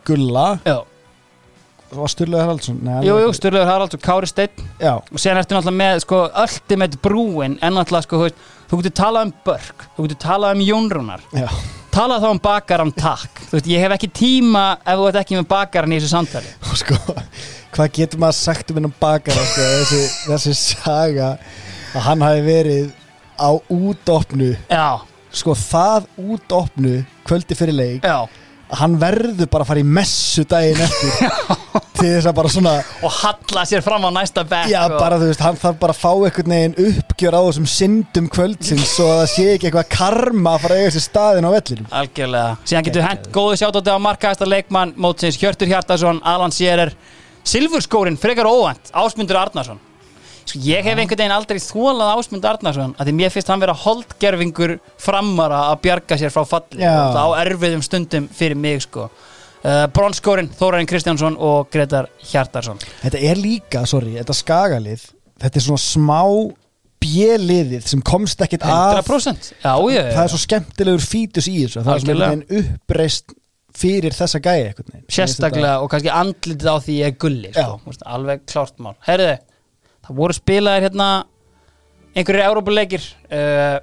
gulla. Já. og Sturlega Haraldsson. Nei, jú, hann- jú, Sturlegur Haralds og Kári Steinn. Já, og síðan ertu náttúrulega með sko, ultimate brúin en náttúrulega sko, þú getur talað um Börk þú getur talað um Jónrunar já, talað þá um bakaran takk. Þú veist, ég hef ekki tíma ef þú ert ekki með bakaran í þessu samtali. Sko hvað getur maður sagt um hennan bakara sko, þessi, þessi saga að hann hafi verið á útopnu? Já, sko það útopnu kvöldi fyrir leik já hann verður bara að fara í messu daginn eftir. Til þess að bara svona og halla sér fram á næsta bekk já og, bara þú veist, hann þarf bara að fá einhvern veginn uppgjör á þessum syndum kvöldsins svo að það sé ekki eitthvað karma að fara að eiga sér staðin á vellinum. Algjörlega, síðan getur hent góðu sjátóti á markaðasta leikmann mótsins Hjörtur Hjartarsson, Alan Sjerer Silfurskórin, frekar óvænt Ásmundur Arnarsson sko, ég hef einhvern veginn aldrei þólað Ásmund Arnarsson að því mér finnst hann vera holdgerfingur framara að bjarga sér frá falli Já. og það á erfiðum stundum fyrir mig sko. uh, Bronskórin, Þórarinn Kristjánsson og Gretar Hjartarsson Þetta er líka, sorry, þetta skagalið Þetta er svona smá bjeliðið sem komst ekkit að 100% já, ég, Það er svo skemmtilegur fítus í þessu Það er svona uppreist fyrir þessa gæi sérstaklega og kannski andlitið á því ég er gulli sko. Já. Alveg klárt mál herðu, það voru spilaðir hérna einhverjir Európuleikir uh,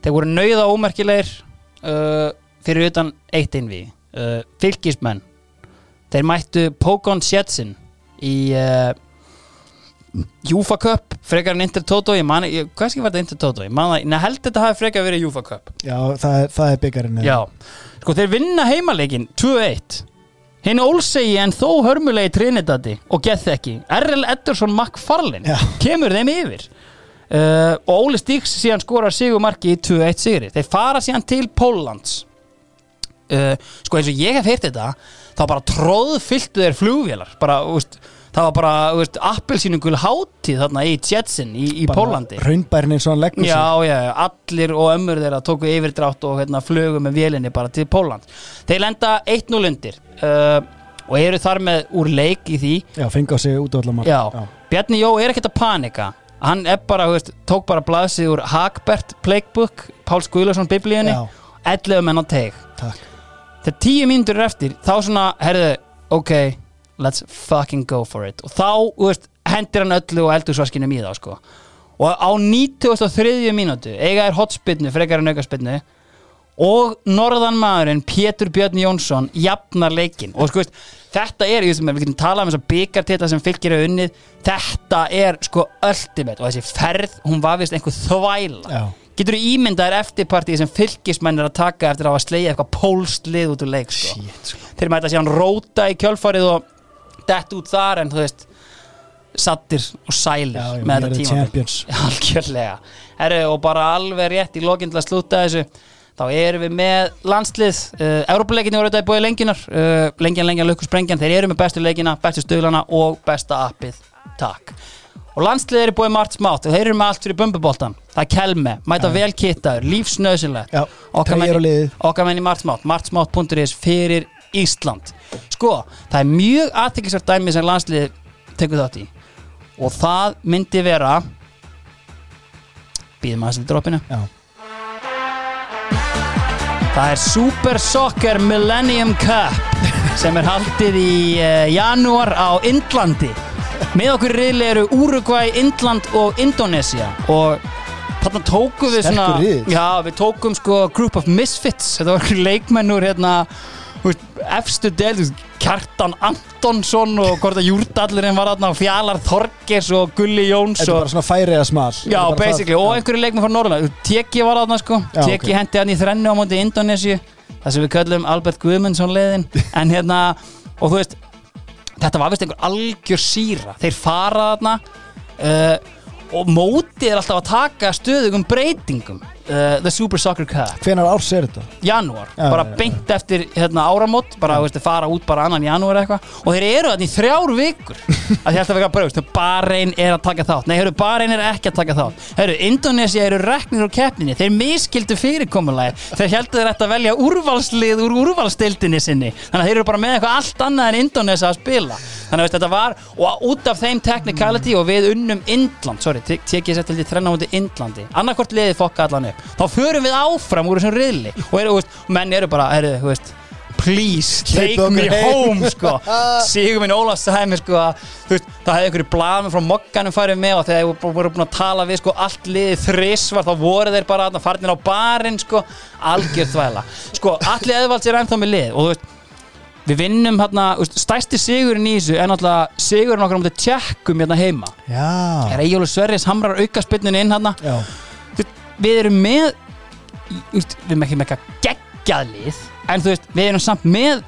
þeir voru nauða ómerkilegir uh, fyrir utan eitt einví uh, fylgismenn þeir mættu Pókon Sjetsin í uh, Júfa Cup, frekar en Intertoto ég man, ég, hvað skil var þetta Intertoto ég man það, neða held þetta hafi frekar verið Júfa Cup. Já, það það er byggarinn Já, sko þeir vinna heimaleikin 2-1 Hinn Olsegi en þó hörmulegi Trinidadi og gett ekki R.L. Edderson McFarlane Já. kemur þeim yfir uh, og Óli Stíks síðan skorar sigumarki í 2-1 sigri þeir fara síðan til Póllands uh, sko eins og ég hef heyrt þetta þá bara tróðfylltu þeir flugvélar bara, úst, það var bara úst, appelsínungul hátíð þarna í Jetsin í, í Pólandi Raunbærin eins og hann leggur sig Já, já, allir og ömmur þeirra tóku yfirdrátt og hérna, flugu með vélinni bara til Póland. Þeir lenda 1-0 undir uh, og eru þar með úr leik í því. Já, fengi á sig út á allar Já, Bjarni Jó er ekkert að panika. Hann er bara, þú veist, tók bara blaðsig úr Hagbert Playbook, Páls Guðlason biblíunni, Já. 11 menn á teig. Takk Þegar tíu mínútur er eftir, þá svona, herðu, ok, let's fucking go for it. Og þá, veist, hendir hann öllu og eldursvaskinum í þá, sko. Og á 93. mínútu, eiga er hotspinnu, frekar en aukarspinnu, og norðan maðurinn Pétur Björn Jónsson jafnar leikinn og sko veist, þetta er, ég veist, við getum talað um þess að byggartita sem fylgir er unnið þetta er sko ultimate og þessi ferð, hún var vist einhver þvæla Já. getur þú ímyndaðir eftirpartið sem fylgismenn er að taka eftir að hafa slegið eitthvað pólst lið út úr leik sko. Shit, sko. þeir mæta síðan róta í kjölfarið og dett út þar en þú veist sattir og sælir Já, með þetta tíma algjörlega. Herru, og bara alveg rétt í lokinn til að slúta þessu þá erum við með landslið uh, Európa-leikinni voru þetta í bóði lengjunar uh, lengjan, lengjan, lukku, sprengjan, þeir eru með bestu leikina bestu stöðlana og besta appið. Takk. Og landslið er í bóði margt smátt og þeir eru með allt fyrir bumbuboltan það er kelme, mæta vel kittaður lífsnöðsilegt okkar menn, í margt smátt martsmátt.is fyrir Ísland sko, það er mjög aðteklisvært dæmi sem landslið tekur þátt í. Og það myndi vera býðum aðeins til droppinu. Já, Það er Super Soccer Millennium Cup sem er haldið í uh, janúar á Indlandi. Með okkur riðli eru Uruguay, Indland og Indonesia og þarna tókum við svona Sterkur riðill. já, við tókum sko Group of Misfits. Þetta var leikmenn úr hérna veist, efstu del, veist, Kjartan Antonsson og hvort að Júrdallurinn var og Fjalar Þorgers og Gulli Jóns þetta er og bara svona færið að smal. Já, basically, og einhverju leikmenn frá Norrland Teki var þarna sko, Já, Teki ok. hendi hann í þrennu á móti Indonésiu það sem við köllum Albert Guðmundsson leiðin en hérna, og þú veist þetta var vist einhver algjör síra. Þeir fara þarna uh, og mótið er alltaf að taka stöðugum breytingum uh, The Super Soccer Cup. Hvenar árs er þetta? janúar, Já, bara já, já. beint eftir hérna, áramót, bara veistu, fara út bara annan janúar eitthvað. Og þeir eru þarna í þrjár vikur. Að því alltaf eitthvað bröðust, Bahrein er að taka þátt. Nei, hörru, Bahrein er ekki að taka þátt. Hörru, Indonesia eru reknir úr keppninni. Þeir miskildu fyrirkomulagi þeir heldur þeir ætti að velja úrvalslið úr úrvalstildinni sinni, þannig að þeir eru bara með eitthvað allt annað en Indonesia að spila. Þannig að veist, þetta var, og út af þeim technicality og við unnum Indland. Sorry, tek tek ég sér til því upp. Þá förum við áfram úr þessum riðli. Og þú veist, menn eru bara, þú veist please, take Hleypið me home sko. Sigur minn sagði mér sko, að, veist, það hefði einhverju blaðum frá mokkanum farið með og þegar þeir voru búin að tala við sko, allt liðið þrisvar þá voru þeir bara þarna farnir á barinn sko, algjör þvæla. Sko, allir eðvalds er ennþá með lið og þú veist Við vinnum hérna, stærsti sigurinn í þessu er náttúrulega sigurinn okkar um þetta tjekkum hérna heima. Já, Er Egjólu Sverris hamrar auka spynninu inn hérna. já, Við erum með, við erum ekki með eitthvað geggjað lið, en þú veist, við erum samt með,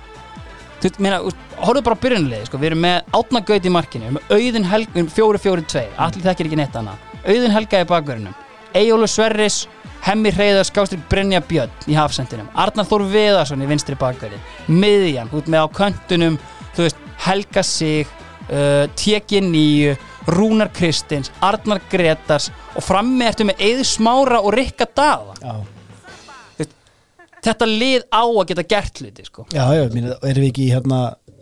þú veist, þú veist, horfðu bara á byrjunliði, sko, við erum með Átna Gaut í markinu, við erum með Auðun Helga, við erum fjóri, fjóri, tveir, allir þekkir ekki neitt annað. Auðun Helga í bakverðinum, Egjólu Sverris, Hemmi Hreyðar, Skástrík Brynja Björn í hafsendinum, Arnar Þór Viðarsson í vinstri bakverði, miðjan, út með á köntunum, þú veist, Helga Sig, uh, Teki Nýju, Rúnar Kristins, Arnar Gretars og frammi ertu með Eið Smára og Rikka Daða. já Þetta lið á að geta gert hluti, sko. Já, já, erum við ekki í hérna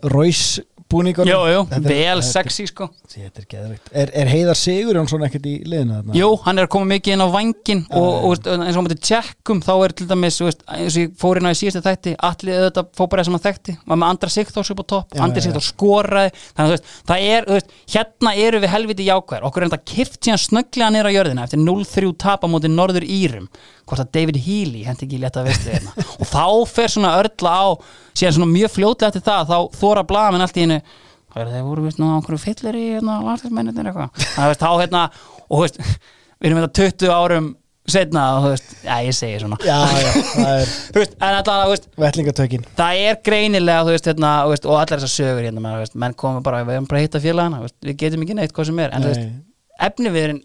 Róis búningunum? Jú, jú, Þetta er- vel þetta er- sexy, sko. Þetta er geðveikt Er, er Heiðar Sigur Jónsson ekkert í liðinu þarna? Jú, hann er að koma mikið inn á vangin og, og veist, eins og á mútið tjekkum þá er til dæmis, þú veist, eins og ég fór inn á í síðustu þætti allir auðvitað bara sem hann þekkti var með Andra Sigþórs upp á topp, Já, Andri já. Sigþórs skoraði þannig að þú veist, það er, þú veist, hérna eru við helviti jákvæður, okkur er þetta kift síðan snögglega niður á jörðina eftir 0-3 tap á móti Norður Írum, hvort að David Healy hendi ekki létta veistri hérna. Og þá fer svona örla á síðan svona mjög fljótlega eftir það þá þóra blaðamenn allt í hennu hvað er þeir voru vist á einhverju fyllir í hérna, landslismennir eitthvað? Það veist, þá hérna, og veist við erum þetta 20 árum setna og þú veist, já ég segi svona. Já, já, það er Þú veist, en alltaf, þú veist, vettlingatökin. það er greinilega þú veist, hérna, þú veist, og allar þessar sögur hérna, menn, veist, menn komum bara, við erum bara að hitta félagana veist, við getum ekki neitt hvað sem er en þú veist, efniviðurinn,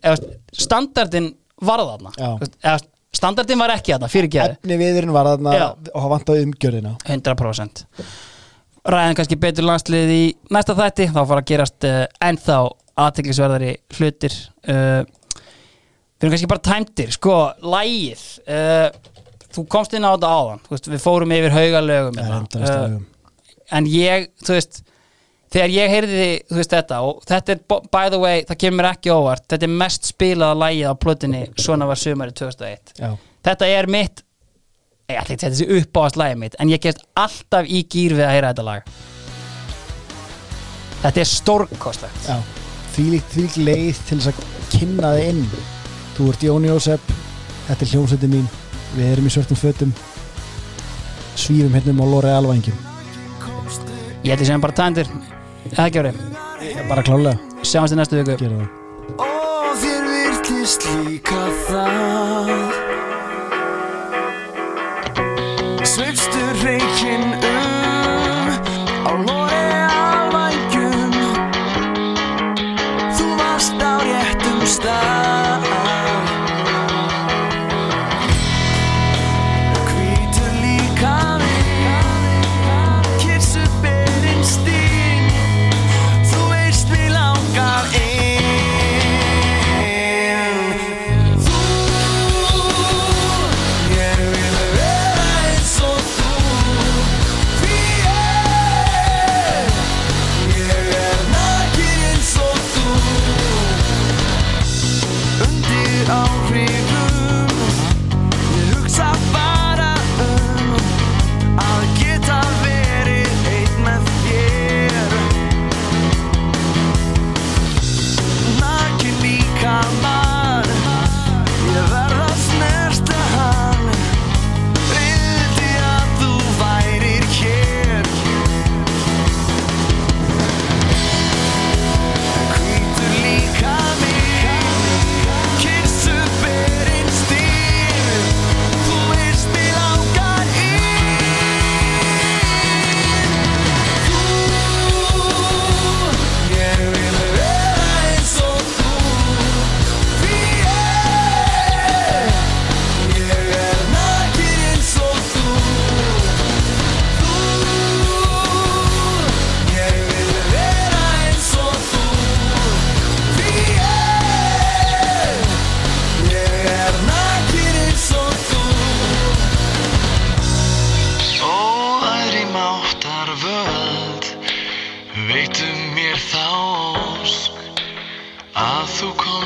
standardin var þarna Standardin var ekki þarna, fyrir geði Efni viðurinn var þarna Já. og hafa vantaði umgjörðina. 100% ræðin kannski betur landslið í næsta þætti. Þá fara að gerast uh, ennþá aðteklisverðari hlutir. Uh, við erum kannski bara tæmtir sko, lægið uh, þú komst inn á þetta áðan. Þú veist, við fórum yfir haugalögum hérna. Uh, en ég, þú veist þegar ég heyrði þú veist þetta og þetta er, by the way, það kemur ekki óvart. Þetta er mest spilaða lægið á plötunni svona var sumari 2001 Já, þetta er mitt ég ætla ekki að setja þessi uppáðast lagið mitt en ég gerst alltaf í gýr við að heyra þetta lag. Þetta er stórkostlegt. Þvílíkt, þvílíkt leið til þess að kynna þið inn. Þú ert Jóni Jósef Þetta er hljómsveitin mín. Við erum í svörtum fötum. Svífum hérna um á lóri alvængjum ég ætla sem bara tændir eða ekki árið, Bara klálega, sjáumst í næstu viku. Gera það. Og þér virtist líka það. Sveifstu reikinn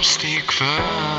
þú komst